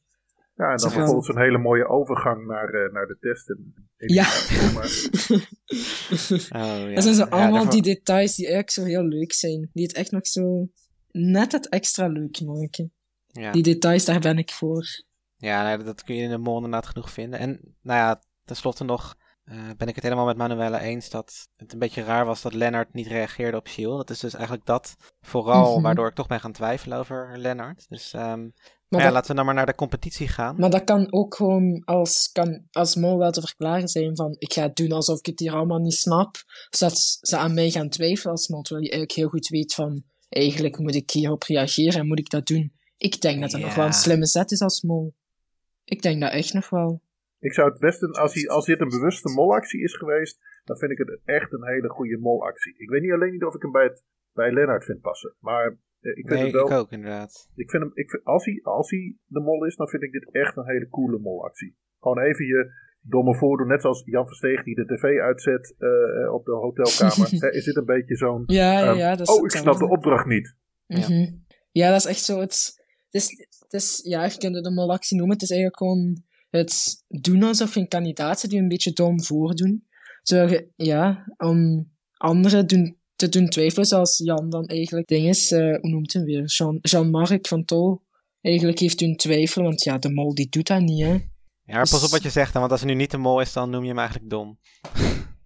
Ja, en dan vervolgens een hele mooie overgang naar, eh, naar de testen. Ja. Oh, ja. Dat zijn zo Ja, allemaal die details die eigenlijk zo heel leuk zijn. Die het echt nog zo net het extra leuk maken. Ja, Die details, daar ben ik voor. Ja nou, dat kun je in de mol inderdaad genoeg vinden. En nou ja, tenslotte nog eh, ben ik het helemaal met Manuela eens dat het een beetje raar was dat Lennart niet reageerde op Shield. Dat is dus eigenlijk dat vooral Mhm. waardoor ik toch ben gaan twijfelen over Lennart. Dus ehm, Maar, ja, dat, laten we dan maar naar de competitie gaan. maar dat kan ook gewoon als, kan, als mol wel te verklaren zijn van ik ga het doen alsof ik het hier allemaal niet snap. Zodat ze aan mij gaan twijfelen als mol. Terwijl je eigenlijk heel goed weet van eigenlijk moet ik hierop reageren en moet ik dat doen. Ik denk dat dat nog wel een slimme zet is als mol. Ik denk dat echt nog wel. ik zou het best, een, als, hij, als dit een bewuste molactie is geweest, dan vind ik het echt een hele goede molactie. Ik weet niet alleen niet of ik hem bij, het, bij Lennart vind passen. Maar eh, ik vind nee, het wel. ik ook inderdaad. Ik vind hem, ik vind, als, hij, als hij de mol is, dan vind ik dit echt een hele coole molactie. Gewoon even je domme voordoen, net zoals Jan Versteeg die de tv uitzet eh, op de hotelkamer. Is dit een beetje zo'n. Ja, ja, ehm, ja. Dat is oh, ik snap de opdracht niet. Ja. Mhm. Ja, dat is echt zo. Het, het, is, het is, ja, je kunt het een molactie noemen. Het is eigenlijk gewoon het doen alsof je een kandidaat zit die een beetje dom voordoen. Terwijl je, ja, om, anderen doen, te doen twijfelen, zoals Jan dan eigenlijk ding is, eh, hoe noemt hem weer? Jean- Jean-Marc van Tol. Eigenlijk heeft doen twijfelen, want ja, de mol die doet dat niet, hè. Ja, maar pas op wat je zegt, dan, want als hij nu niet de mol is, dan noem je hem eigenlijk dom.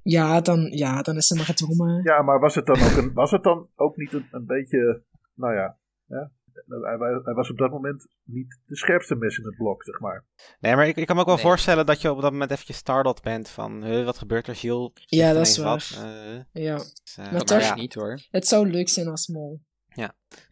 Ja, dan, ja, dan is ze maar dom, hè. Ja, maar was het dan ook, een, was het dan ook niet een, een beetje, nou ja, ja hij, was op dat moment niet de scherpste mes in het blok, zeg maar. Nee, maar ik, ik kan me ook wel Nee. voorstellen dat je op dat moment eventjes startled bent van, huh, wat gebeurt er, Gilles? Ja, dat is waar. Eh, Ja. dus, eh, Maar maar, toch- ja. niet hoor. Het zou leuk zijn als mol.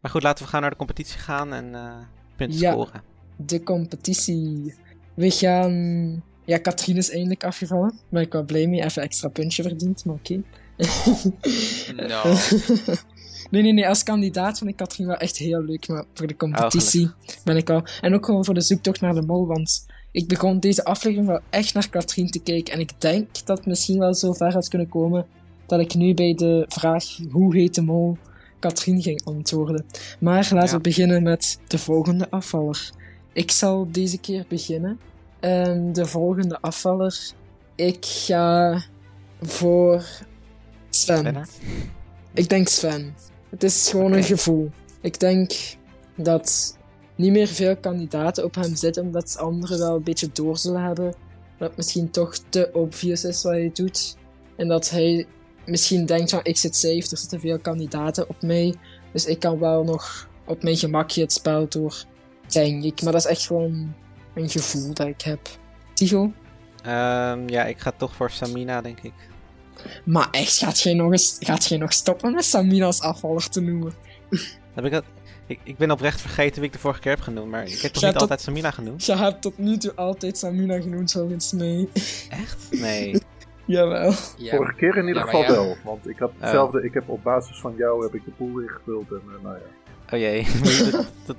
maar goed, laten we gaan naar de competitie gaan en eh, punten Ja. scoren. De competitie. We gaan... Ja, Katrien is eindelijk afgevallen. Ben ik wel blij mee. Even extra puntje verdiend, maar oké. Nou, nee, nee, nee. Als kandidaat vind ik Katrien wel echt heel leuk. Maar voor de competitie ben ik al... En ook gewoon voor de zoektocht naar de mol. Want ik begon deze aflevering wel echt naar Katrien te kijken. En ik denk dat het misschien wel zo ver had kunnen komen... dat ik nu bij de vraag hoe heet de mol... Katrien ging antwoorden. Maar laten Ja. we beginnen met de volgende afvaller. Ik zal deze keer beginnen. Ehm, de volgende afvaller. Ik ga voor Sven. Ik denk Sven. Het is gewoon een gevoel. Ik denk dat niet meer veel kandidaten op hem zitten, omdat anderen wel een beetje door zullen hebben. Dat het misschien toch te obvious is wat hij doet. En dat hij misschien denkt van, ik zit safe, er zitten veel kandidaten op mij. Dus ik kan wel nog op mijn gemakje het spel door, denk ik. Maar dat is echt gewoon een gevoel dat ik heb. Tigo? Ehm, ja, ik ga toch voor Samina, denk ik. Maar echt, gaat jij nog, eens, gaat jij nog stoppen met Samina als afvaller te noemen? Heb ik, dat, ik, ik ben oprecht vergeten wie ik de vorige keer heb genoemd, maar ik heb toch Ja, niet tot- altijd Samina genoemd? Je hebt tot nu toe altijd Samina genoemd, volgens mij. Echt? Nee. Jawel. ja, Vorige keer in ieder Ja, geval wel. Want ik had hetzelfde, ik heb op basis van jou heb ik de pool ingevuld en eh, nou ja. Oh jee. Dat- dat-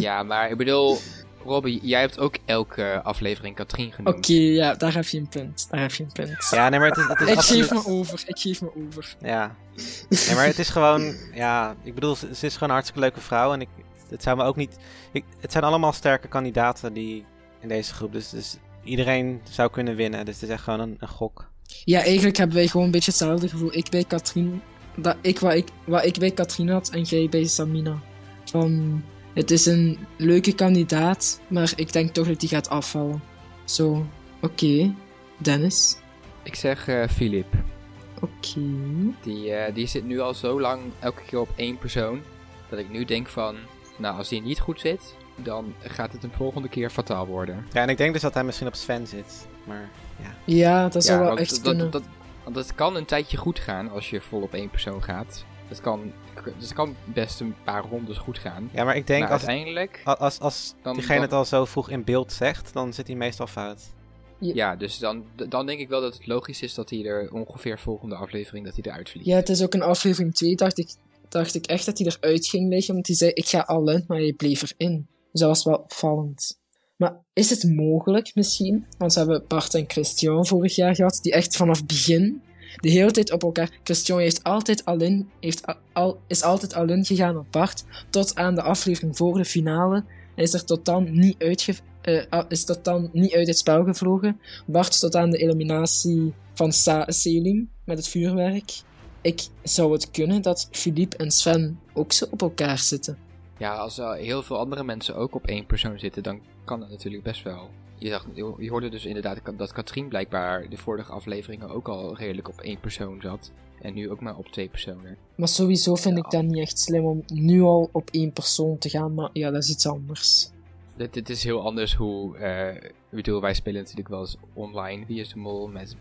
ja, maar ik bedoel, Robbie, jij hebt ook elke aflevering Katrien genoemd. Oké, ja, daar heb je een punt. Daar heb je een punt. ja, nee, maar het is, het is ik absoluut... geef me over, ik geef me over. Ja. Nee, maar het is gewoon... Ja, ik bedoel, ze, ze is gewoon een hartstikke leuke vrouw. En ik, het zou me ook niet... Ik, het zijn allemaal sterke kandidaten die in deze groep. Dus, dus iedereen zou kunnen winnen. Dus het is echt gewoon een, een gok. Ja, eigenlijk hebben wij gewoon een beetje hetzelfde gevoel. Ik bij Katrien, dat ik wat, ik wat ik bij Katrien had en jij bij Samina. Van, het is een leuke kandidaat, maar ik denk toch dat die gaat afvallen. Zo, oké. Dennis? Ik zeg eh Filip. Oké. Die, eh, die zit nu al zo lang elke keer op één persoon. Dat ik nu denk van, nou als die niet goed zit, dan gaat het een volgende keer fataal worden. Ja, en ik denk dus dat hij misschien op Sven zit. Maar ja. Ja, dat zou wel echt dat, kunnen. Dat, want het kan een tijdje goed gaan als je vol op één persoon gaat. Het kan, dus het kan best een paar rondes goed gaan. Ja, maar ik denk maar als, uiteindelijk, als, als Dan- diegene dan- het al zo vroeg in beeld zegt, dan zit hij meestal fout. ja, dus dan, dan denk ik wel dat het logisch is dat hij er ongeveer volgende aflevering dat hij eruit vliegt. Ja, het is ook in aflevering 2 dacht ik, dacht ik echt dat hij eruit ging liggen, want hij zei ik ga al in, maar hij bleef erin. Dus dat was wel opvallend. Maar is het mogelijk misschien, want ze hebben Bart en Christian vorig jaar gehad, die echt vanaf begin de hele tijd op elkaar... Christian heeft altijd al in, heeft al, is altijd al in gegaan op Bart, tot aan de aflevering voor de finale. En is er tot dan niet, eh, ah, is dan niet uit het spel gevlogen. Bart tot aan de eliminatie van Sa Selim met het vuurwerk. Ik zou het kunnen dat Philippe en Sven ook zo op elkaar zitten. Ja, als er heel veel andere mensen ook op één persoon zitten, dan kan dat natuurlijk best wel. Je, dacht, je hoorde dus inderdaad dat Katrien blijkbaar de vorige afleveringen ook al redelijk op één persoon zat. En nu ook maar op twee personen. Maar sowieso vind Ja. ik dat niet echt slim om nu al op één persoon te gaan. Maar ja, dat is iets anders. Dit, dit is heel anders hoe. eh, ik bedoel, wij spelen natuurlijk wel eens online Wie is de Mol met.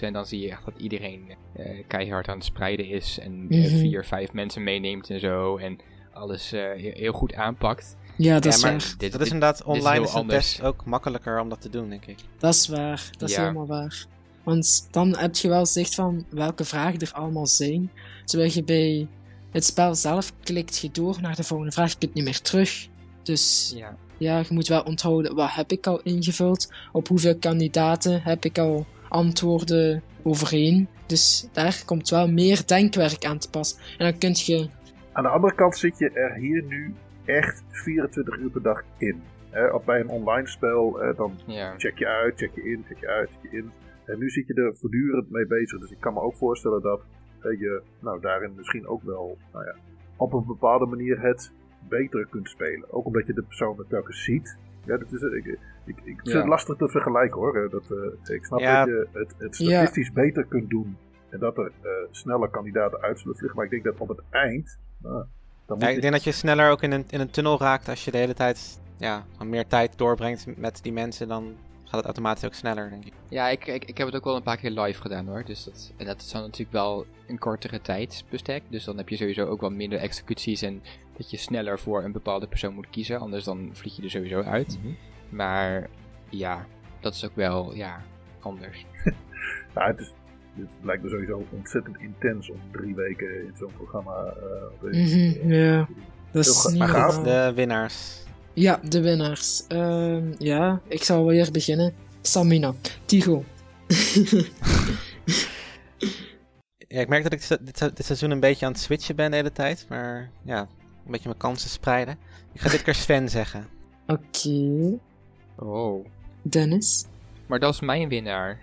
En dan zie je echt dat iedereen eh, keihard aan het spreiden is. En eh, Mhm. vier, vijf mensen meeneemt en zo. En alles heel goed aanpakt. Ja, dat ja, is maar waar. Dit- dat is inderdaad is online is, een anders. test ook makkelijker om dat te doen, denk ik. Dat is waar. Dat is Ja. helemaal waar. Want dan heb je wel zicht van welke vragen er allemaal zijn. Terwijl je bij het spel zelf klikt je door naar de volgende vraag. Je kunt niet meer terug. Dus Ja. ja, je moet wel onthouden wat heb ik al ingevuld. Op hoeveel kandidaten heb ik al antwoorden overeen. Dus daar komt wel meer denkwerk aan te pas. En dan kun je... Aan de andere kant zit je er hier nu echt 24 uur per dag in. Op bij een online spel, eh, dan check je uit, check je in, check je uit, check je in. En nu zit je er voortdurend mee bezig. Dus ik kan me ook voorstellen dat eh, je nou, daarin misschien ook wel nou ja, op een bepaalde manier het beter kunt spelen. Ook omdat je de persoon telkens ziet. Ja, dat is, ik, ik, ik vind Ja. het lastig te vergelijken hoor. Eh, Dat, eh, ik snap Ja. dat je het, het statistisch beter kunt doen. En dat er eh sneller kandidaten uit zullen vliegen. Maar ik denk dat op het eind. nou, dan moet Ja, je- ik denk dat je sneller ook in een, in een tunnel raakt als je de hele tijd ja, meer tijd doorbrengt met die mensen. Dan gaat het automatisch ook sneller, denk ik. Ja, ik, ik, ik heb het ook wel een paar keer live gedaan hoor. Dus dat, en dat is dan natuurlijk wel een kortere tijdsbestek. Dus dan heb je sowieso ook wel minder executies en dat je sneller voor een bepaalde persoon moet kiezen. Anders dan vlieg je er sowieso uit. Maar ja, dat is ook wel ja, anders. Ja, het, is, het lijkt me sowieso ontzettend intens om drie weken in zo'n programma eh, te Mhm, ja. Dat is niet gaaf. De winnaars. Ja, de winnaars. Ehm, ja, ik zal weer beginnen. Samina. Tigo. Ja, ik merk dat ik dit, dit, dit seizoen een beetje aan het switchen ben de hele tijd. Maar ja, een beetje mijn kansen spreiden. Ik ga dit keer Sven zeggen. Oké. Oh. Dennis. Maar dat is mijn winnaar.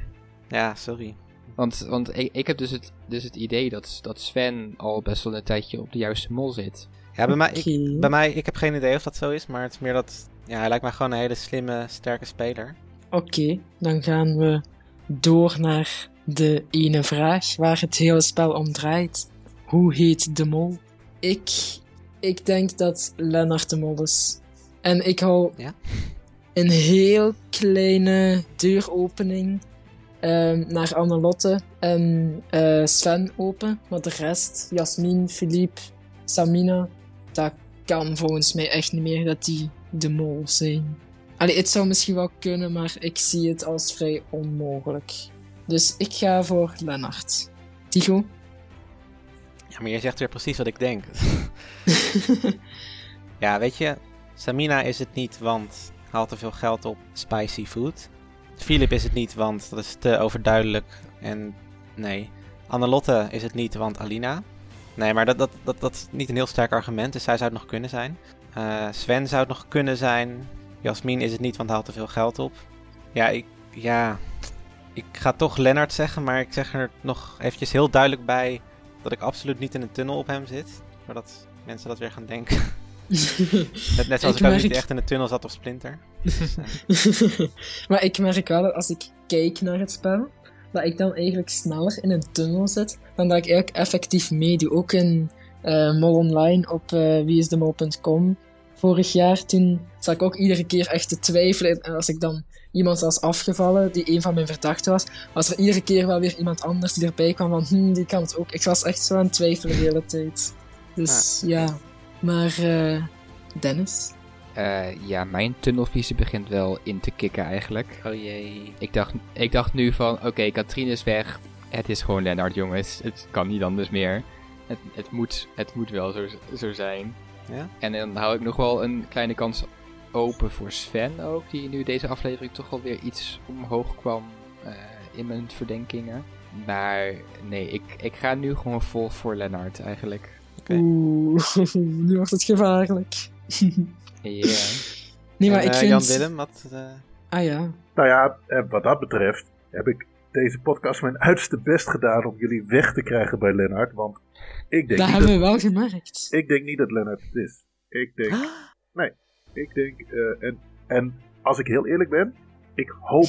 Ja, sorry. Want, want ik, ik heb dus het, dus het idee dat, dat Sven al best wel een tijdje op de juiste mol zit. Ja, bij mij, ik, bij mij, ik heb geen idee of dat zo is. Maar het is meer dat... Ja, hij lijkt mij gewoon een hele slimme, sterke speler. Oké, dan gaan we door naar de ene vraag waar het hele spel om draait. Hoe heet de mol? Ik, ik denk dat Lennart de mol is. En ik hou Ja? een heel kleine deuropening ehm, naar Annelotte en eh, Sven open. Maar de rest, Jasmin, Philippe, Samina, dat kan volgens mij echt niet meer dat die de mol zijn. Allee, het zou misschien wel kunnen, maar ik zie het als vrij onmogelijk. Dus ik ga voor Lennart. Tigo? Ja, maar je zegt weer precies wat ik denk. ja, weet je, Samina is het niet, want haalt te veel geld op spicy food. Philip is het niet, want dat is te overduidelijk. En nee. Annelotte is het niet, want Alina. Nee, maar dat, dat, dat, dat is niet een heel sterk argument, dus zij zou het nog kunnen zijn. Eh, Sven zou het nog kunnen zijn. Jasmin is het niet, want hij haalt te veel geld op. Ja, ik, ja, ik ga toch Lennart zeggen, maar ik zeg er nog eventjes heel duidelijk bij dat ik absoluut niet in een tunnel op hem zit. Zodat mensen dat weer gaan denken. Net, net zoals Ik ik, merk- niet echt in een tunnel zat op Splinter. Maar ik merk wel dat als ik kijk naar het spel, dat ik dan eigenlijk sneller in een tunnel zit dan dat ik eigenlijk effectief meedoe. Ook in eh Mol Online op eh wieisdemol.com vorig jaar, toen zat ik ook iedere keer echt te twijfelen. En als ik dan iemand was afgevallen, die een van mijn verdachten was, was er iedere keer wel weer iemand anders die erbij kwam van, hm, die kan het ook. Ik was echt zo aan het twijfelen de hele tijd. Dus ja, maar eh, Dennis? Eh, ja, mijn tunnelvisie begint wel in te kicken eigenlijk. oh jee. Ik dacht, ik dacht nu van, oké, Katrien is weg. Het is gewoon Lennart, jongens. Het kan niet anders meer. Het, het, moet, het moet wel zo, zo zijn. Ja? En dan hou ik nog wel een kleine kans open voor Sven ook. Die nu deze aflevering toch wel weer iets omhoog kwam eh, in mijn verdenkingen. Maar nee, ik, ik ga nu gewoon vol voor Lennart eigenlijk. Oeh, nu wordt het gevaarlijk. Ja. Nee, maar En, ik eh, vind... Jan Willem, wat... eh, Ah ja. Nou ja, eh, wat dat betreft heb ik deze podcast mijn uiterste best gedaan om jullie weg te krijgen bij Lennart. Want ik denk, Dat hebben dat, we wel gemerkt. ik denk niet dat Lennart het is. Ik denk, nee, ik denk, eh, en, en als ik heel eerlijk ben, ik hoop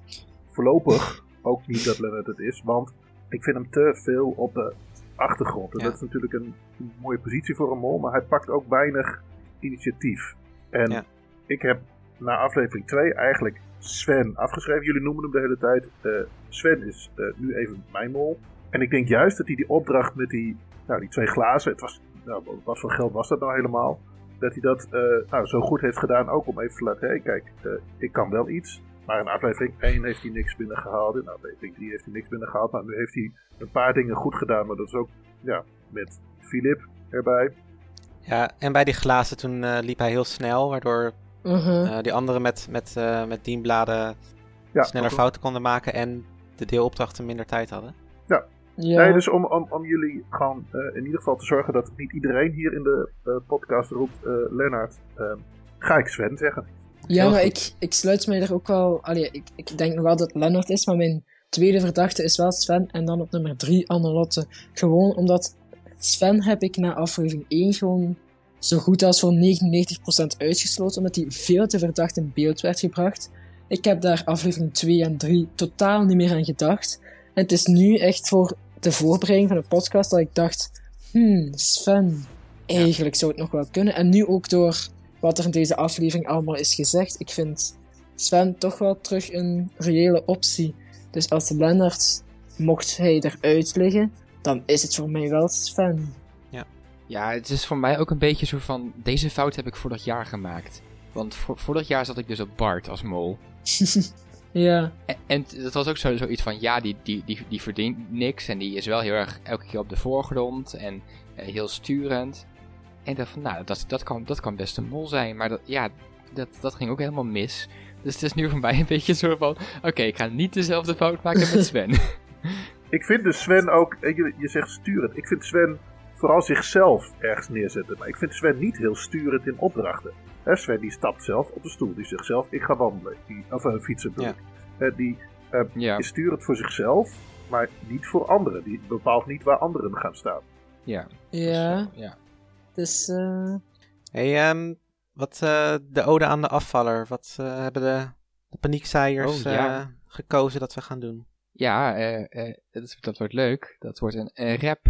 voorlopig ook niet dat Lennart het is. Want ik vind hem te veel op de achtergrond. En Ja. dat is natuurlijk een, een mooie positie voor een mol, maar hij pakt ook weinig initiatief. En Ja. ik heb na aflevering 2 eigenlijk Sven afgeschreven. Jullie noemen hem de hele tijd. Eh, Sven is eh, nu even mijn mol. En ik denk juist dat hij die opdracht met die, nou, die twee glazen, het was, nou, wat voor geld was dat nou helemaal? Dat hij dat eh, nou, zo goed heeft gedaan, ook om even te laten, hé kijk, eh, ik kan wel iets. Maar in aflevering 1 heeft hij niks binnengehaald. In aflevering 3 heeft hij niks binnengehaald. Nou, nu heeft hij een paar dingen goed gedaan, maar dat is ook ja, met Philip erbij. Ja, en bij die glazen toen eh, liep hij heel snel, waardoor Uh-huh. eh, die anderen met, met, eh, met dienbladen Ja, sneller fouten konden maken en de deelopdrachten minder tijd hadden. ja. Nee, dus om, om, om jullie gewoon eh, in ieder geval te zorgen dat niet iedereen hier in de eh, podcast roept, eh Lennart, ga ik Sven zeggen. Ja, maar ik, ik sluit mij er ook wel... Allee, ik, ik denk nog wel dat het Lennart is, maar mijn tweede verdachte is wel Sven en dan op nummer 3 Annelotte. Gewoon omdat Sven heb ik na aflevering 1 gewoon zo goed als voor 99% uitgesloten, omdat hij veel te verdacht in beeld werd gebracht. Ik heb daar aflevering 2 en 3 totaal niet meer aan gedacht. En het is nu echt voor de voorbereiding van de podcast dat ik dacht, hmm, Sven, eigenlijk zou het nog wel kunnen. En nu ook door wat er in deze aflevering allemaal is gezegd, ik vind Sven toch wel terug een reële optie. Dus als Lennart, mocht hij eruit liggen, dan is het voor mij wel Sven. Ja, het is voor mij ook een beetje zo van, deze fout heb ik voor dat jaar gemaakt. Want voor, voor dat jaar zat ik dus op Bart als mol. ja. En, en dat was ook zo, zoiets van, ja, die, die, die, die verdient niks en die is wel heel erg elke keer op de voorgrond en eh, heel sturend. En ik dacht van, nou, dat, dat, kan, dat kan best een mol zijn, maar dat, ja, dat, dat ging ook helemaal mis. Dus het is nu voor mij een beetje zo van, oké, ik ga niet dezelfde fout maken met Sven. Ik vind dus Sven ook, eh, je, je zegt sturend. Ik vind Sven vooral zichzelf ergens neerzetten. Maar ik vind Sven niet heel sturend in opdrachten. Sven die stapt zelf op de stoel. Die zegt zelf, ik ga wandelen. Die, of uh, fietsen Ja. ik. Hè, die eh, ja, is sturend voor zichzelf, maar niet voor anderen. Die bepaalt niet waar anderen gaan staan. ja. Ja, ja. Dus eh Hey, ehm, wat eh, de ode aan de afvaller. Wat eh, hebben de, de paniekzaaiers Oh, ja. eh, gekozen dat we gaan doen? Ja, eh, eh, dat, wordt leuk. Dat wordt een, rap.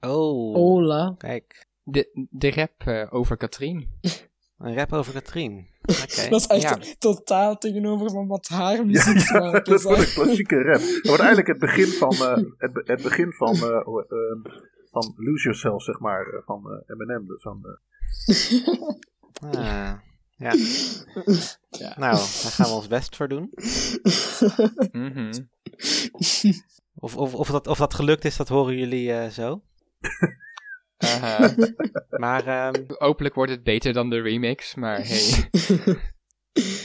Oh, Ola. kijk. De, de rap eh, over Katrien. Een rap over Katrien. Oké. Dat is echt Ja. totaal tegenover van wat haar Ja, muziek ja, smaak dat is. een klassieke rap. Dat wordt eigenlijk het begin van, eh, het, be- het begin van, van Lose Yourself, zeg maar, eh, van eh, Eminem. Dus van, eh, Ah, ja. Nou, daar gaan we ons best voor doen. Mhm. Of, of, of, dat, of dat gelukt is, dat horen jullie eh, zo. Maar, ehm, Hopelijk wordt het beter dan de remix, maar hey.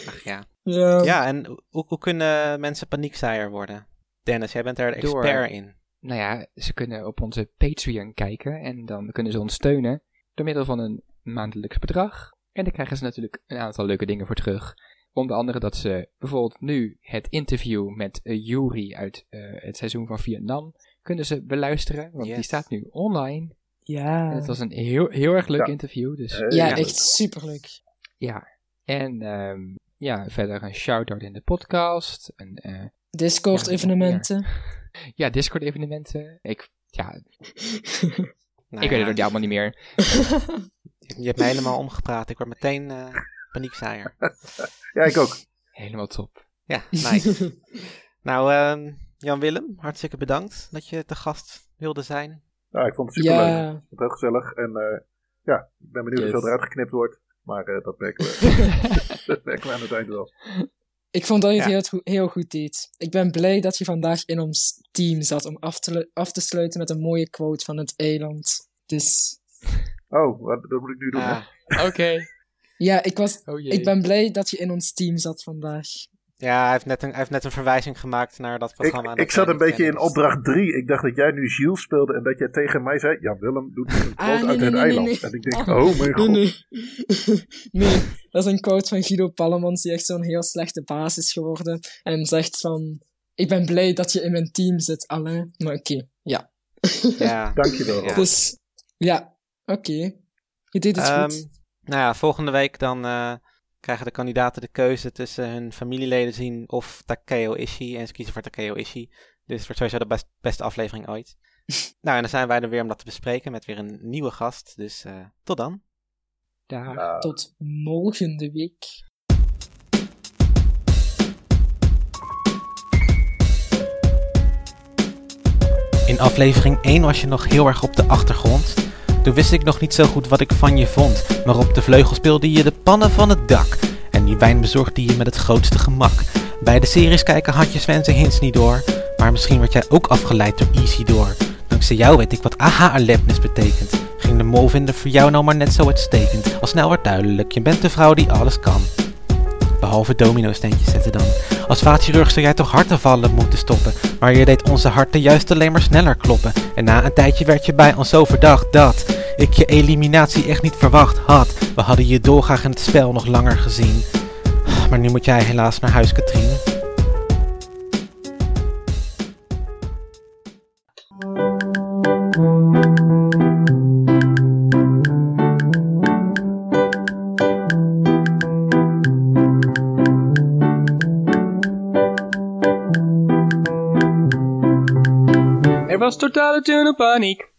ach ja. ja. Ja, en hoe, hoe kunnen mensen paniekzaaier worden? Dennis, jij bent daar de Door. expert in. Nou ja, ze kunnen op onze Patreon kijken en dan kunnen ze ons steunen door middel van een maandelijks bedrag. En dan krijgen ze natuurlijk een aantal leuke dingen voor terug. Onder andere dat ze bijvoorbeeld nu het interview met uh, Yuri uit eh, het seizoen van Vietnam kunnen ze beluisteren, want die staat nu online. Ja. En het was een heel, heel erg leuk Ja. interview, dus eh, ja, Ja. echt superleuk. ja. En ehm, ja, verder een shout-out in de podcast. En, eh, Discord-evenementen. ja, Discord-evenementen. Ik, ja, Nou ik ja, weet het ook allemaal niet meer. Je hebt me helemaal omgepraat. Ik word meteen eh paniekzaaier. Ja, ik ook. Helemaal top. Ja, nice. nou, ehm, Jan-Willem, hartstikke bedankt dat je te gast wilde zijn. Nou, ik vond het superleuk. Ik ja. vond het heel gezellig. En eh, ja, ik ben benieuwd Yes. hoeveel eruit geknipt wordt. Maar eh, dat merken we. dat merken we aan het eind wel. Ik vond dat je het Ja. heel, goed- heel goed deed. Ik ben blij dat je vandaag in ons team zat om af te, af te sluiten met een mooie quote van het eiland. Dus Oh, wat, dat moet ik nu doen. Ah, Oké. ja, ik, was, Oh ik ben blij dat je in ons team zat vandaag. Ja, hij heeft, net een, hij heeft net een verwijzing gemaakt naar dat Ik, programma. dat ik zat een beetje in dus- opdracht 3. Ik dacht dat jij nu Gilles speelde en dat jij tegen mij zei: Ja, Willem doet een quote Ah, nee, uit nee, het nee, eiland. nee, nee. En ik denk: Ah, Oh mijn god. Nee, nee. nee, dat is een quote van Guido Pallemans, die echt zo'n heel slechte baas is geworden. En zegt van, ik ben blij dat je in mijn team zit, Alain. Maar oké, ja. Ja. Dankjewel. Ja. Dus, ja, oké. Je deed het Ehm, goed. nou ja, volgende week dan eh, krijgen de kandidaten de keuze tussen hun familieleden zien of Takeo Ishii. En ze kiezen voor Takeo Ishii. Dus het wordt sowieso de best, beste aflevering ooit. nou, en dan zijn wij er weer om dat te bespreken met weer een nieuwe gast. Dus eh, tot dan. Daar. Ja. Tot volgende week. In aflevering 1 was je nog heel erg op de achtergrond. Toen wist ik nog niet zo goed wat ik van je vond. Maar op de vleugel speelde je de pannen van het dak. En die wijn bezorgde je met het grootste gemak. Bij de series kijken had je Sven zijn hints niet door. Maar misschien werd jij ook afgeleid door Easy door. Dankzij jou weet ik wat aha-erlebnis betekent. Ging de mol vinden voor jou nou maar net zo uitstekend. Al snel werd duidelijk, je bent de vrouw die alles kan. Behalve domino-steentjes zetten dan. Als vaatchirurg zou jij toch hartaanvallen moeten stoppen. Maar je deed onze harten juist alleen maar sneller kloppen. En na een tijdje werd je bij ons zo verdacht dat ik je eliminatie echt niet verwacht had. We hadden je dolgraag in het spel nog langer gezien. Maar nu moet jij helaas naar huis, Katrien. totale panic.